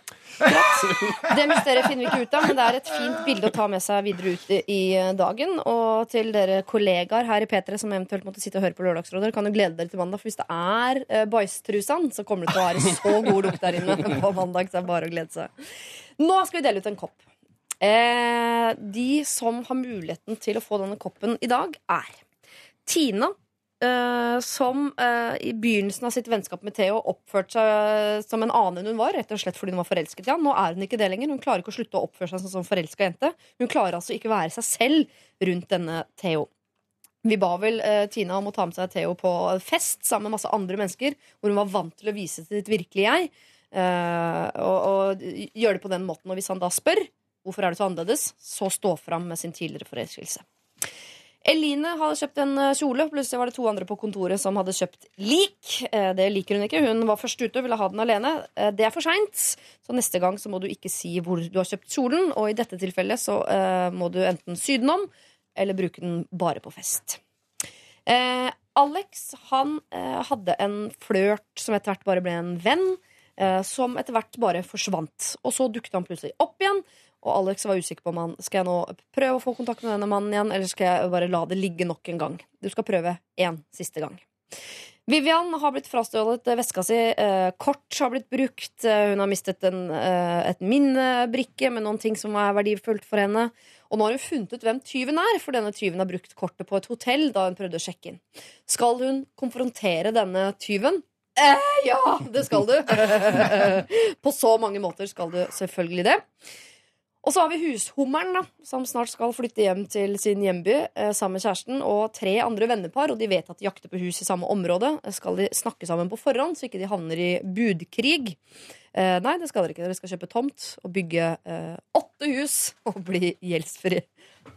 Det mysteriet finner vi ikke ut av, men det er et fint bilde å ta med seg videre ut i- i dagen. Og til dere kollegaer her i P3 som eventuelt måtte sitte og høre på Lørdagsrådet, kan jo glede dere til mandag. For hvis det er uh, bæsjtrusan, så kommer det til å være så god lukt der inne på mandag. Så det er bare å glede seg. Nå skal vi dele ut en kopp. Eh, de som har muligheten til å få denne koppen i dag, er Tina. Eh, som uh, i begynnelsen av sitt vennskap med Theo oppførte seg som en annen enn hun var. Rett og slett fordi hun var forelsket i han. Nå er hun ikke det lenger. Hun klarer ikke å slutte å oppføre seg som en forelska jente. Hun klarer altså ikke å være seg selv rundt denne Theo. Vi ba vel uh, Tina om å ta med seg Theo på fest sammen med masse andre mennesker, hvor hun var vant til å vise sitt virkelige jeg. uh, og, og gjøre det på den måten. Og hvis han da spør hvorfor er det så annerledes, så stå fram med sin tidligere forelskelse. Eline hadde kjøpt en eh, kjole. Plutselig var det to andre på kontoret som hadde kjøpt lik. Eh, Det liker hun ikke. Hun var først ute og ville ha den alene. Eh, Det er for seint, så neste gang så må du ikke si hvor du har kjøpt kjolen. Og i dette tilfellet så må du enten sy den om, eller bruke den bare på fest. Alex han hadde en flørt som etter hvert bare ble en venn. Som etter hvert bare forsvant. Og så dukket han plutselig opp igjen. Og Alex var usikker på om han skal jeg nå prøve å få kontakt med denne mannen igjen, eller skal jeg bare la det ligge nok en gang. Du skal prøve én siste gang. Vivian har blitt frastjålet eh, veska si. Eh, kort har blitt brukt. Eh, hun har mistet en, et minnebrikke med noen ting som er verdifullt for henne. Og nå har hun funnet ut hvem tyven er, for denne tyven har brukt kortet på et hotell da hun prøvde å sjekke inn. Skal hun konfrontere denne tyven? Eh, ja, det skal du! på så mange måter skal du selvfølgelig det. Og så har vi hushummeren, da, som snart skal flytte hjem til sin hjemby eh, sammen med kjæresten og tre andre vennepar. Og de vet at de jakter på hus i samme område. Skal de snakke sammen på forhånd, så ikke de havner i budkrig? Eh, nei, det skal dere ikke. Dere skal kjøpe tomt og bygge eh, åtte hus og bli gjeldsfri.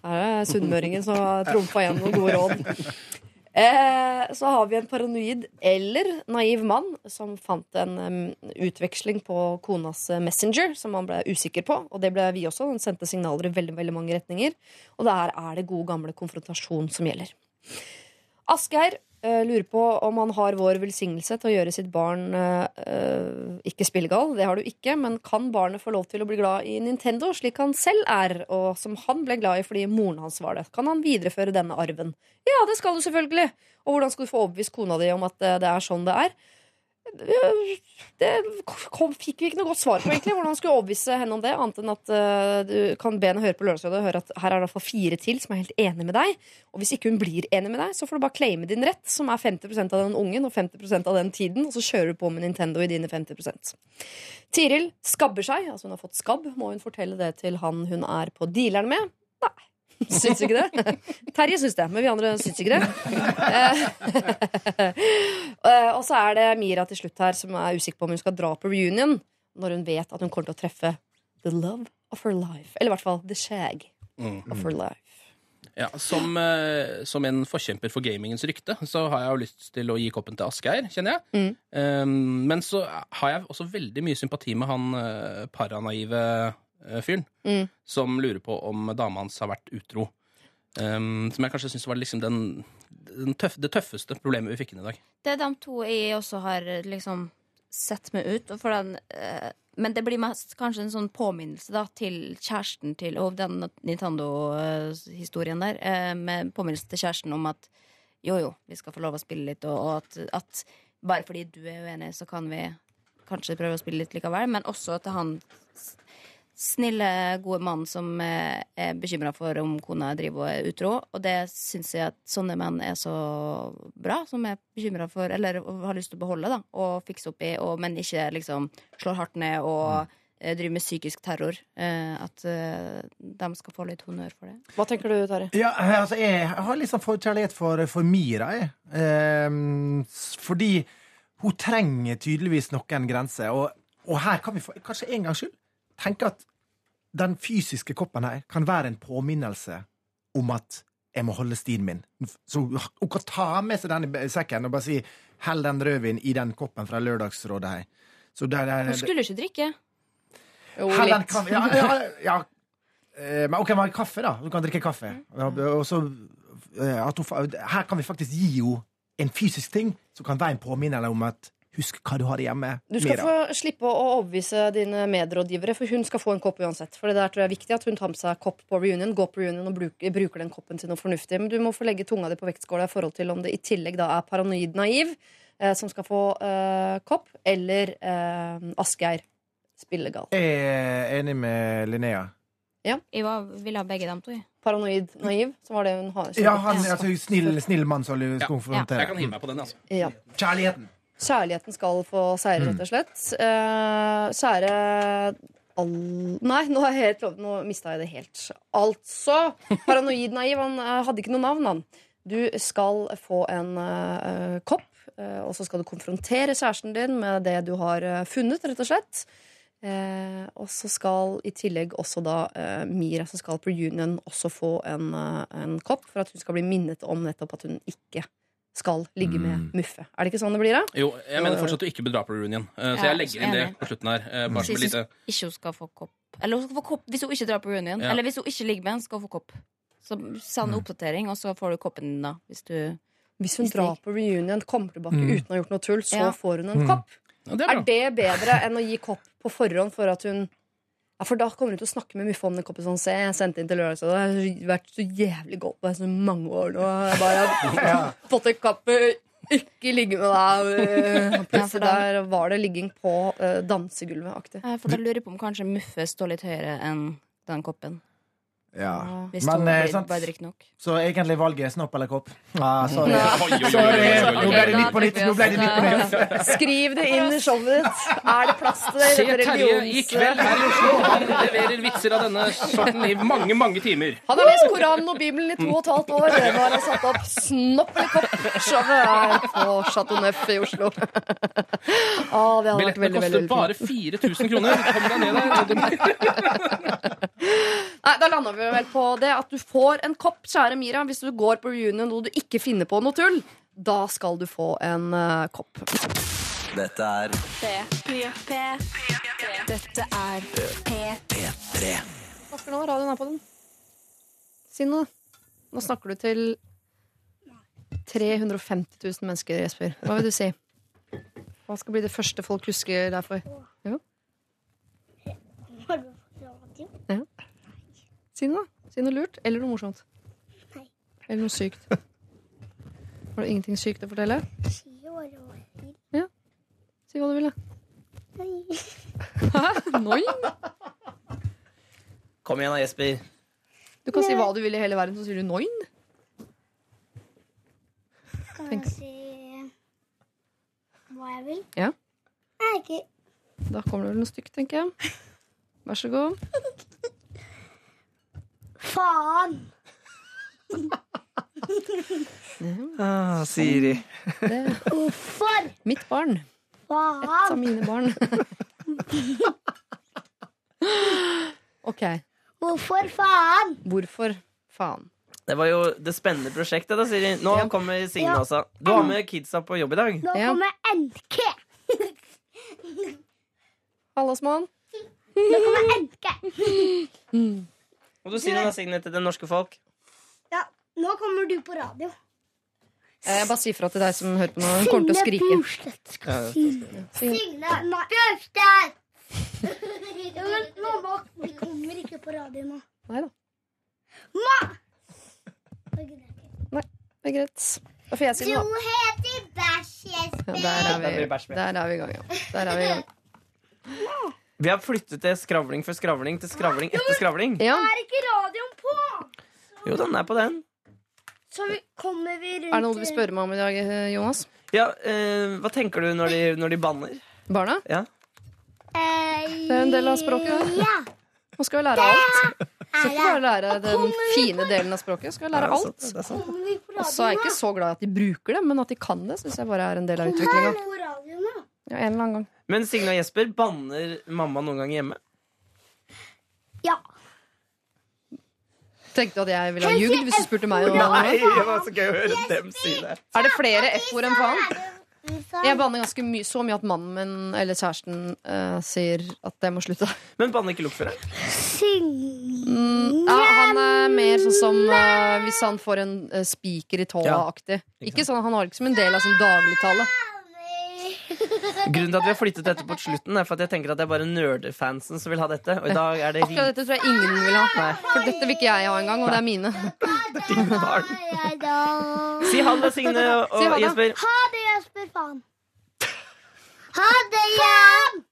Her er sunnmøringen som har trumfa igjen noen gode råd. Eh, så har vi en paranoid eller naiv mann som fant en utveksling på konas eh, Messenger som han ble usikker på. Og det ble vi også. Han sendte signaler i veldig, veldig mange retninger. Og der er det god gamle konfrontasjon som gjelder. Asgeir lurer på om han har vår velsignelse til å gjøre sitt barn eh, eh, ikke spillegal. Det har du ikke, men kan barnet få lov til å bli glad i Nintendo slik han selv er, og som han ble glad i fordi moren hans var det? Kan han videreføre denne arven? Ja, det skal du selvfølgelig! Og hvordan skal du få overbevist kona di om at eh, det er sånn det er? Det kom, fikk vi ikke noe godt svar på, egentlig. Hvordan han skulle overbevise henne om det, annet enn at uh, du kan be henne høre på Lørdagsrådet og høre at her er det fire til som er helt enig med deg. Og hvis ikke hun blir enig med deg, så får du bare claime din rett, som er 50% av den ungen og 50% av den tiden, og så kjører du på med Nintendo i dine 50% Tiril skabber seg, altså hun har fått skabb. Må hun fortelle det til han hun er på dealeren med? Nei. Syns ikke det? Terje syns det, men vi andre syns ikke det. Eh, og så er det Mira til slutt her som er usikker på om hun skal dra på reunion når hun vet at hun kommer til å treffe the love of her life. Eller i hvert fall the shag of her life. Ja, som, eh, som en forkjemper for gamingens rykte, så har jeg jo lyst til å gi koppen til Asgeir, kjenner jeg. Mm. Um, men så har jeg også veldig mye sympati med han paranaive eh, fyren Mm. som lurer på om dama hans har vært utro. Um, som jeg kanskje syns var liksom den, den tøff, det tøffeste problemet vi fikk inn i dag. Det er de to jeg også har liksom sett meg ut. Den, uh, men det blir mest kanskje en sånn påminnelse da, til kjæresten til Og den Nintendo-historien der. Uh, med påminnelse til kjæresten om at jo, jo, vi skal få lov å spille litt, og, og at, at bare fordi du er uenig, så kan vi kanskje prøve å spille litt likevel. Men også til han snille, gode mann som eh, er bekymra for om kona driver og er utro. Og det syns jeg at sånne menn er så bra, som er bekymra for, eller har lyst til å beholde, da, og fikse opp i, og, men ikke liksom slår hardt ned og mm. driver med psykisk terror. Eh, at eh, de skal få litt honnør for det. Hva tenker du, Tari? Ja, altså, jeg har litt sånn forkjærlighet for, for Mira, jeg. Ehm, fordi hun trenger tydeligvis noen grenser. Og, og her kan vi for, kanskje en gangs skyld tenke at den fysiske koppen her kan være en påminnelse om at jeg må holde stien min. Så hun kan ta med seg den i sekken og bare si 'hell den rødvinen i den koppen fra Lørdagsrådet her'. Så der, der, Hun skulle ikke drikke. Jo, Hell litt. kaffe Ja, ja, ja. Eh, Men OK, men kaffe, da. Hun kan drikke kaffe. Og så eh, hun, Her kan vi faktisk gi henne en fysisk ting som kan være en påminnelse om at Husk hva du har hjemme. Du skal Mira. få slippe å overbevise dine medrådgivere, for hun skal få en kopp uansett. For det der tror jeg er viktig at hun tar med seg kopp på reunion, går på reunion og bruker, bruker den koppen til noe fornuftig. Men du må få legge tunga di på vektskåla i forhold til om det i tillegg da er paranoid naiv eh, som skal få eh, kopp, eller eh, Asgeir spillegal. Jeg er enig med Linnea. Ja. Jeg var, ville ha begge dem to. Paranoid naiv, så var det hun har. Ja, han altså snill, snill mann som Ja, konfrontere. Jeg kan hive meg på den, altså. Ja. Kjærligheten. Kjærligheten skal få seire, rett og slett. Eh, kjære all... Nei, nå, har jeg helt, lov- nå mista jeg det helt. Altså, paranoid naiv. Han eh, hadde ikke noe navn, han. Du skal få en eh, kopp, eh, og så skal du konfrontere kjæresten din med det du har eh, funnet, rett og slett. Og så skal i tillegg også da Mira, som skal på reunion, også få en, en kopp, for at hun skal bli minnet om nettopp at hun ikke skal ligge med Muffe. Er det ikke sånn det blir, da? Jo, jeg mener fortsatt at du ikke bør dra på reunion. Eh, Så Ja, jeg legger inn det på slutten her. eh, Bare syns lite ikke hun skal få kopp. Eller hun skal få kopp hvis hun ikke drar på reunion. Ja. Eller hvis hun ikke ligger med en, skal hun få kopp. Så send Mm. oppdatering, og så får du koppen din, da. Hvis du Hvis hun Hvis drar på reunion, kommer tilbake Mm. uten å ha gjort noe tull, så Ja. får hun en kopp. ja, det er Er det bedre enn å gi kopp på forhånd for at hun ja, For da kommer du til å snakke med Muffe om den koppen sånn Se, jeg sendte inn til Lørdagsrådet. Jeg har vært så jævlig godt på det i så mange år nå. Jeg bare har fått en kappe Ikke ligge med deg. øh, Plutselig der var det ligging på uh, dansegulvet-aktig. Eh, For da lurer jeg på om kanskje Muffe står litt høyere enn den koppen. Ja. Hvis Men hun eh, sant, bare drikker nok. så egentlig valget er snopp eller kopp? Ah, sorry. Sorry. Nå ble det nytt på nytt. Nå ble det nytt på nytt. Skriv det inn i showet ditt. Er det plass til det? i Se dette Terje i religions- kveld her i Oslo. Han leverer vitser av denne sorten i mange, mange timer. Han har lest Koranen og Bibelen i to og et halvt år. Nå har han satt opp Snopp eller kopp-showet her på Chateau Neuf i Oslo. Ah, det hadde vært Billettene veldig, koster veldig, bare 4000 kroner. Kom deg ned der. Nei, Da landa vi vel på det at du får en kopp, kjære Mira, hvis du går på reunion og du ikke finner på noe tull. Da skal du få en uh, kopp. Dette er Dette er P3. Hva skal nå? Radioen er på den. Si noe. Nå snakker du til 350 000 mennesker, Jesper. Hva vil du si? Hva skal bli det første folk husker deg for? Jo. Ja. Si noe, da. Si noe lurt. Eller noe morsomt. Nei. Eller noe sykt. Har du ingenting sykt å fortelle? Ja. Si hva du vil, da. Hæ? Noi? Kom igjen da, Jesper. Du kan si hva du vil i hele verden, så sier du noin. Kan Tenk. jeg si hva jeg vil? Ja. Jeg er ikke Da kommer det vel noe stygt, tenker jeg. Vær så god. Faen! Ah, Siri. Hvorfor? mitt barn. Et av mine barn. OK. Hvorfor faen? Hvorfor faen? Det var jo det spennende prosjektet, da, Siri. Nå Ja. kommer Signe Ja. også. Du har med kidsa på jobb i dag. Nå Ja. kommer NK. Hallasmann. Nå kommer NK. Og du sier noe, Signe, til det norske folk. Ja, nå kommer du på radio. Eh, Jeg bare sier fra til deg som hører på nå. Hun kommer til å skrike. Signe Bjørstedt! Men mamma, vi kommer ikke på radio nå. Nei da. Ma! Det er greit. Da får jeg si Du da. Du heter Bæsj, Ja, Jesper. der er vi det bæsj med. Der er vi i gang, ja. Der er vi i gang. Vi har flyttet til skravling for skravling til skravling etter skravling. Ja. Er ikke radioen på? Jo, den er på den. Så vi, kommer vi rundt Er det noe du vil spørre meg om i dag, eh, Jonas? Ja, eh, Hva tenker du når de, når de banner? Barna? Ja. Det er en del av språket, da. Ja. Nå skal vi lære alt. Skal ikke bare lære den fine delen av språket. Skal lære Ja, alt. det er sant, det er sant. Kommer vi på Og så er jeg radioen ikke så glad i at de bruker det, men at de kan det, syns jeg bare er en del av utviklinga. Radioen? Ja, en eller annen gang. Men Signe og Jesper, banner mamma noen gang hjemme? Ja. Tenkte du at jeg ville ha ljugd hvis du spurte meg om Nei, det? det var så gøy å høre dem si det. Er det flere F-ord enn faen? Jeg banner ganske mye, så mye at mannen min eller kjæresten eh, sier at jeg må slutte. Men banner ikke luktføre? Syng. Mm, ja, han er mer sånn som eh, hvis han får en uh, spiker i tåa-aktig. Ikke sånn, Han har ikke som en del av sin dagligtale. Grunnen til at vi har flyttet dette på slutten, er for at jeg tenker at det er bare nerdefansen som vil ha dette. Og i dag er det Akkurat dette tror jeg ingen vil ha. For dette vil ikke jeg ha engang, og det er mine. dine barn. Si ha det, Signe og Si. Jesper. Ha det, Jesper. Faen. Ha det, Jan!